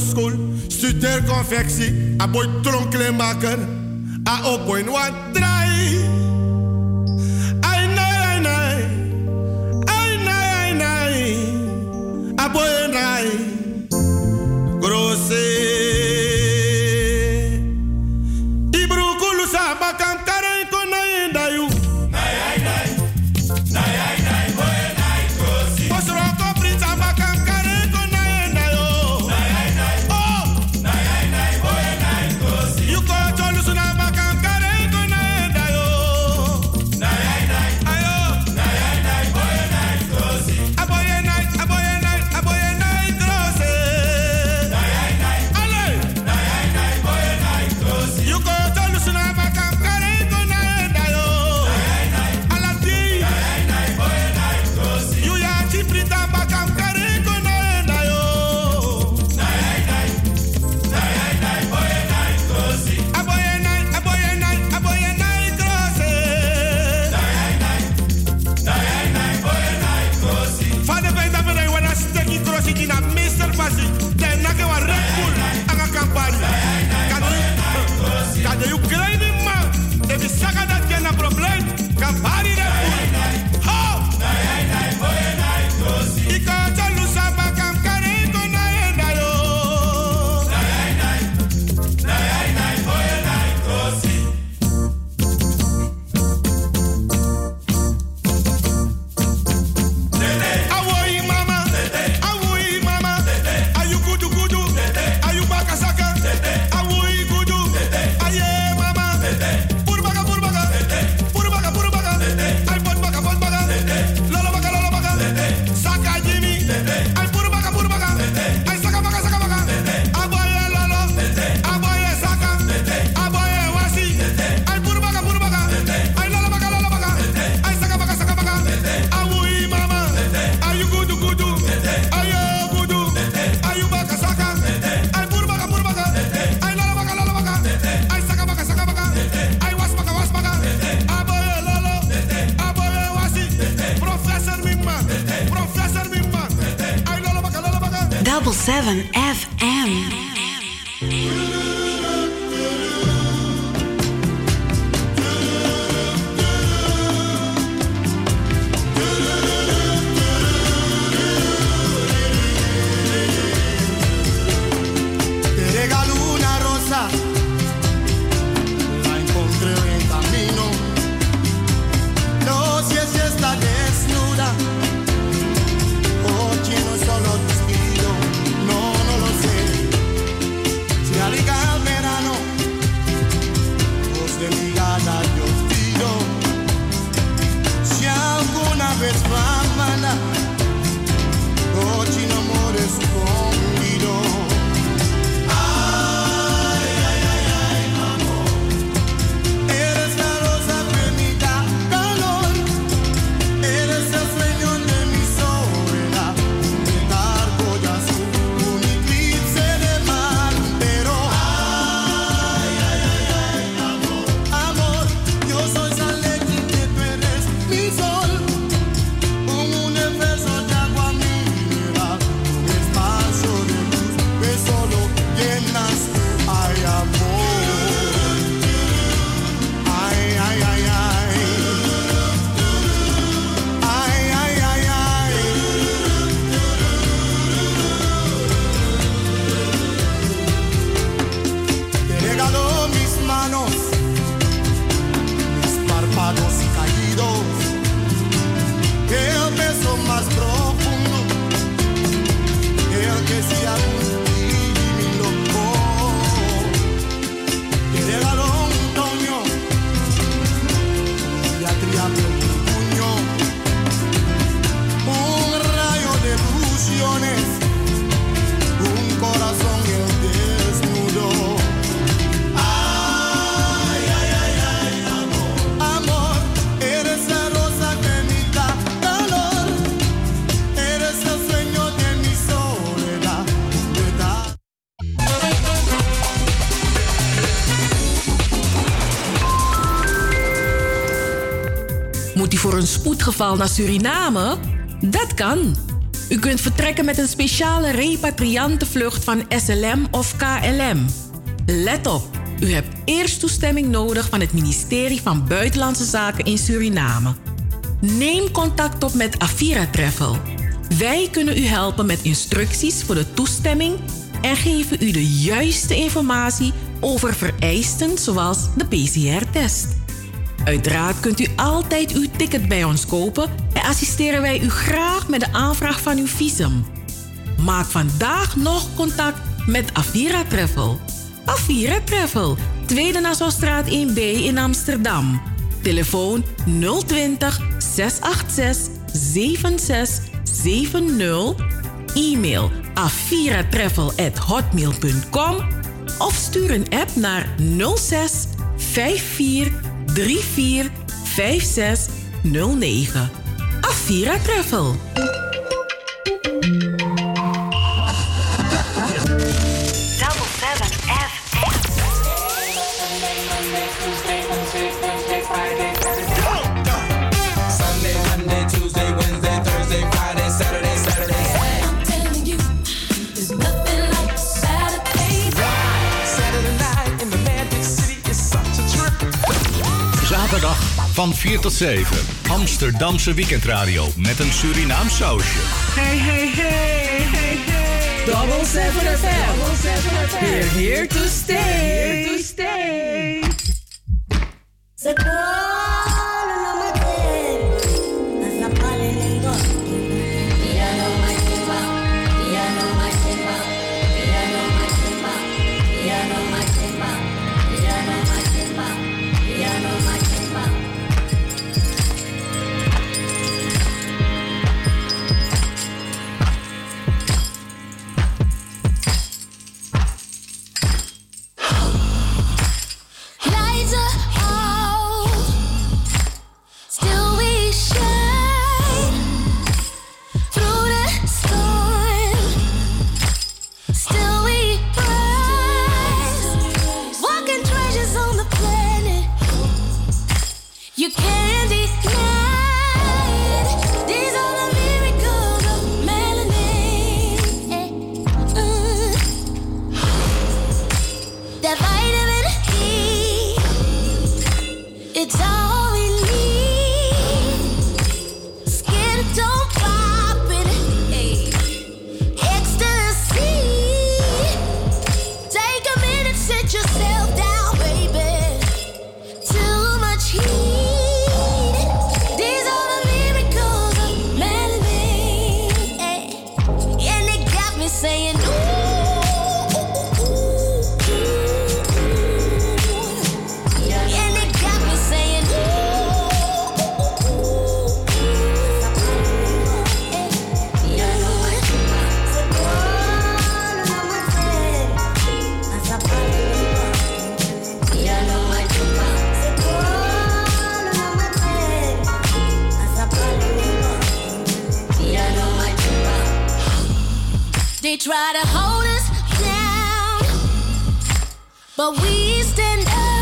school. Suter confectie, a boy tronkle maken. A op boy one. vez va a manar, oggi. Spoedgeval naar Suriname? Dat kan. U kunt vertrekken met een speciale repatriantenvlucht van SLM of KLM. Let op, u hebt eerst toestemming nodig van het ministerie van Buitenlandse Zaken in Suriname. Neem contact op met Avira Travel. Wij kunnen u helpen met instructies voor de toestemming en geven u de juiste informatie over vereisten zoals de PCR-test. Uiteraard kunt u altijd uw ticket bij ons kopen en assisteren wij u graag met de aanvraag van uw visum. Maak vandaag nog contact met Avira Travel. Avira Travel, Tweede Nassaustraat 1B in Amsterdam. Telefoon 020 686 7670. E-mail aviratravel@hotmail.com of stuur een app naar 06 54 34 56 09. Avira Travel. Van 4 tot 7. Amsterdamse weekendradio met een Surinaam sausje. Hey, hey, hey, hey, hey. Double 7 FM. Double 7 FM. We're here to stay. Here to stay. They try to hold us down, but we stand up.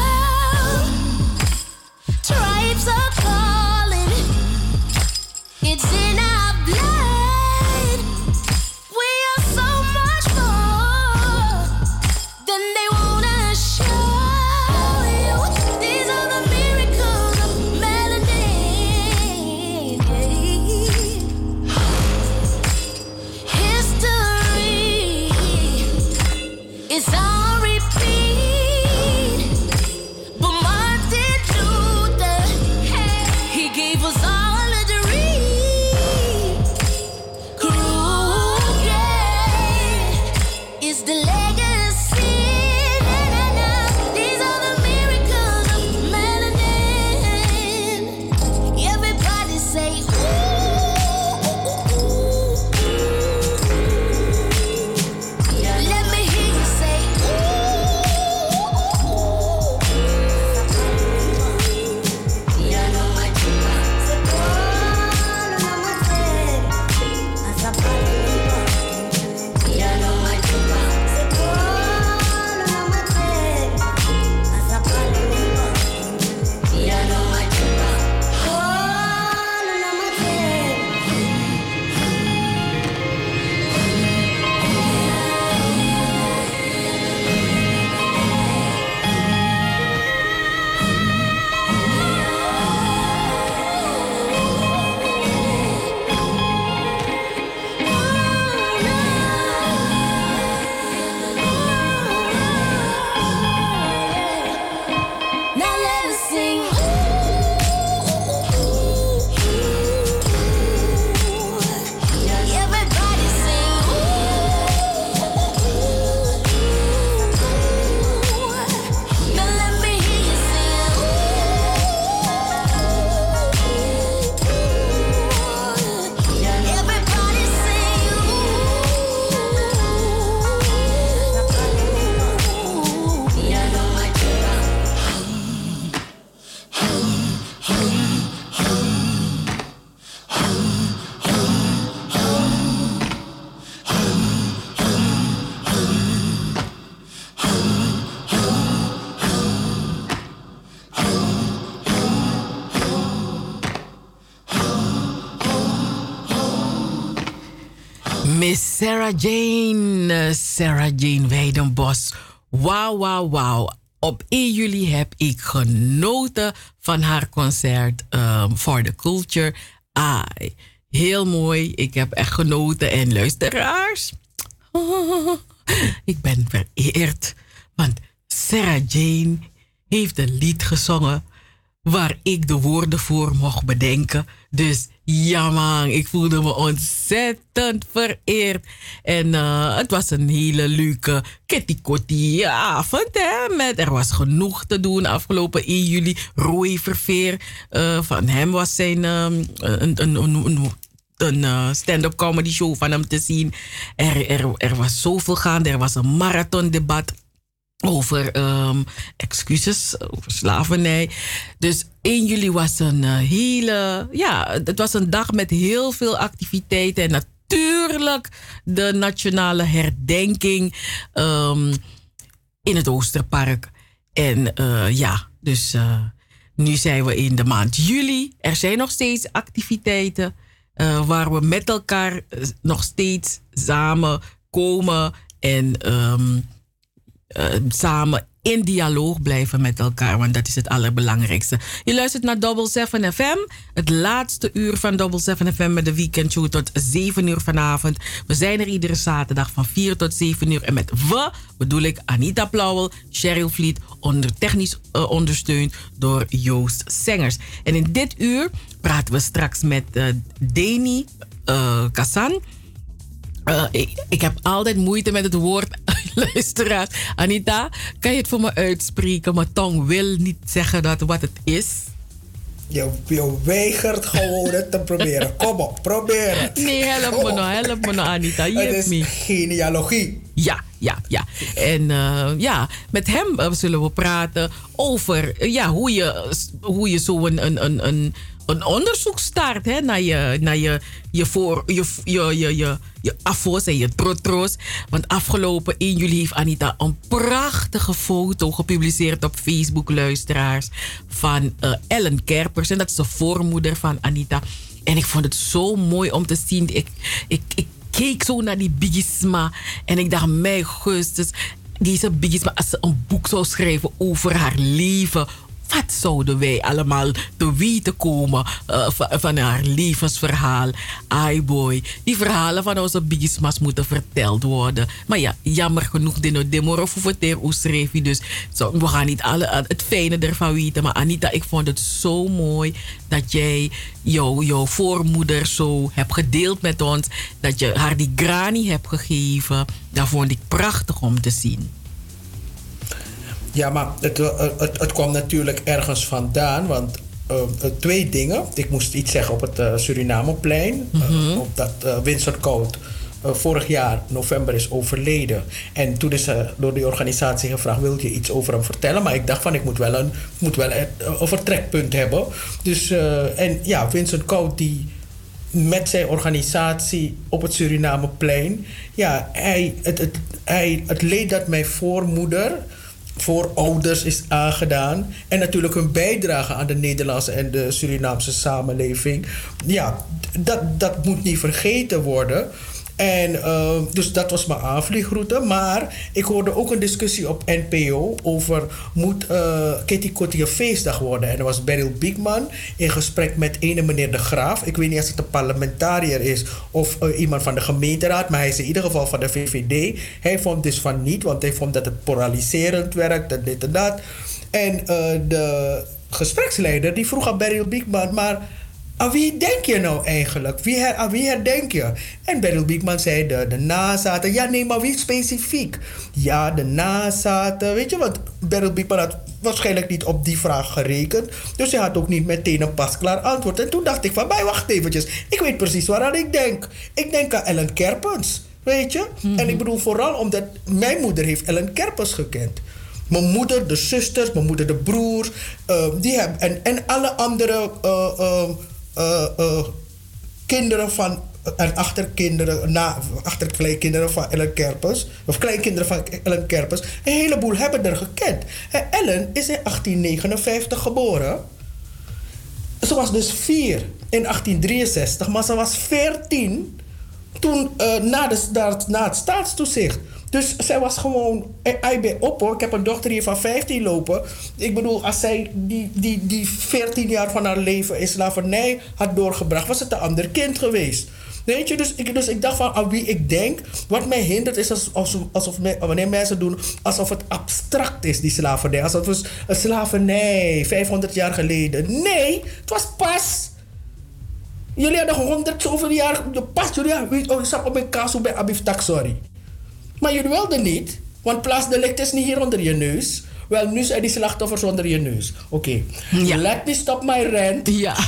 Sarah Jane, eh, Sarah Jane Weidenbos. Wauw, wauw, wauw. Op 1 juli heb ik genoten van haar concert ehm, For the Culture. Ah, heel mooi. Ik heb echt genoten. En luisteraars, ik ben vereerd. Want Sarah Jane heeft een lied gezongen waar ik de woorden voor mocht bedenken. Dus ja man, ik voelde me ontzettend vereerd. En eh, het was een hele leuke kitty avond. Hè? Met, er was genoeg te doen afgelopen 1 juli. Roy Verveer, eh, van hem was zijn ehm, een, een, een, eh, stand-up comedy show van hem te zien. Er, er, er was zoveel gaande. Er was een marathondebat over ehm, excuses, over slavernij. Dus 1 juli was een eh, hele, ja, het was een dag met heel veel activiteiten en natuurlijk de nationale herdenking ehm, in het Oosterpark. En eh, ja, dus eh, nu zijn we in de maand juli. Er zijn nog steeds activiteiten waar we met elkaar nog steeds samen komen en ehm, eh, samen in dialoog blijven met elkaar, want dat is het allerbelangrijkste. Je luistert naar Double 7 FM, het laatste uur van Double 7 FM met de weekendshow tot 7 uur vanavond. We zijn er iedere zaterdag van 4 tot 7 uur. En met we bedoel ik Anita Plauwel, Cheryl Vliet, onder technisch eh, ondersteund door Joost Sengers. En in dit uur praten we straks met uh, Deni Kassan. Uh, ik, ik, heb altijd moeite met het woord luisteraars. Anita, kan je het voor me uitspreken? Mijn tong wil niet zeggen dat wat het is. Je, je weigert gewoon het te proberen. Kom op, probeer het. Nee, help me nou, help me nou, Anita. Het is me. genealogie. Ja, ja, ja. En uh, ja, met hem uh, zullen we praten over ja, hoe je, hoe je zo een, een, een, een, een onderzoek start hè, naar je, naar je, je, voor, je, je, je, je, je afos en je trotro's. Want afgelopen 1 juli heeft Anita een prachtige foto gepubliceerd op Facebook, luisteraars, van uh, Ellen Kerpers. En dat is de voormoeder van Anita. En ik vond het zo mooi om te zien. Ik, ik, ik keek zo naar die Bigisma. En ik dacht, mijn gustus, deze Bigisma, als ze een boek zou schrijven over haar leven. Wat zouden wij allemaal te weten komen uh, van, haar levensverhaal? Ai boy, die verhalen van onze Bigisma's moeten verteld worden. Maar ja, jammer genoeg, Dino Demoro voor schreef Dus zo, we gaan niet alle, het fijne ervan weten. Maar Anita, ik vond het zo mooi dat jij jou, jouw voormoeder zo hebt gedeeld met ons. Dat je haar die grani hebt gegeven. Dat vond ik prachtig om te zien. Ja, maar het, het, het kwam natuurlijk ergens vandaan. Want uh, twee dingen. Ik moest iets zeggen op het uh, Surinameplein. Mm -hmm. op dat Vincent Koud vorig jaar november is overleden. En toen is door die organisatie gevraagd: wil je iets over hem vertellen? Maar ik dacht van ik moet wel een, moet wel een, een vertrekpunt hebben. Dus en ja, Vincent Koud die met zijn organisatie op het Surinameplein. Ja, hij, het, het, hij, het leed dat mijn voormoeder voor ouders is aangedaan. En natuurlijk hun bijdrage aan de Nederlandse en de Surinaamse samenleving. Ja, dat, dat moet niet vergeten worden. En uh, dus dat was mijn aanvliegroute. Maar ik hoorde ook een discussie op NPO over moet uh, Kitty Kotti een feestdag worden. En er was Beryl Biekman in gesprek met ene meneer De Graaf. Ik weet niet of het een parlementariër is of uh, iemand van de gemeenteraad. Maar hij is in ieder geval van de VVD. Hij vond dus van niet, want hij vond dat het polariserend werkt en dit en dat. En de gespreksleider die vroeg aan Beryl Biekman, maar aan wie denk je nou eigenlijk? Wie her, aan wie herdenk je? En Beryl Biekman zei de, de nazaten. Ja, nee, maar wie specifiek? Ja, de nazaten. Weet je wat? Beryl Biekman had waarschijnlijk niet op die vraag gerekend. Dus hij had ook niet meteen een pasklaar antwoord. En toen dacht ik van, bij wacht eventjes. Ik weet precies waaraan ik denk. Ik denk aan Ellen Kerpens. Weet je? En ik bedoel vooral omdat mijn moeder heeft Ellen Kerpens gekend. Mijn moeder, de zusters, mijn moeder, de broers. eh, die hebben, en, en alle andere eh, eh, eh, eh, kinderen van. En achterkinderen, na, achterkleinkinderen van Ellen Kerpers. Of kleinkinderen van Ellen Kerpers. Een heleboel hebben er gekend. En Ellen is in 1859 geboren. Ze was dus vier in 1863, maar ze was 14 toen, eh, na, na het staatstoezicht. Dus zij was gewoon. eh, Ik ben op hoor. Ik heb een dochter hier van 15 lopen. Ik bedoel, als zij die, die, die 14 jaar van haar leven in slavernij had doorgebracht, was het een ander kind geweest. Weet je, dus ik, dus ik dacht van aan wie ik denk. Wat mij hindert is alsof, alsof, wanneer mensen doen alsof het abstract is, die slavernij. Alsof het een slavernij 500 jaar geleden. Nee, het was pas. Jullie hadden honderd zoveel jaar. Pas jullie. Oh, ik zag op mijn kaas bij Abif sorry. Maar jullie wilden niet, want plaatsdelict is niet hier onder je neus. Wel, nu zijn die slachtoffers onder je neus. Oké. Let me stop my rant. Ja.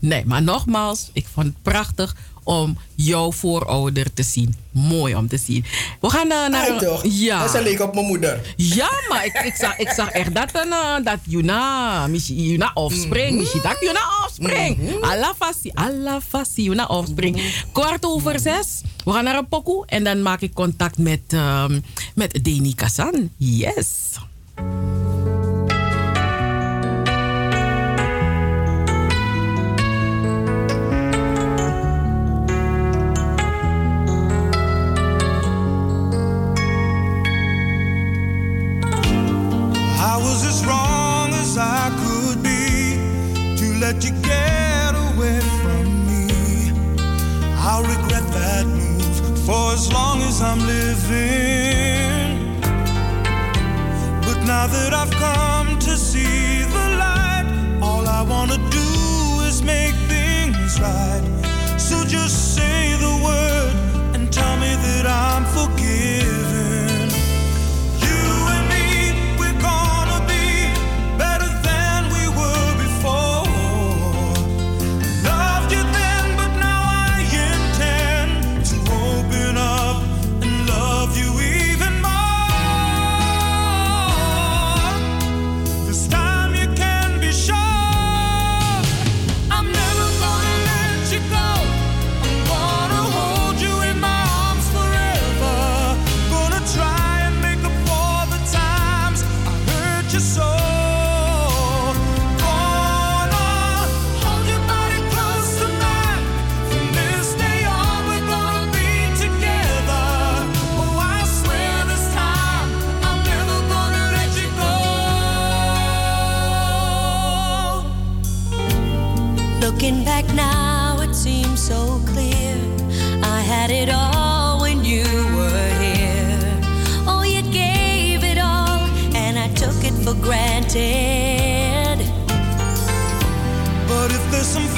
Nee, maar nogmaals, ik vond het prachtig om jouw voorouder te zien. Mooi om te zien. We gaan eh, naar... Ai, toch? Ja. Ze leek op mijn moeder. Ja, maar ik, ik, zag, ik zag echt dat, eh, dat Juna, Juna offspring, misschien dat Juna offspring. Allah fassi, Allah fassi, Juna offspring. Kwart over zes, we gaan naar een pokoe en dan maak ik contact met, ehm met Deni Kassan. Yes. Let you get away from me. I'll regret that move for as long as I'm living. But now that I've come to see the light, all I want to do is make things right. So just say the word and tell me that I'm forgiven. Now, it seems so clear. I had it all when you were here. Oh, you gave it all, and I took it for granted. But if there's some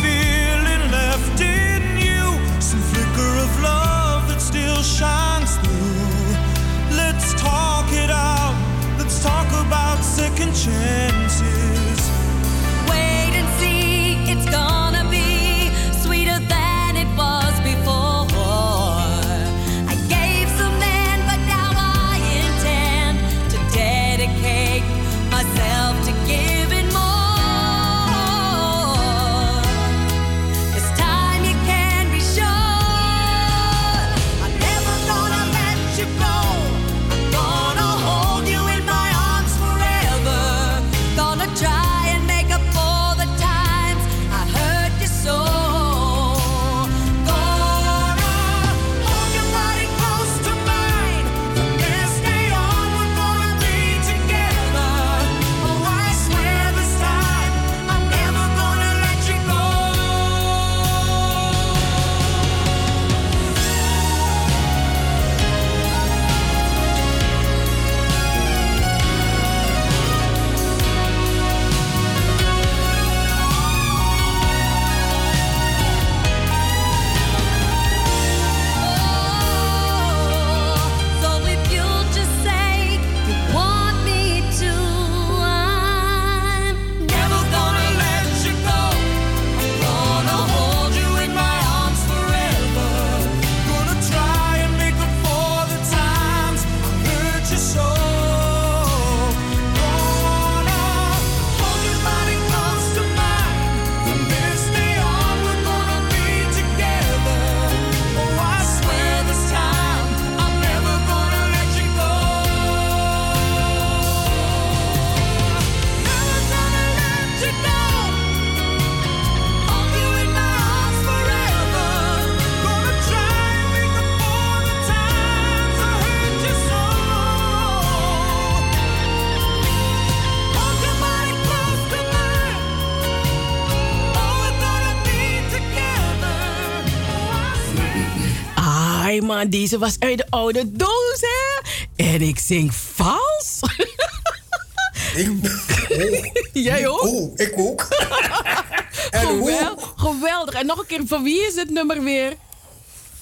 deze was uit de oude doos, hè? En ik zing vals. Jij ook? Oh, ik ook. Gewel- geweldig. En nog een keer, van wie is het nummer weer?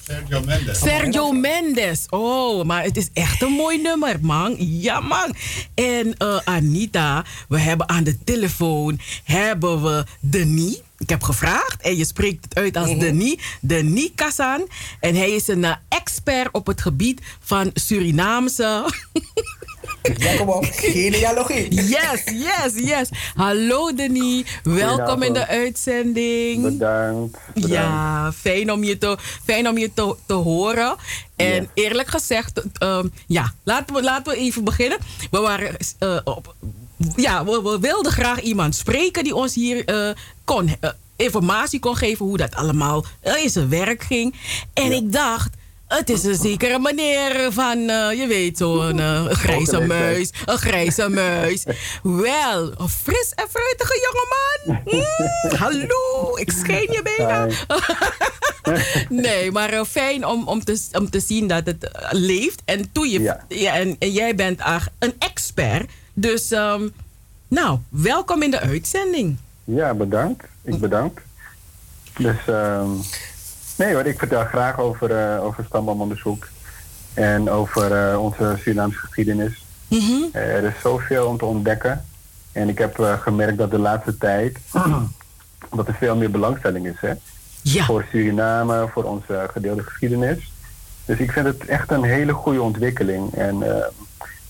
Sergio Mendes. Sergio Mendes. Oh, maar het is echt een mooi nummer, man. Ja, man. En eh, Anita, we hebben aan de telefoon hebben we Denis. Ik heb gevraagd en je spreekt het uit als Denis. Denis Kazan. En hij is een eh, expert op het gebied van Surinaamse... Ja, kom op. Genealogie. Yes, yes, yes. Hallo Denis. Welkom in de uitzending. Bedankt. Ja, fijn om je te, fijn om je te, te horen. En eerlijk gezegd, ehm, ja, laten we, laten we even beginnen. We waren eh, op. Ja, we, we wilden graag iemand spreken die ons hier eh, kon, eh, informatie kon geven hoe dat allemaal eh, in zijn werk ging. En ik dacht. Het is een zekere meneer van, je weet, zo'n eh, grijze muis. Een grijze muis. Wel, een fris en fruitige jongeman. Mm, hallo, ik schijn je bijna. nee, maar fijn om, om, te, om te zien dat het leeft. En, toen je, ja. en, en jij bent een expert. Dus, ehm, nou, welkom in de uitzending. Ja, bedankt. Ik bedankt. Dus, ehm, nee hoor, ik vertel graag over, eh over stamboomonderzoek. En over eh, onze Surinaamse geschiedenis. Eh, er is zoveel om te ontdekken. En ik heb gemerkt dat de laatste tijd... dat er veel meer belangstelling is, hè? Voor Suriname, voor onze gedeelde geschiedenis. Dus ik vind het echt een hele goede ontwikkeling. En eh,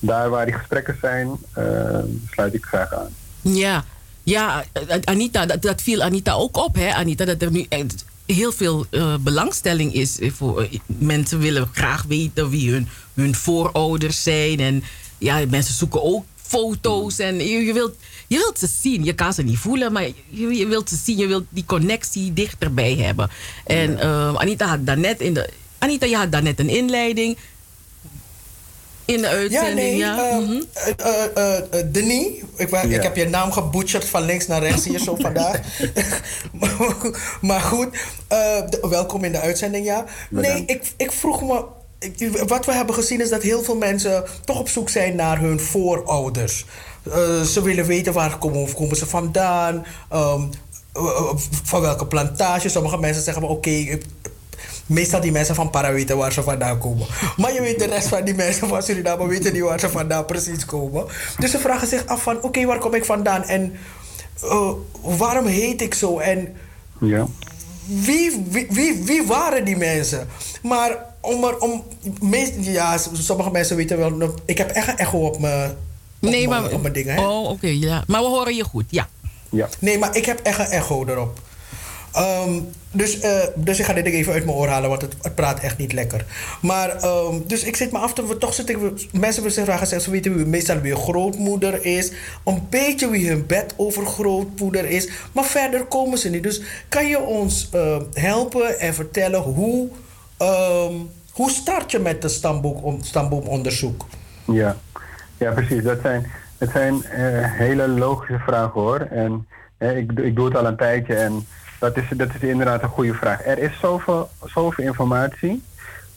daar waar die gesprekken zijn, eh, sluit ik graag aan. Ja, ja eh, Anita, dat, dat viel Anita ook op, hè, Anita, dat er nu echt heel veel eh, belangstelling is. eh, Voor, eh, mensen willen graag weten wie hun, hun voorouders zijn. En ja, mensen zoeken ook foto's. En je, je, wilt, je wilt ze zien. Je kan ze niet voelen, maar je, je wilt ze zien. Je wilt die connectie dichterbij hebben. En eh, Anita had daarnet in de. Anita, je had daarnet een inleiding. In de Ja, uitzending, nee. ja. eh, Mhm. eh, eh, Denis, ik, Ja. ik heb je naam gebutcherd van links naar rechts hier zo vandaag. maar goed, eh, welkom in de uitzending, ja. Nee, ik, ik vroeg me... ik- wat we hebben gezien is dat heel veel mensen toch op zoek zijn naar hun voorouders. Eh, ze willen weten waar komen, komen ze vandaan, eh, van welke plantage. Sommige mensen zeggen maar oké, eh, Meestal die mensen van Para weten waar ze vandaan komen. Maar je weet de rest van die mensen van Suriname weten niet waar ze vandaan precies komen. Dus ze vragen zich af van oké, waar kom ik vandaan? En eh, waarom heet ik zo? En Ja. wie, wie, wie, wie waren die mensen? Maar om er om. Meest, ja, sommige mensen weten wel. Ik heb echt een echo op mijn. Nee, mijn- maar. op mijn dingen. Hè? Oh, oké, ja. Maar we horen je goed, ja. Ja. Nee, maar ik heb echt een echo erop. Ehm, dus, eh, dus ik ga dit even uit mijn oor halen, want het, het praat echt niet lekker. Maar, ehm, dus ik zit me af te... Toch zit ik, mensen willen zich vragen, ze weten wie, meestal wie grootmoeder is. Een beetje wie hun bed over grootmoeder is. Maar verder komen ze niet. Dus kan je ons eh, helpen en vertellen hoe... ehm, hoe start je met stamboom, stamboomonderzoek? Ja, ja precies. Dat zijn, dat zijn eh, hele logische vragen hoor. En eh, ik, ik doe het al een tijdje en dat is, dat is inderdaad een goede vraag. Er is zoveel, zoveel informatie,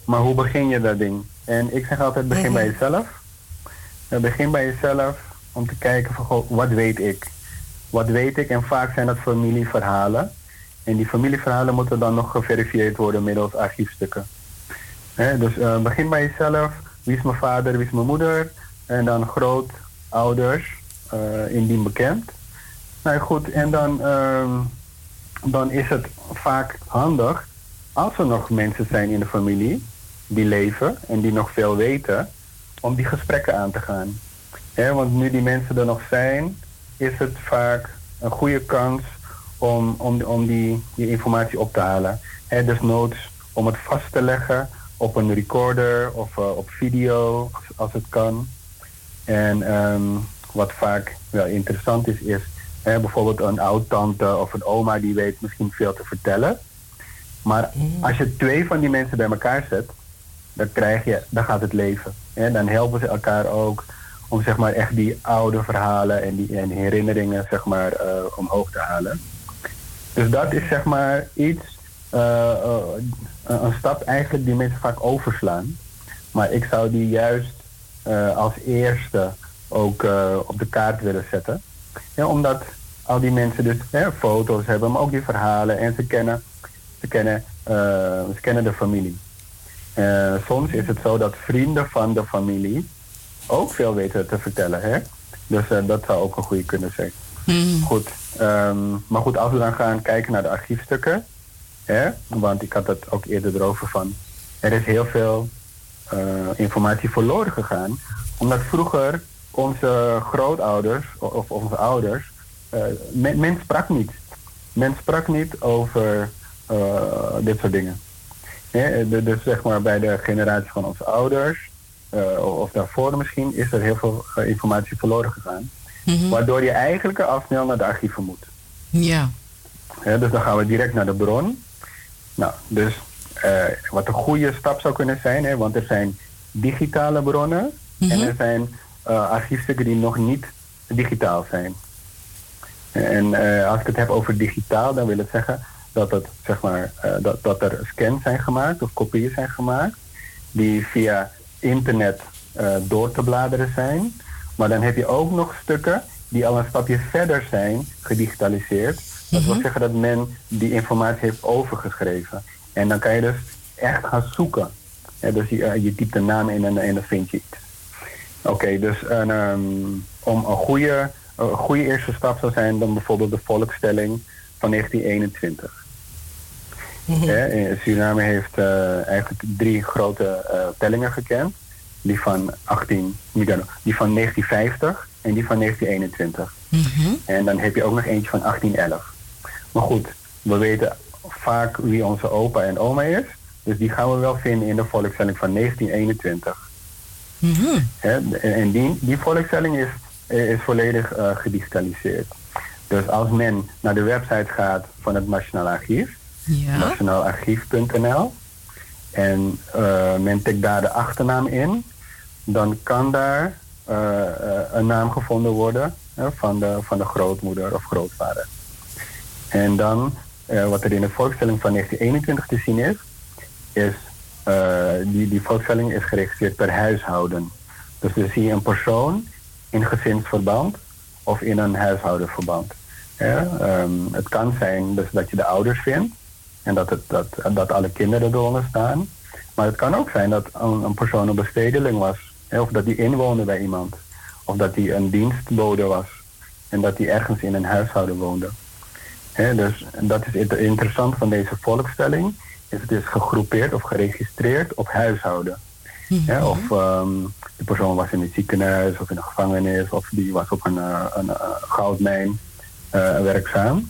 maar hoe begin je dat ding? En ik zeg altijd, begin bij jezelf. Begin bij jezelf om te kijken van, goh, wat weet ik? Wat weet ik? En vaak zijn dat familieverhalen. En die familieverhalen moeten dan nog geverifieerd worden middels archiefstukken. Dus eh, begin bij jezelf. Wie is mijn vader, wie is mijn moeder? En dan grootouders, eh indien bekend. Nou goed, en dan, ehm, dan is het vaak handig als er nog mensen zijn in de familie die leven en die nog veel weten, om die gesprekken aan te gaan. Want nu die mensen er nog zijn, is het vaak een goede kans om, om, om die, die informatie op te halen. Hè, desnoods om het vast te leggen op een recorder of eh, op video, als, als het kan. En ehm, wat vaak wel interessant is, is hè, bijvoorbeeld een oud-tante of een oma die weet misschien veel te vertellen. Maar als je twee van die mensen bij elkaar zet, dan, krijg je, dan gaat het leven. En dan helpen ze elkaar ook om zeg maar, echt die oude verhalen en die en herinneringen zeg maar, eh, omhoog te halen. Dus dat is zeg maar iets eh, eh, een stap eigenlijk die mensen vaak overslaan. Maar ik zou die juist als eerste ook op de kaart willen zetten. Ja, omdat al die mensen dus hè, foto's hebben, maar ook die verhalen en ze kennen, ze kennen, eh, ze kennen de familie. Eh, soms is het zo dat vrienden van de familie ook veel weten te vertellen. Hè? Dus eh, dat zou ook een goede kunnen zijn. Goed. ehm, maar goed, als we dan gaan kijken naar de archiefstukken. Hè? Want ik had het ook eerder erover van. Er is heel veel informatie verloren gegaan. Omdat vroeger onze grootouders of, onze ouders. eh, men, men sprak niet. Men sprak niet over eh, dit soort dingen. Dus zeg maar bij de generatie van onze ouders, eh, of daarvoor misschien, is er heel veel informatie verloren gegaan. Waardoor je eigenlijk al snel naar de archieven moet. Ja. Dus dan gaan we direct naar de bron. Nou, dus wat een goede stap zou kunnen zijn, hè, want er zijn digitale bronnen en er zijn archiefstukken die nog niet digitaal zijn. En eh, als ik het heb over digitaal, dan wil het zeggen dat, het, zeg maar, eh, dat, dat er scans zijn gemaakt of kopieën zijn gemaakt die via internet eh, door te bladeren zijn. Maar dan heb je ook nog stukken die al een stapje verder zijn gedigitaliseerd. Dat wil zeggen dat men die informatie heeft overgeschreven. En dan kan je dus echt gaan zoeken. Ja, dus je, eh, je typt de naam in en, en dan vind je iets. Oké, dus een, ehm, om een goede, een goede eerste stap zou zijn dan bijvoorbeeld de volkstelling van 1921. Hè, in Suriname heeft eh, eigenlijk drie grote eh, tellingen gekend. Die van, 18, niet dan- die van 1950 en die van 1921. En dan heb je ook nog eentje van 1811. Maar goed, we weten vaak wie onze opa en oma is. Dus die gaan we wel vinden in de volkstelling van 1921. En die, die volkstelling is, is volledig eh, gedigitaliseerd. Dus als men naar de website gaat van het Nationaal Archief, Ja. nationaalarchief.nl, en eh, men tikt daar de achternaam in, dan kan daar eh, een naam gevonden worden van, de, van de grootmoeder of grootvader. En dan, wat er in de volkstelling van 1921 te zien is, is die, die volkstelling is geregistreerd per huishouden. Dus dan zie je een persoon in gezinsverband of in een huishoudenverband. Ja, ehm, het kan zijn dus dat je de ouders vindt en dat, het, dat, dat alle kinderen eronder staan. Maar het kan ook zijn dat een, persoon een bestedeling was. Of dat die inwoonde bij iemand. Of dat die een dienstbode was. En dat die ergens in een huishouden woonde. Dus dat is interessant van deze volkstelling. Is het is gegroepeerd of geregistreerd op huishouden. Hè, of ehm, de persoon was in het ziekenhuis of in een gevangenis. Of die was op een, eh, een, eh, goudmijn eh, werkzaam.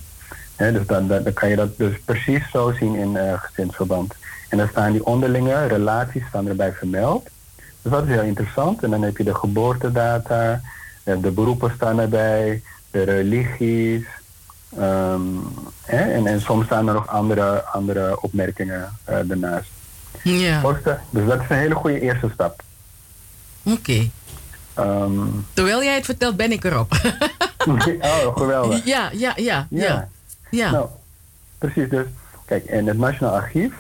Hè, dus dan, dan, dan kan je dat dus precies zo zien in gezinsverband. En dan staan die onderlinge relaties staan erbij vermeld. Dus dat is heel interessant. En dan heb je de geboortedata, de beroepen staan erbij, de religies. Ehm, hè, en, en soms staan er nog andere, andere opmerkingen eh ernaast. Ja. Dus dat is een hele goede eerste stap. Oké. Ehm, Terwijl jij het vertelt, ben ik erop. oh, geweldig. ja, ja, ja, ja. Ja. Nou, precies. Dus, kijk, en het Nationaal Archief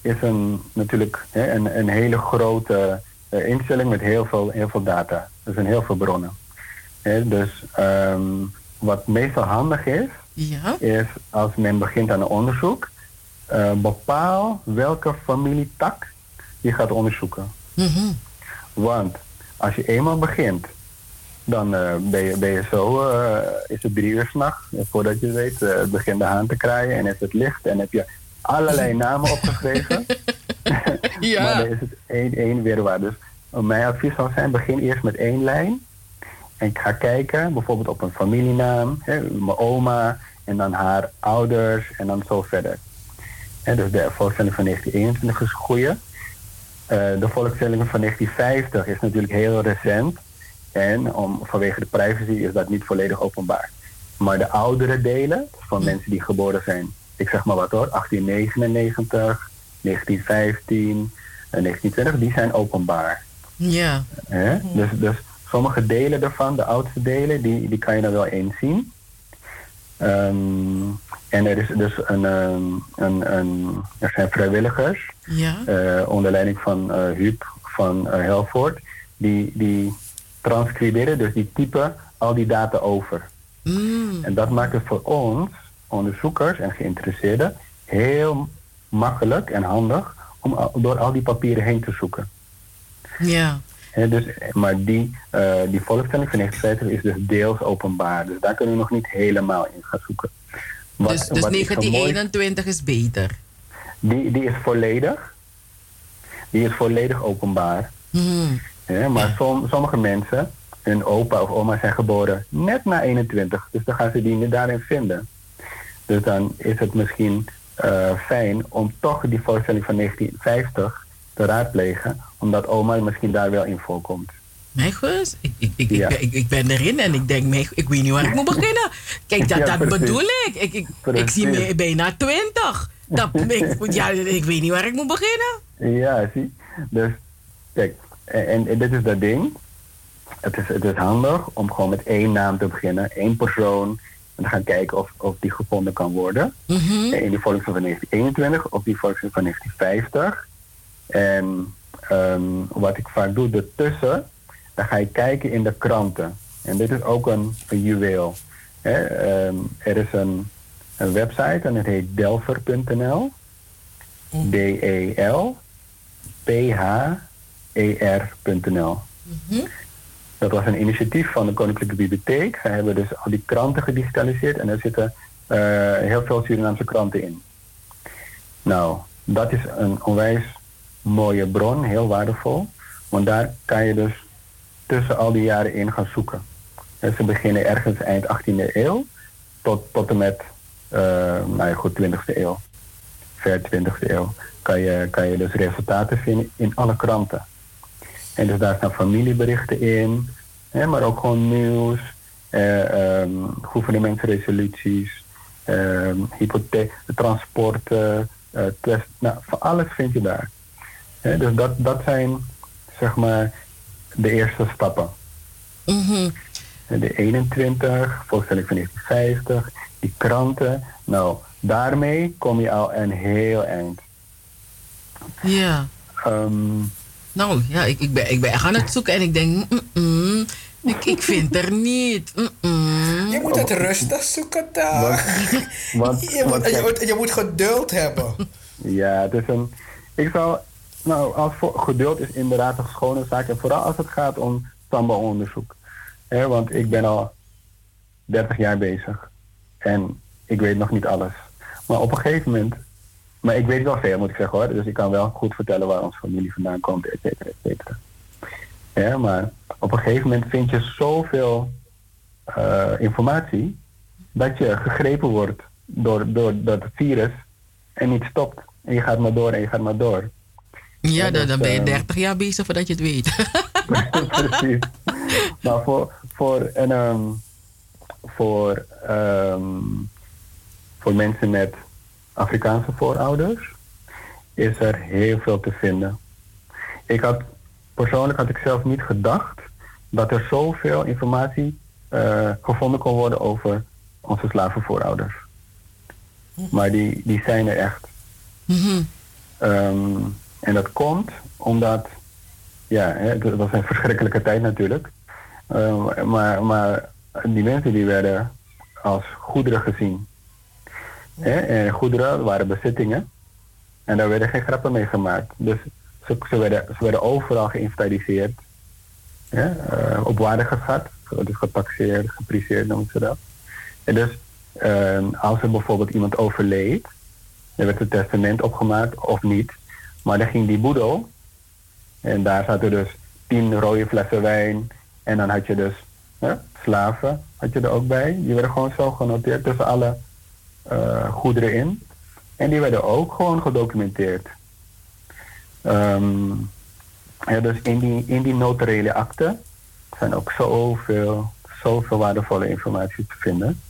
is een, natuurlijk hè, een, een hele grote eh, instelling met heel veel, heel veel data. Er zijn heel veel bronnen. Hè, dus ehm, wat meestal handig is, Ja. is als men begint aan een onderzoek, eh, bepaal welke familietak je gaat onderzoeken. Mhm. Want als je eenmaal begint, dan eh, ben, je, ben je zo, eh, is het drie uur s'nachts. Voordat je weet, het begint de haan te kraaien en is het licht en heb je allerlei namen opgeschreven. Ja. maar dan is het één, één weerwaar. Dus mijn advies zou zijn, begin eerst met één lijn. En ik ga kijken, bijvoorbeeld op een familienaam, hè, mijn oma en dan haar ouders en dan zo verder. Hè, dus de volkstelling van 1921 is een goeie. Eh, de volkstelling van 1950 is natuurlijk heel recent. En om, vanwege de privacy is dat niet volledig openbaar. Maar de oudere delen, van mensen die geboren zijn, ik zeg maar wat hoor, 1899, 1915, en 1920, die zijn openbaar. Ja. Hè? Dus, dus sommige delen daarvan, de oudste delen, die, die kan je dan wel eens zien. Ehm, en er is dus een, ehm, een, een er zijn vrijwilligers Ja. eh, onder leiding van Huub van eh, Helvoort, die, die transcriberen, dus die typen al die data over. Mm. En dat maakt het voor ons, onderzoekers en geïnteresseerden, heel makkelijk en handig om door al die papieren heen te zoeken. Ja. Dus, maar die, eh, die volkstelling van 1950 is dus deels openbaar. Dus daar kunnen we nog niet helemaal in gaan zoeken. Wat- dus dus wat ik zo mooi- 1921 is beter. die, die is volledig. Die is volledig openbaar. Hmm. Hè, maar som- sommige mensen, hun opa of oma zijn geboren net na 21. Dus dan gaan ze die daarin vinden. Dus dan is het misschien eh, fijn om toch die voorstelling van 1950 te raadplegen. Omdat oma misschien daar wel in voorkomt. Mijn gus, ik, ik, ik, Ja. ik, ben- ik, ik ben erin en ik denk, mijn- ik weet niet waar ik moet beginnen. Kijk, dat, Ja, dat bedoel ik. Ik, ik, ik zie me bijna 20. Dat, ik, ja, ik weet niet waar ik moet beginnen. Ja, zie. Dus kijk, en, en- dit is dat ding. Het is, het is handig om gewoon met één naam te beginnen, één persoon. En dan gaan kijken of, of die gevonden kan worden. Mhm. In die volkslied van 1921 of die volkslied van 1950. En ehm, wat ik vaak doe, ertussen, dan ga je kijken in de kranten. En dit is ook een, een juweel. Hè? ehm, er is een, een website en het heet delver.nl. D-E-L-P-H-E-R.nl. Dat was een initiatief van de Koninklijke Bibliotheek. Zij hebben dus al die kranten gedigitaliseerd en er zitten eh, heel veel Surinaamse kranten in. Nou, dat is een onwijs mooie bron, heel waardevol. Want daar kan je dus tussen al die jaren in gaan zoeken. En ze beginnen ergens eind 18e eeuw tot, tot en met eh, nou ja, goed, 20e eeuw. Ver 20e eeuw. Kan je, kan je dus resultaten vinden in alle kranten. En dus daar staan familieberichten in, hè, maar ook gewoon nieuws, eh, ehm, gouvernementsresoluties, ehm hypotheek, transporten, eh, nou, van alles vind je daar. Dus dat, dat zijn, zeg maar, de eerste stappen. Mhm. De 21, voorstelling van 1950, die kranten. Nou, daarmee kom je al een heel eind. Ja. Ehm, Nou ja, ik, ik, ben, ik ben echt aan het zoeken en ik denk, mm, mm, ik, ik vind er niet. mm, mm. Je moet het rustig zoeken daar. want, Je moet, je, je moet geduld hebben. Ja, het is een. Ik zou. Nou, als geduld is inderdaad een schone zaak. En vooral als het gaat om samba-onderzoek. Want ik ben al 30 jaar bezig. En ik weet nog niet alles. Maar op een gegeven moment. Maar ik weet wel veel, moet ik zeggen hoor. Dus ik kan wel goed vertellen waar onze familie vandaan komt, et cetera, et cetera. Ja, maar op een gegeven moment vind je zoveel eh, informatie. dat je gegrepen wordt door, door dat virus en niet stopt. En je gaat maar door en je gaat maar door. Ja, dan, dan ben je ehm, 30 jaar bezig voordat je het weet. Precies. Maar voor, voor, en, ehm, voor, ehm, voor mensen met Afrikaanse voorouders is er heel veel te vinden. Ik had, persoonlijk had ik zelf niet gedacht dat er zoveel informatie eh, gevonden kon worden over onze slavenvoorouders. Maar die, die zijn er echt. Ehm, en dat komt omdat, ja, het was een verschrikkelijke tijd natuurlijk. Ehm, maar, maar die mensen die werden als goederen gezien. En goederen waren bezittingen. En daar werden geen grappen mee gemaakt. Dus ze, ze, werden, ze werden overal geïnventariseerd. Eh, op waarde geschat. Dus getaxeerd, gepriseerd noemen ze dat. En dus ehm, als er bijvoorbeeld iemand overleed, er werd een testament opgemaakt of niet. Maar dan ging die boedel. En daar zaten dus tien rode flessen wijn. En dan had je dus slaven had je er ook bij. Die werden gewoon zo genoteerd tussen alle eh, goederen in. En die werden ook gewoon gedocumenteerd. Ehm, ja, dus in die, in die notariële akte zijn ook zoveel, zoveel waardevolle informatie te vinden.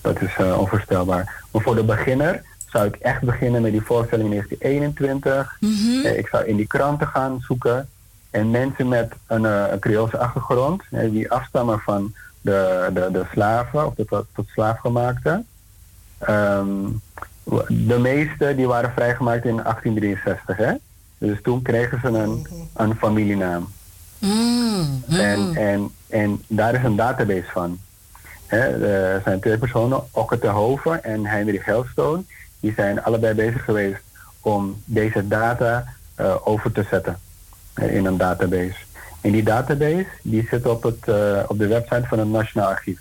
Dat is eh, onvoorstelbaar. Maar voor de beginner zou ik echt beginnen met die voorstelling 1921. Eh, Ik zou in die kranten gaan zoeken. En mensen met een, eh, een Creoolse achtergrond, die afstammen van de, de, de slaven, of de tot, tot slaafgemaakte. Ehm, de meeste die waren vrijgemaakt in 1863, hè? Dus toen kregen ze een, een familienaam. Mm, En, en, en daar is een database van. Hè, er zijn twee personen, Okke Hoven en Heinrich Gelstoon. Die zijn allebei bezig geweest om deze data eh, over te zetten eh, in een database. En die database die zit op, het, eh, op de website van het Nationaal Archief.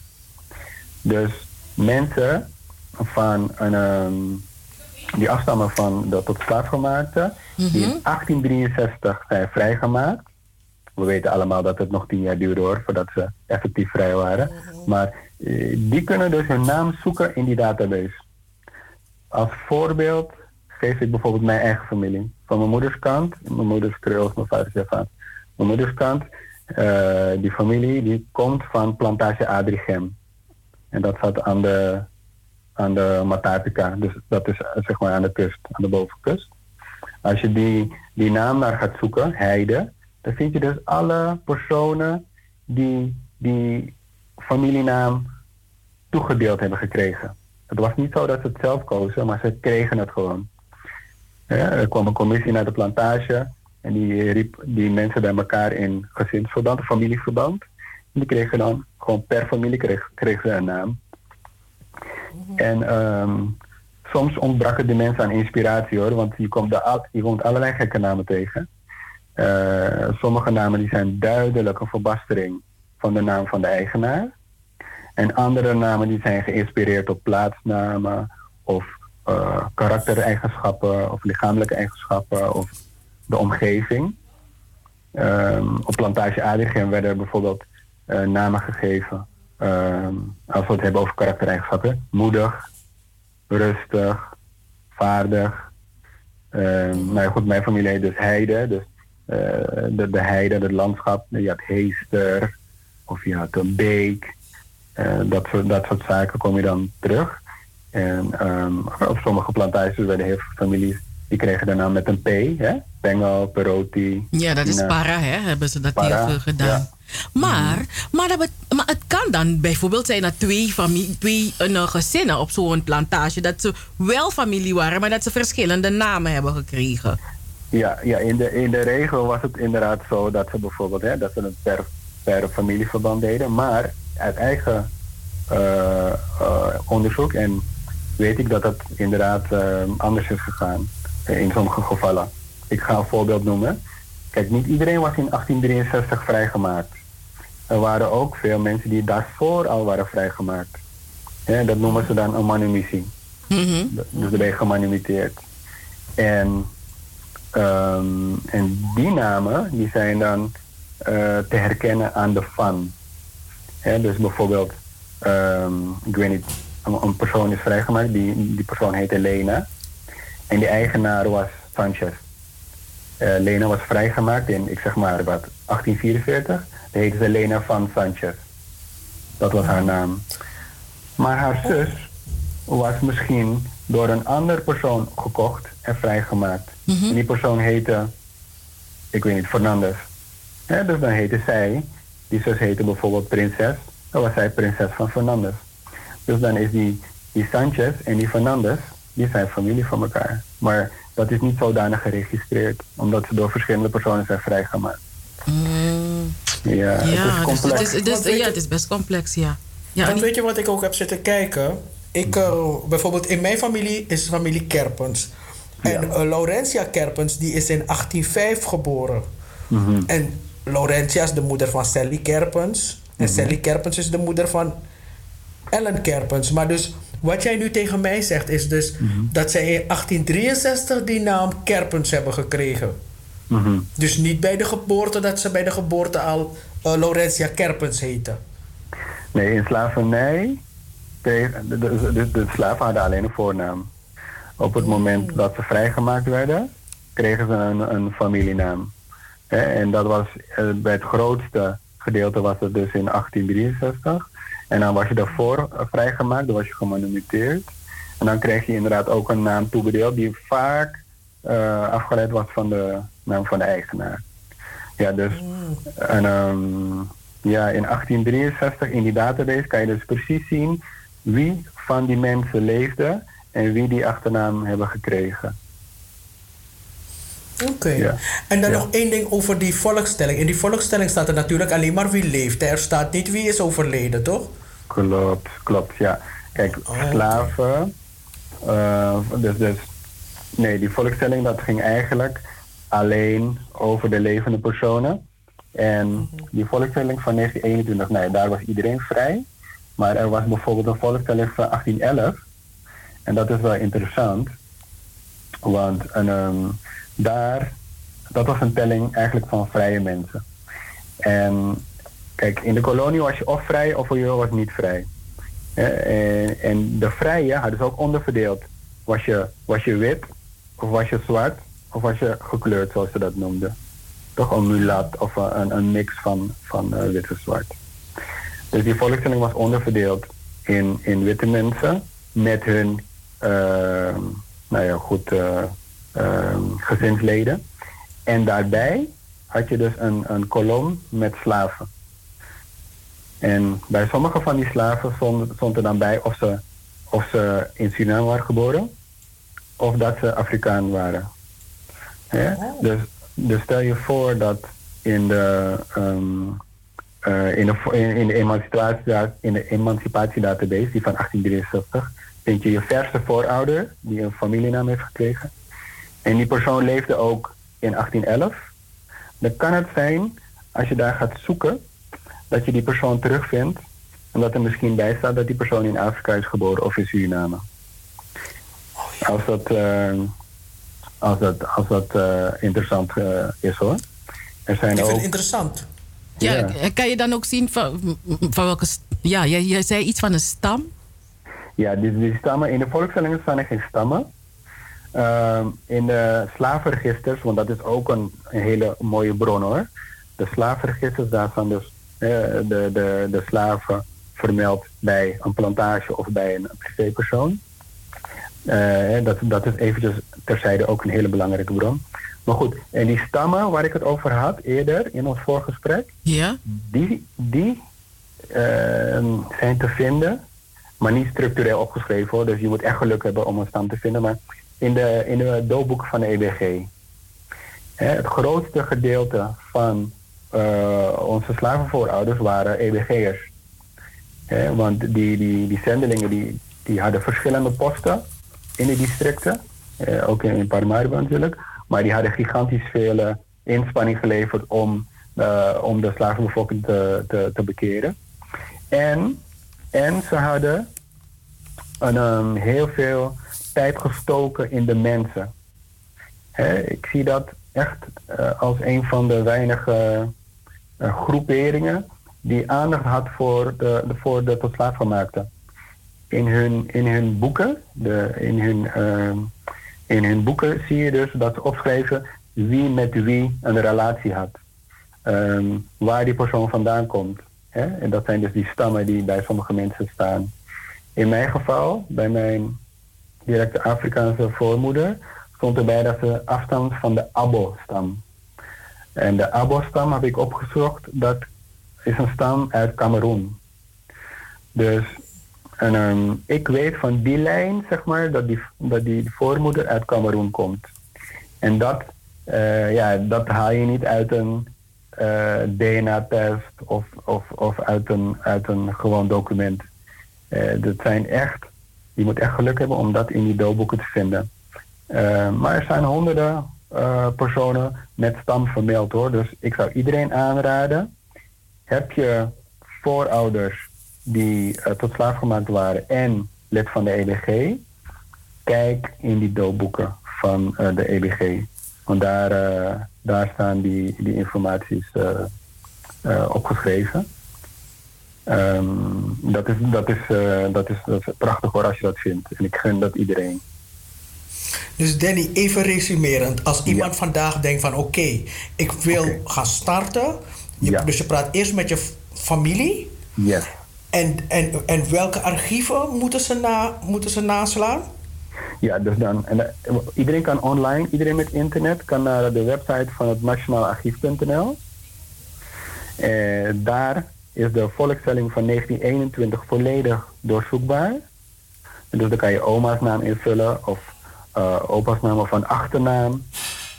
Dus mensen van een, ehm, die afstammen van de tot slaafgemaakte, die in 1863 zijn vrijgemaakt. We weten allemaal dat het nog tien jaar duurde hoor, voordat ze effectief vrij waren. Maar eh, die kunnen dus hun naam zoeken in die database. Als voorbeeld geef ik bijvoorbeeld mijn eigen familie. Van mijn moeders kant, mijn moeder is mijn vader is. Mijn moeders kant, eh, die familie, die komt van plantage Adrichem. En dat zat aan de, aan de Matapica. Dus dat is eh, zeg maar aan de kust, aan de bovenkust. Als je die, die naam daar gaat zoeken, Heide, dan vind je dus alle personen die die familienaam toegedeeld hebben gekregen. Het was niet zo dat ze het zelf kozen, maar ze kregen het gewoon. Ja, er kwam een commissie naar de plantage en die riep die mensen bij elkaar in gezinsverband, familieverband. En die kregen dan gewoon per familie kreeg, kregen ze een naam. En ehm, soms ontbraken die mensen aan inspiratie hoor, want je komt, de, je komt allerlei gekke namen tegen. Eh, sommige namen die zijn duidelijk een verbastering van de naam van de eigenaar. En andere namen die zijn geïnspireerd op plaatsnamen of eh, karaktereigenschappen of lichamelijke eigenschappen of de omgeving. Ehm, op plantage Adrichem werden bijvoorbeeld eh, namen gegeven. ehm, als we het hebben over karaktereigenschappen. Moedig, rustig, vaardig. Ja, goed, mijn familie heet dus Heide. Dus eh, de, de heide, het landschap. Je had Heester of je had een beek. Eh, dat, soort, dat soort zaken kom je dan terug. En ehm, op sommige plantages werden heel veel families, die kregen daarna met een P, hè? Bengel, Peroti. Ja, dat is para, hè? Hebben ze dat Para, heel veel gedaan. ja. Maar, maar, dat maar het kan dan bijvoorbeeld zijn dat twee, familie, twee eh, gezinnen op zo'n plantage, dat ze wel familie waren, maar dat ze verschillende namen hebben gekregen. Ja, ja in, de, in de regel was het inderdaad zo dat ze bijvoorbeeld hè, dat ze het per, per familieverband deden. Maar uit eigen eh, eh, onderzoek en weet ik dat het inderdaad eh, anders is gegaan in sommige gevallen. Ik ga een voorbeeld noemen. Kijk, niet iedereen was in 1863 vrijgemaakt. Er waren ook veel mensen die daarvoor al waren vrijgemaakt. Hè, dat noemen ze dan een manumissie. Dus dan ben je gemanumiteerd. En, ehm, en die namen die zijn dan te herkennen aan de van. Dus bijvoorbeeld, ehm, ik weet niet, een, een persoon is vrijgemaakt, die, die persoon heette Lena. En die eigenaar was Sanchez. Eh, Lena was vrijgemaakt in, ik zeg maar wat, 1844. Die heette ze Lena van Sanchez. Dat was haar naam. Maar haar zus was misschien door een ander persoon gekocht en vrijgemaakt. En die persoon heette, ik weet niet, Fernandez. Ja, dus dan heette zij, die zus heette bijvoorbeeld Prinses. Dan was zij Prinses van Fernandez. Dus dan is die, die Sanchez en die Fernandez, die zijn familie van elkaar. Maar dat is niet zodanig geregistreerd, omdat ze door verschillende personen zijn vrijgemaakt. Ja, het is Ja, dus complex. het is, ja, het is best complex, ja. ja en- weet je wat ik ook heb zitten kijken? Ik, eh, bijvoorbeeld in mijn familie is de familie Kerpens. En eh, Laurentia Kerpens die is in 1805 geboren. Mhm. En Laurentia is de moeder van Sally Kerpens. En Mhm. Sally Kerpens is de moeder van Ellen Kerpens. Maar dus wat jij nu tegen mij zegt is dus Mhm. dat zij in 1863 die naam Kerpens hebben gekregen. Mhm. Dus niet bij de geboorte dat ze bij de geboorte al eh, Laurentia Kerpens heten. Nee, in slavernij, de, de, de, de slaven hadden alleen een voornaam. Op het moment dat ze vrijgemaakt werden, kregen ze een, een familienaam. En dat was eh, bij het grootste gedeelte was het dus in 1863. En dan was je daarvoor eh, vrijgemaakt, dan was je gemanumiteerd. En dan kreeg je inderdaad ook een naam toebedeeld die vaak eh, afgeleid was van de naam van de eigenaar. Ja, dus en, ehm, Ja, in 1863 in die database kan je dus precies zien wie van die mensen leefde en wie die achternaam hebben gekregen. Oké. Ja. En dan Ja. nog één ding over die volkstelling. In die volkstelling staat er natuurlijk alleen maar wie leeft. Er staat niet wie is overleden, toch? Klopt, klopt, ja. Kijk, slaven, eh, dus, dus, nee, die volkstelling dat ging eigenlijk alleen over de levende personen. En die volkstelling van 1921, nee, daar was iedereen vrij. Maar er was bijvoorbeeld een volkstelling van 1811. En dat is wel interessant. Want en, ehm, daar, dat was een telling eigenlijk van vrije mensen. En kijk, in de kolonie was je of vrij of je was niet vrij. En, de vrije hadden ze ook onderverdeeld. Was je, was je wit, of was je zwart, of was je gekleurd, zoals ze dat noemden. Toch een mulat of een, een mix van, van eh, wit en zwart. Dus die volkstelling was onderverdeeld in, in witte mensen met hun eh, nou ja, goed, eh, gezinsleden. En daarbij had je dus een, een kolom met slaven. En bij sommige van die slaven stond, stond er dan bij of ze, of ze in Suriname waren geboren of dat ze Afrikaan waren. Hè? Dus, dus stel je voor dat in de, ehm, eh, in de, in, in de, emancipatie, in de emancipatiedatabase, die van 1863, vind je je verste voorouder die een familienaam heeft gekregen. En die persoon leefde ook in 1811. Dan kan het zijn, als je daar gaat zoeken, dat je die persoon terugvindt. En dat er misschien bij staat dat die persoon in Afrika is geboren of in Suriname. Als dat, eh, als dat, als dat eh, interessant eh, is hoor. Er zijn Ik vind ook. het interessant. Ja, Ja. kan je dan ook zien van, van welke... Ja, jij, jij zei iets van een stam. Ja, die, die stammen, in de volkstellingen staan er geen stammen. Ehm, in de slavenregisters, want dat is ook een, een hele mooie bron hoor. De slavenregisters, daar staan dus eh, de, de, de slaven vermeld bij een plantage of bij een privépersoon. Eh, dat, dat is eventjes terzijde ook een hele belangrijke bron. Maar goed, en die stammen waar ik het over had eerder in ons voorgesprek, Ja. die, die ehm, zijn te vinden, maar niet structureel opgeschreven hoor. Dus je moet echt geluk hebben om een stam te vinden. Maar in de, in de doopboeken van de EBG. Het grootste gedeelte van eh, onze slavenvoorouders waren EBG'ers. Want die, die, die zendelingen die, die hadden verschillende posten in de districten. eh, ook in, in Paramaribo natuurlijk. Maar die hadden gigantisch veel inspanning geleverd om, eh, om de slavenbevolking te, te, te bekeren. En, en ze hadden een, ehm, heel veel tijd gestoken in de mensen. Ik zie dat echt eh, als een van de weinige eh, groeperingen die aandacht had voor de, de, voor de tot. In hun, in hun boeken, de, in, hun, ehm, in hun boeken zie je dus dat ze opschrijven wie met wie een relatie had. Ehm, waar die persoon vandaan komt. En dat zijn dus die stammen die bij sommige mensen staan. In mijn geval, bij mijn directe Afrikaanse voormoeder, stond erbij dat ze afstamt van de Abo-stam. En de Abo-stam heb ik opgezocht, dat is een stam uit Cameroen. Dus en, ehm, ik weet van die lijn, zeg maar, dat die, dat die voormoeder uit Cameroen komt. En dat, eh, ja, dat haal je niet uit een eh, DNA-test of, of, of uit, een, uit een gewoon document. Eh, dat zijn echt, je moet echt geluk hebben om dat in die doodboeken te vinden. Eh, maar er zijn honderden eh, personen met stam vermeld hoor. Dus ik zou iedereen aanraden. Heb je voorouders die eh, tot slaaf gemaakt waren en lid van de EBG, kijk in die doodboeken van de EBG. Want daar, daar staan die, die informaties opgeschreven. Ehm, dat, is, dat, is, eh, dat, is, dat is prachtig hoor als je dat vindt. En ik gun dat iedereen. Dus Danny, even resumerend. Als iemand vandaag denkt van oké, ik wil gaan starten. Je, Dus je praat eerst met je familie. Yes. En, en, en welke archieven moeten ze, na, moeten ze naslaan? Ja, dus dan. En, eh, iedereen kan online, iedereen met internet kan naar de website van het Nationaal Archief.nl. Eh, daar is de volkstelling van 1921 volledig doorzoekbaar. Dus dan kan je oma's naam invullen of eh, opa's naam of een achternaam.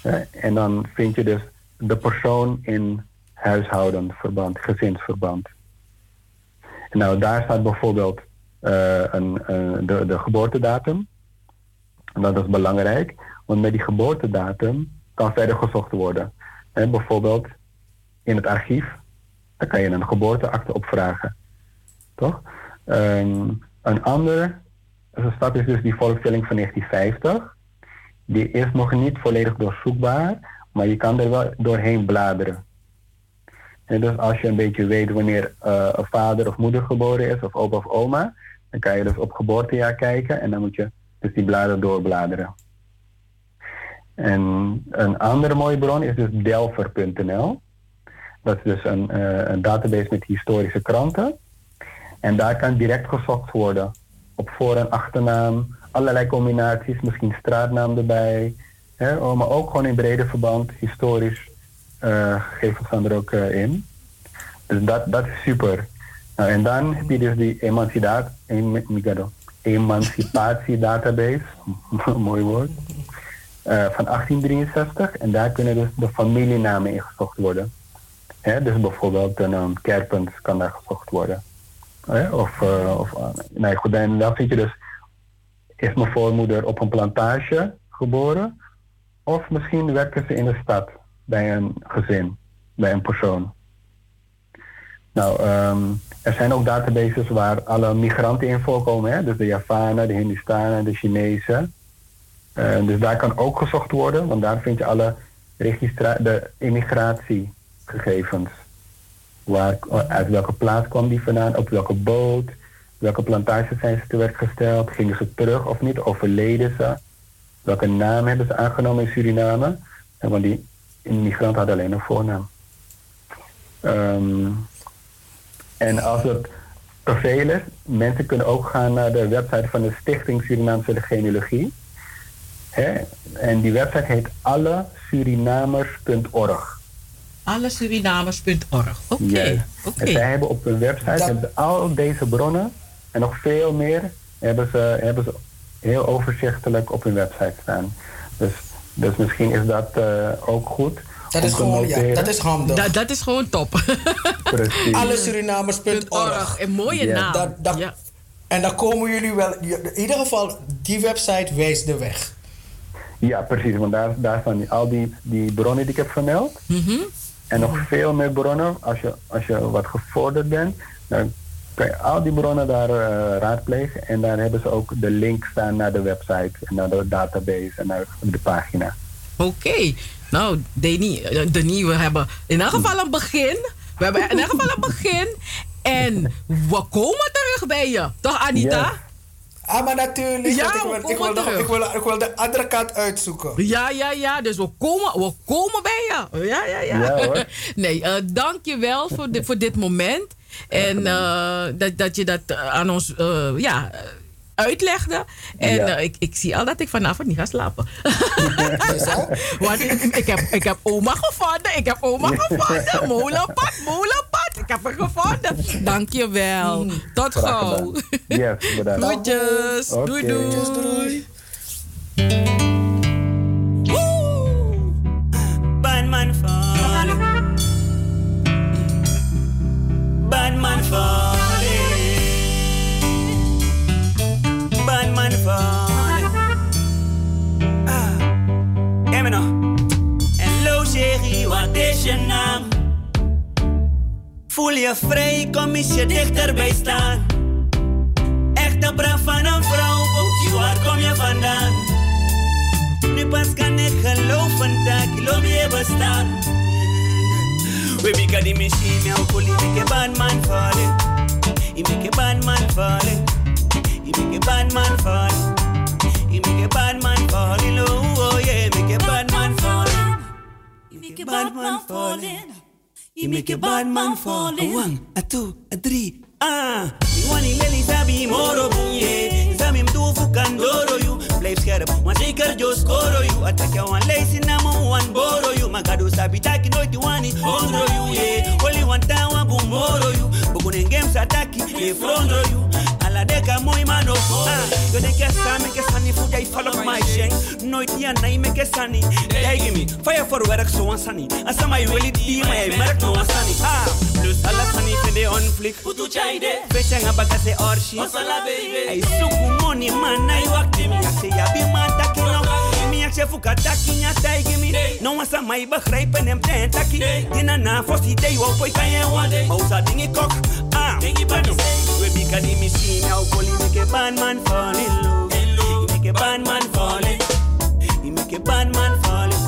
Eh, en dan vind je dus de persoon in huishoudensverband, gezinsverband. En nou, daar staat bijvoorbeeld eh, een, een- de, de geboortedatum. Dat is belangrijk, want met die geboortedatum kan verder gezocht worden. Bijvoorbeeld in het archief, dan kan je een geboorteakte opvragen. Toch? Ehm, een andere stap is dus die volkstelling van 1950. Die is nog niet volledig doorzoekbaar, maar je kan er wel doorheen bladeren. En dus als je een beetje weet wanneer eh, een vader of moeder geboren is, of opa of oma, dan kan je dus op geboortejaar kijken en dan moet je dus die bladen doorbladeren. En een andere mooie bron is dus delver.nl. Dat is dus een, eh, een database met historische kranten. En daar kan direct gezocht worden op voor- en achternaam, allerlei combinaties, misschien straatnaam erbij. Hè, oh, maar ook gewoon in brede verband, historisch eh gegevens staan er ook eh, in. Dus dat, dat is super. Nou, en dan heb je dus die emancipatie, emancipatiedatabase, mooi woord, van 1863. En daar kunnen dus de familienamen in gezocht worden. Dus bijvoorbeeld een naam Kerpens kan daar gezocht worden. Of, eh, of eh, nee, goed, en dan vind je dus, is mijn voormoeder op een plantage geboren? Of misschien werken ze in de stad bij een gezin, bij een persoon. Nou, ehm, er zijn ook databases waar alle migranten in voorkomen. Hè? Dus de Javanen, de Hindustanen, de Chinezen. Eh, dus daar kan ook gezocht worden, want daar vind je alle de immigratiegegevens. Waar, uit welke plaats kwam die vandaan, op welke boot, welke plantages zijn ze te gesteld, gingen ze terug of niet, overleden ze, welke naam hebben ze aangenomen in Suriname. Want die immigrant had alleen een voornaam. Ehm, en als het te is, mensen kunnen ook gaan naar de website van de Stichting Surinaamse Genealogie. En die website heet allesurinamers.org. Allesurinamers.org. Oké. Juist. oké. En zij hebben op hun website hebben ze al deze bronnen en nog veel meer hebben ze, hebben ze heel overzichtelijk op hun website staan. Dus, dus misschien is dat eh, ook goed. Dat om is te gewoon, ja, noteren. dat is handig. Dat, dat is gewoon top. Precies. Allesurinamers.org. Een mooie naam. Dat, dat, En dan komen jullie wel... In ieder geval, die website wijst de weg. Ja, precies. Want daar, daar staan die, al die, die bronnen die ik heb vermeld. Mhm. En nog veel meer bronnen. Als je, als je wat gevorderd bent, dan kan je al die bronnen daar eh, raadplegen. En daar hebben ze ook de link staan naar de website en naar de database en naar de pagina. Oké. Nou, Deni, eh, Denis, we hebben in elk geval een begin. We hebben in elk geval een begin. En we komen terug bij je. Toch, Anita? Ah, maar natuurlijk. Ja, ik, we wil, ik, komen wil nog- terug. ik, wil, ik wil de andere kant uitzoeken. Ja, ja, ja. Dus we komen, we komen bij je. Ja, ja, ja. Ja, hoor. nee, eh dank je wel voor, dit voor dit moment. En eh, dat, dat je dat eh, aan ons eh, ja, eh, uitlegde. En Ja. eh, ik, ik zie al dat ik vanavond niet ga slapen. Want ik, ik, heb, ik heb oma gevonden. Ik heb oma gevonden. Molenpad, molenpad. Ik heb haar gevonden. Dank je wel. Tot Graag gauw. Yes, bedankt. Groetjes. Doei, Oké. doei. Bad man. Bad. Falling. Ah, wat is je naam? Voel je vrij, kom eens je dichterbij staan. Echte braaf van een vrouw, ook waar kom je vandaan? Nu pas kan ik geloven dat ik loop je bestaan. We make the machine it, make a bad man falling. He make a bad man falling. He make a bad man falling. He make a bad man falling. Oh, oh yeah, make a bad man falling. He make a bad man falling. He make a bad man falling. One, a two, a three. Ah, die one in lely sabi moro bunye. Sabi mtu fukandoro you. Blijf scherp, want zeker jo scoro you. Jou one lazy na mo one boro you. Magado sabi taki nooit die one in ondro you. Yeah, only one time tomorrow you. Bukune games ataki, e front row you. Ala deka moi mano. Ah, yo denk que sa me que sani fu jai follow my shame. Nooit die na me que sani. Jij give me fire for werk so sani. Asa my really die my merk no sani. Ah, plus ala sani fende on flick. Putu chaide. Fecha ngaba kase orshi. Masala baby. Ay suku money man ay wakti mi. Ase ya bi man takino. Mi akse fuka takinya taigi mi. No asa my begrijpen hem ten taki. Dina na fosi day wo poi kan je wade. Mausa dingi kok. Ah, dingi banu. Bika di machine koli make a bad man fall in love. You make a bad man fall in. You make a bad man fall in.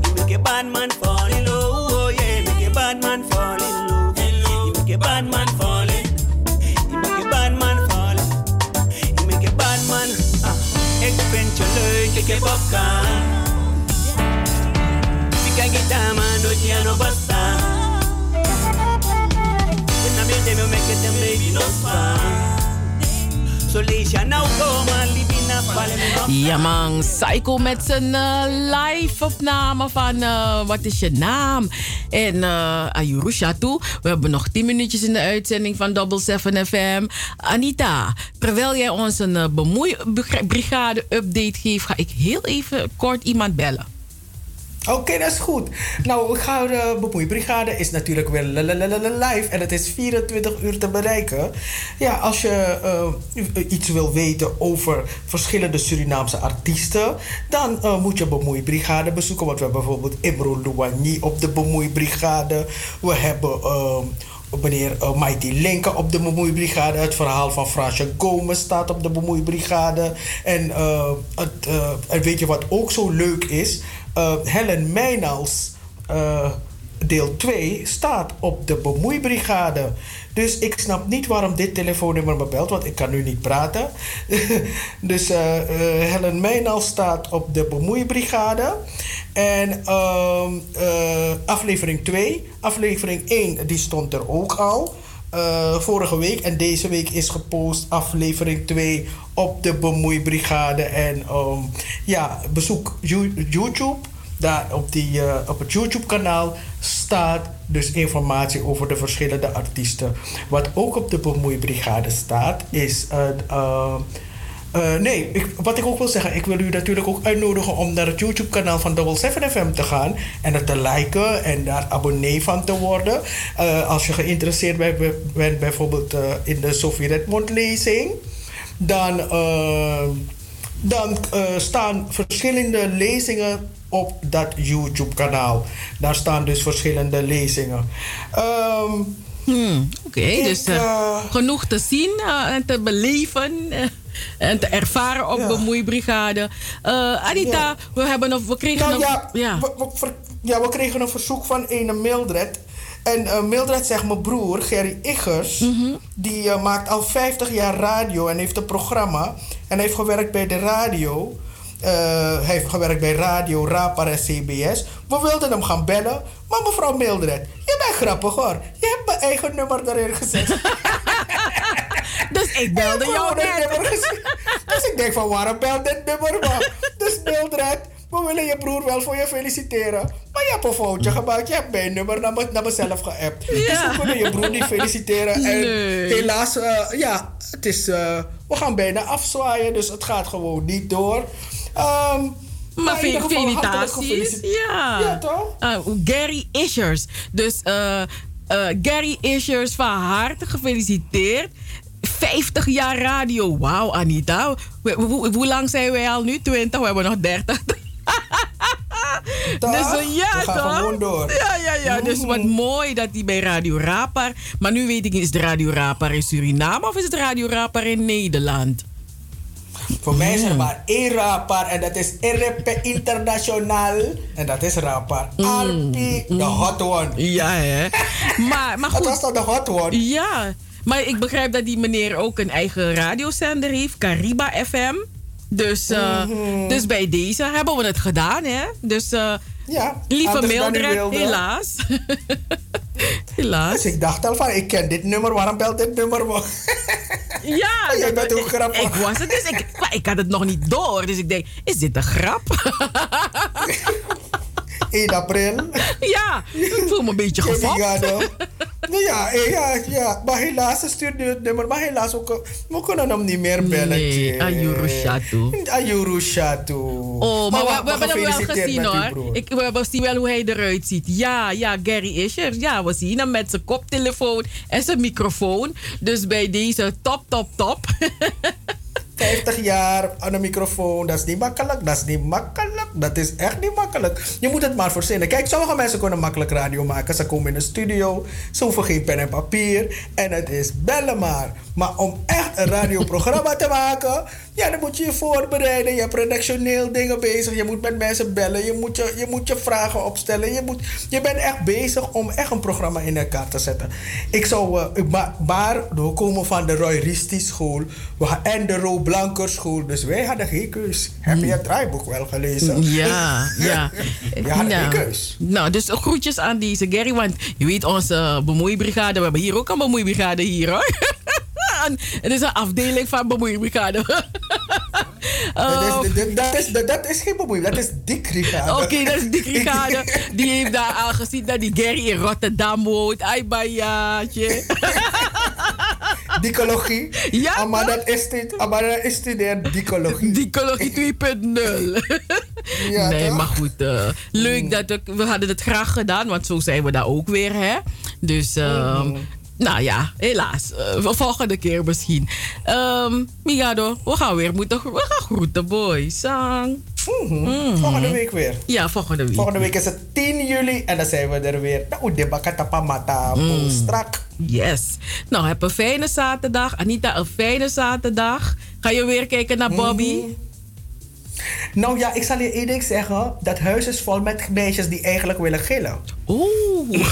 You make a bad man fall in love. Oh yeah, make a bad man fall in love. You make a bad man fall in. You make a bad man fall in. You make a bad man. Ah, ik vind je leuk, ik heb opgaan. Fica guitarra, noite e no basta. Na them baby no. So nou Ja man, Psycho met zijn eh, live-opname van eh, wat is je naam? En uh, Ayurusha toe. We hebben nog 10 minuutjes in de uitzending van Double 7 FM. Anita, terwijl jij ons een uh, bemoeibrigade-update geeft, ga ik heel even kort iemand bellen. Oké, dat is goed. Nou, Gouden Bemoeibrigade is natuurlijk weer live en het is 24 uur te bereiken. Ja, als je uh, iets wil weten over verschillende Surinaamse artiesten, dan uh, moet je Bemoeibrigade bezoeken. Want we hebben bijvoorbeeld Imro Luwani op de Bemoeibrigade. We hebben. Uh, meneer Mighty Linken op de bemoeibrigade. Het verhaal van Fransje Gomez staat op de bemoeibrigade. En, het, en weet je wat ook zo leuk is? Uh, Helen Meynals, uh, deel 2, staat op de bemoeibrigade. Dus ik snap niet waarom dit telefoonnummer me belt, want ik kan nu niet praten. dus uh, Helen Meynals staat op de bemoeibrigade. En aflevering 2, aflevering 1, die stond er ook al. Uh, vorige week en deze week is gepost aflevering 2 op de Bemoeibrigade. En um, ja, bezoek YouTube. Daar op, die, uh, op het YouTube-kanaal staat dus informatie over de verschillende artiesten. Wat ook op de Bemoeibrigade staat, is. Uh, uh, nee, ik, wat ik ook wil zeggen, ik wil u natuurlijk ook uitnodigen om naar het YouTube-kanaal van Double 7 FM te gaan en het te liken en daar abonnee van te worden. Uh, als je geïnteresseerd bent, bijvoorbeeld uh, in de Sophie Redmond lezing, dan, dan staan verschillende lezingen op dat YouTube-kanaal. Daar staan dus verschillende lezingen. Um, hmm, Oké, okay, dus genoeg te zien en te beleven en te ervaren op ja. bemoeibrigade. Anita, ja. we, hebben nog, we kregen nou, nog... Ja. We, we, ja, we kregen een verzoek van een Mildred. En Mildred zegt mijn broer, Gerry Iggers... Mm -hmm. die maakt al 50 jaar radio en heeft een programma. En heeft gewerkt bij de radio. Hij heeft gewerkt bij Radio, Rapar en CBS. We wilden hem gaan bellen. Maar mevrouw Mildred, je bent grappig hoor. Je hebt mijn eigen nummer erin gezet. Dus ik belde jou. Dus ik denk van waarom bel dit nummer man? Dus Mildred, we willen je broer wel voor je feliciteren. Maar je hebt een foutje gemaakt. Je hebt mijn nummer naar, me, naar mezelf geappt. Ja. Dus we kunnen je broer niet feliciteren. En nee. helaas, uh, ja, het is, uh, we gaan bijna afzwaaien. Dus het gaat gewoon niet door. Um, maar felicitaties. Ja. ja, toch? Uh, Gary Ishers. Dus uh, Gary Ishers, van harte gefeliciteerd. 50 jaar radio. Wauw, Anita. Hoe, lang zijn wij al nu? 20? We hebben nog 30. Toch? Dus ja, toch? door. Ja, ja, ja. Mm. Dus wat mooi dat hij bij Radio Rapar. Maar nu weet ik niet, is het Radio Rapar in Suriname of is het Radio Rapar in Nederland? Voor mij is er maar één rapar en dat is RP Internationaal. En dat is rapar. RP, de hot one. Ja, hè? maar, maar goed. Dat was dan de hot one? Ja. Maar ik begrijp dat die meneer ook een eigen radiozender heeft, Cariba FM. Dus, uh, mm-hmm. dus bij deze hebben we het gedaan, hè? Dus uh, ja, lieve Mildred, helaas. helaas. Dus ik dacht al van, ik ken dit nummer, waarom belt dit nummer me? Ja, jij bent ook grappig. Ik was het, dus ik, maar ik had het nog niet door. Dus ik denk, is dit een grap? 1 april. Ja, ik voel me een beetje gefopt. Nou ja, eh, ja, ja, maar helaas, ze het nummer. Maar helaas, we, kun- we kunnen hem niet meer bellen. Nee, Jay. Ayuru Shatu. Ayuru Shatu. Oh, maar, we, we hebben hem wel gezien hoor. Ik, we hebben zien wel hoe hij eruit ziet. Ja, ja, Gary is er. Ja, we zien hem met zijn koptelefoon en zijn microfoon. Dus bij deze top, top, top. 50 jaar aan een microfoon, dat is niet makkelijk. Dat is niet makkelijk. Dat is echt niet makkelijk. Je moet het maar verzinnen. Kijk, sommige mensen kunnen makkelijk radio maken. Ze komen in een studio, ze hoeven geen pen en papier. En het is bellen maar. Maar om echt een radioprogramma te maken, ja, dan moet je je voorbereiden. Je hebt redactioneel dingen bezig. Je moet met mensen bellen. Je moet je, je, moet je vragen opstellen. Je, moet, je bent echt bezig om echt een programma in elkaar te zetten. Ik zou, eh, maar, maar we komen van de Roy Risti school we gaan- en de Ro Blanker school. Dus wij hadden geen keus. Heb je het draaiboek wel gelezen? Ja, ja. Je had nou, geen keus. nou, dus groetjes aan deze Gary. Want je weet, onze bemoeibrigade. We hebben hier ook een bemoeibrigade hier hoor. Het is een afdeling van bemoeibrigade. Dat is, dat, is, dat, dat is geen bemoeien, dat is dik Oké, dat is die brigade. Die heeft daar al gezien dat die Gary in Rotterdam woont. Ai, bajaatje. Dicologie. Ja, maar dat is dit, maar dat is studeert dicologie. Dicologie 2.0. Ja, nee, toch? maar goed. eh, leuk dat we, we hadden het graag gedaan, want zo zijn we daar ook weer, hè? Dus, ehm, Mhm. Nou ja, helaas. Eh, de volgende keer misschien. Ehm Migado, we gaan weer moeten. We gaan groeten, boy. Sang. Mhm. Volgende week weer. Ja, volgende week. Volgende week is het 10 juli en dan zijn we er weer. Nou, de bakatapamata Mm. strak. Yes. Nou, heb een fijne zaterdag. Anita, een fijne zaterdag. Ga je weer kijken naar Bobby? Nou ja, ik zal je één ding zeggen. Dat huis is vol met meisjes die eigenlijk willen gillen. Oeh,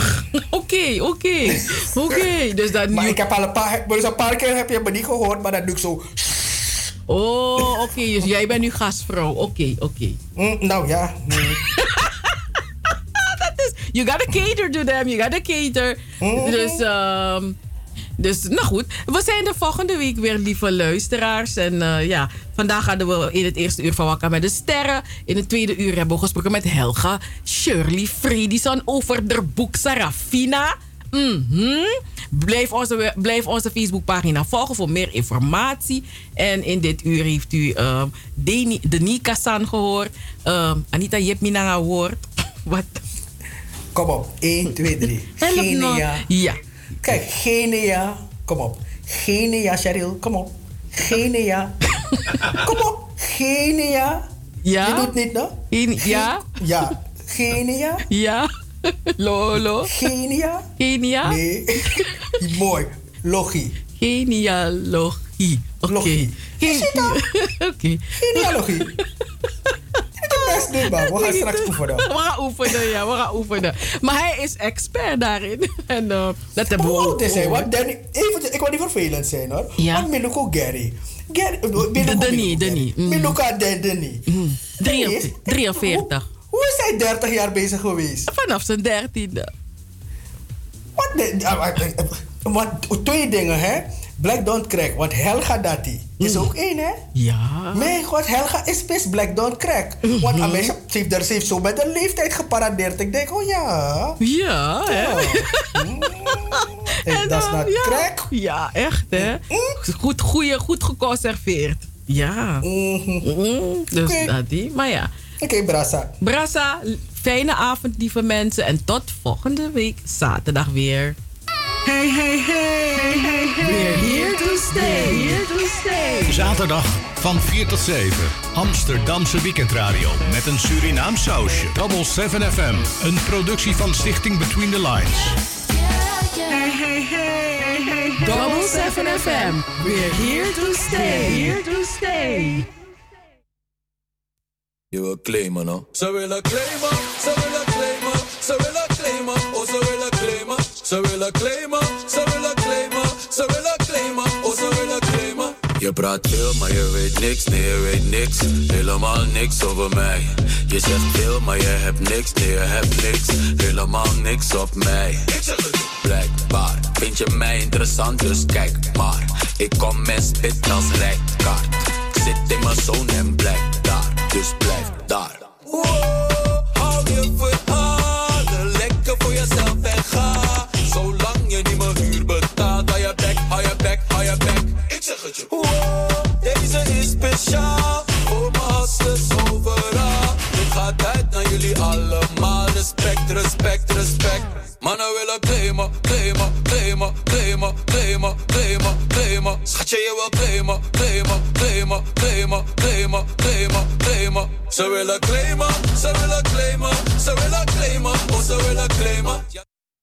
oké, oké. Oké, dus dat Maar nu... ik heb al een paar, dus een paar keer heb je me niet gehoord, maar dan doe ik zo. Oh, oké. dus jij bent nu gastvrouw. Oké, oké. Mm, nou ja. Dat is... You gotta cater to them. You gotta cater. Mhm. Dus, ehm dus, nou goed. We zijn de volgende week weer, lieve luisteraars. En eh, ja, vandaag hadden we in het eerste uur van Wakker met de Sterren. In het tweede uur hebben we gesproken met Helga Shirley Fredison over de boek Sarafina. Mhm. Blijf onze, blijf onze Facebookpagina volgen voor meer informatie. En in dit uur heeft u ehm Deni, Denika San gehoord. Ehm, Anita, je hebt me naar haar woord. Wat? Kom op. 1, 2, 3. Help me. Genia. Ja. Kijk, genia. Kom op. Genia, Cheryl. Kom op. Genia. Kom op. Genia. Ja? Je doet niet, no? Ja? Ja. Genia. Ja. Lolo. Genia. Genia. Nee. Mooi. Logie. Genealogie. Oké. Oké. Genealogie. Best doen, man. We gaan straks oefenen. We gaan oefenen, ja, we gaan oefenen. Maar hij is expert daarin. En uh, dat hebben we ook. is hij? gehoord. Want Danny, even, ik wil niet vervelend zijn hoor. Ja. Want Miluko Gary. Gary eh, De Denny. Gary. Miluka de is- 43. Hoe is hij 30 jaar bezig geweest? Vanaf zijn dertiende. Wat? de- ah, ah, ah, Want twee dingen hè. Black Don't Crack. Want Helga Dati is ook één hè. Ja. Mijn god, Helga is best Black Don't Crack. Want een meisje, heeft, er- heeft zo met de leeftijd geparadeerd. Ik denk, oh ja. Ja, hè? En dat is not ja. crack. Ja, echt, hè? Goed, goeie, goed geconserveerd. Ja. Mm, Dus dat die. Maar ja. Oké, Brassa. Brassa, fijne avond, lieve mensen. En tot volgende week zaterdag weer. Hey, hey, hey, hey, hey. We're here to stay. Here to stay. Zaterdag van 4 tot 7. Amsterdamse weekendradio met een Surinaam sausje. Double 7 FM. Een productie van Stichting Between the Lines. Hey, hey, hey, hey. Double 7 FM. We're here to stay. Here to stay. Je wil claimen, no? Ze willen claimen, ze willen ze willen claimen, ze willen claimen, ze willen claimen, oh ze willen claimen. Je praat veel, maar je weet niks, nee je weet niks, helemaal niks over mij. Je zegt veel, maar je hebt niks, nee je hebt niks, helemaal niks op mij. Blijkbaar vind je mij interessant, dus kijk maar. Ik kom en spit als rijkaart. Ik zit in mijn zone en blijf daar, dus blijf daar. Speciaal voor mijn hustlers overal. Dit gaat uit naar jullie allemaal. Respect, respect, respect. Mannen willen claimen, claimen, claimen, claimen, claimen, claimen, claimen. Schatje, je wil claimen, claimen, claimen, claimen, claimen, claimen, claimen. Ze willen claimen, ze willen claimen, ze willen claimen, oh ze willen claimen.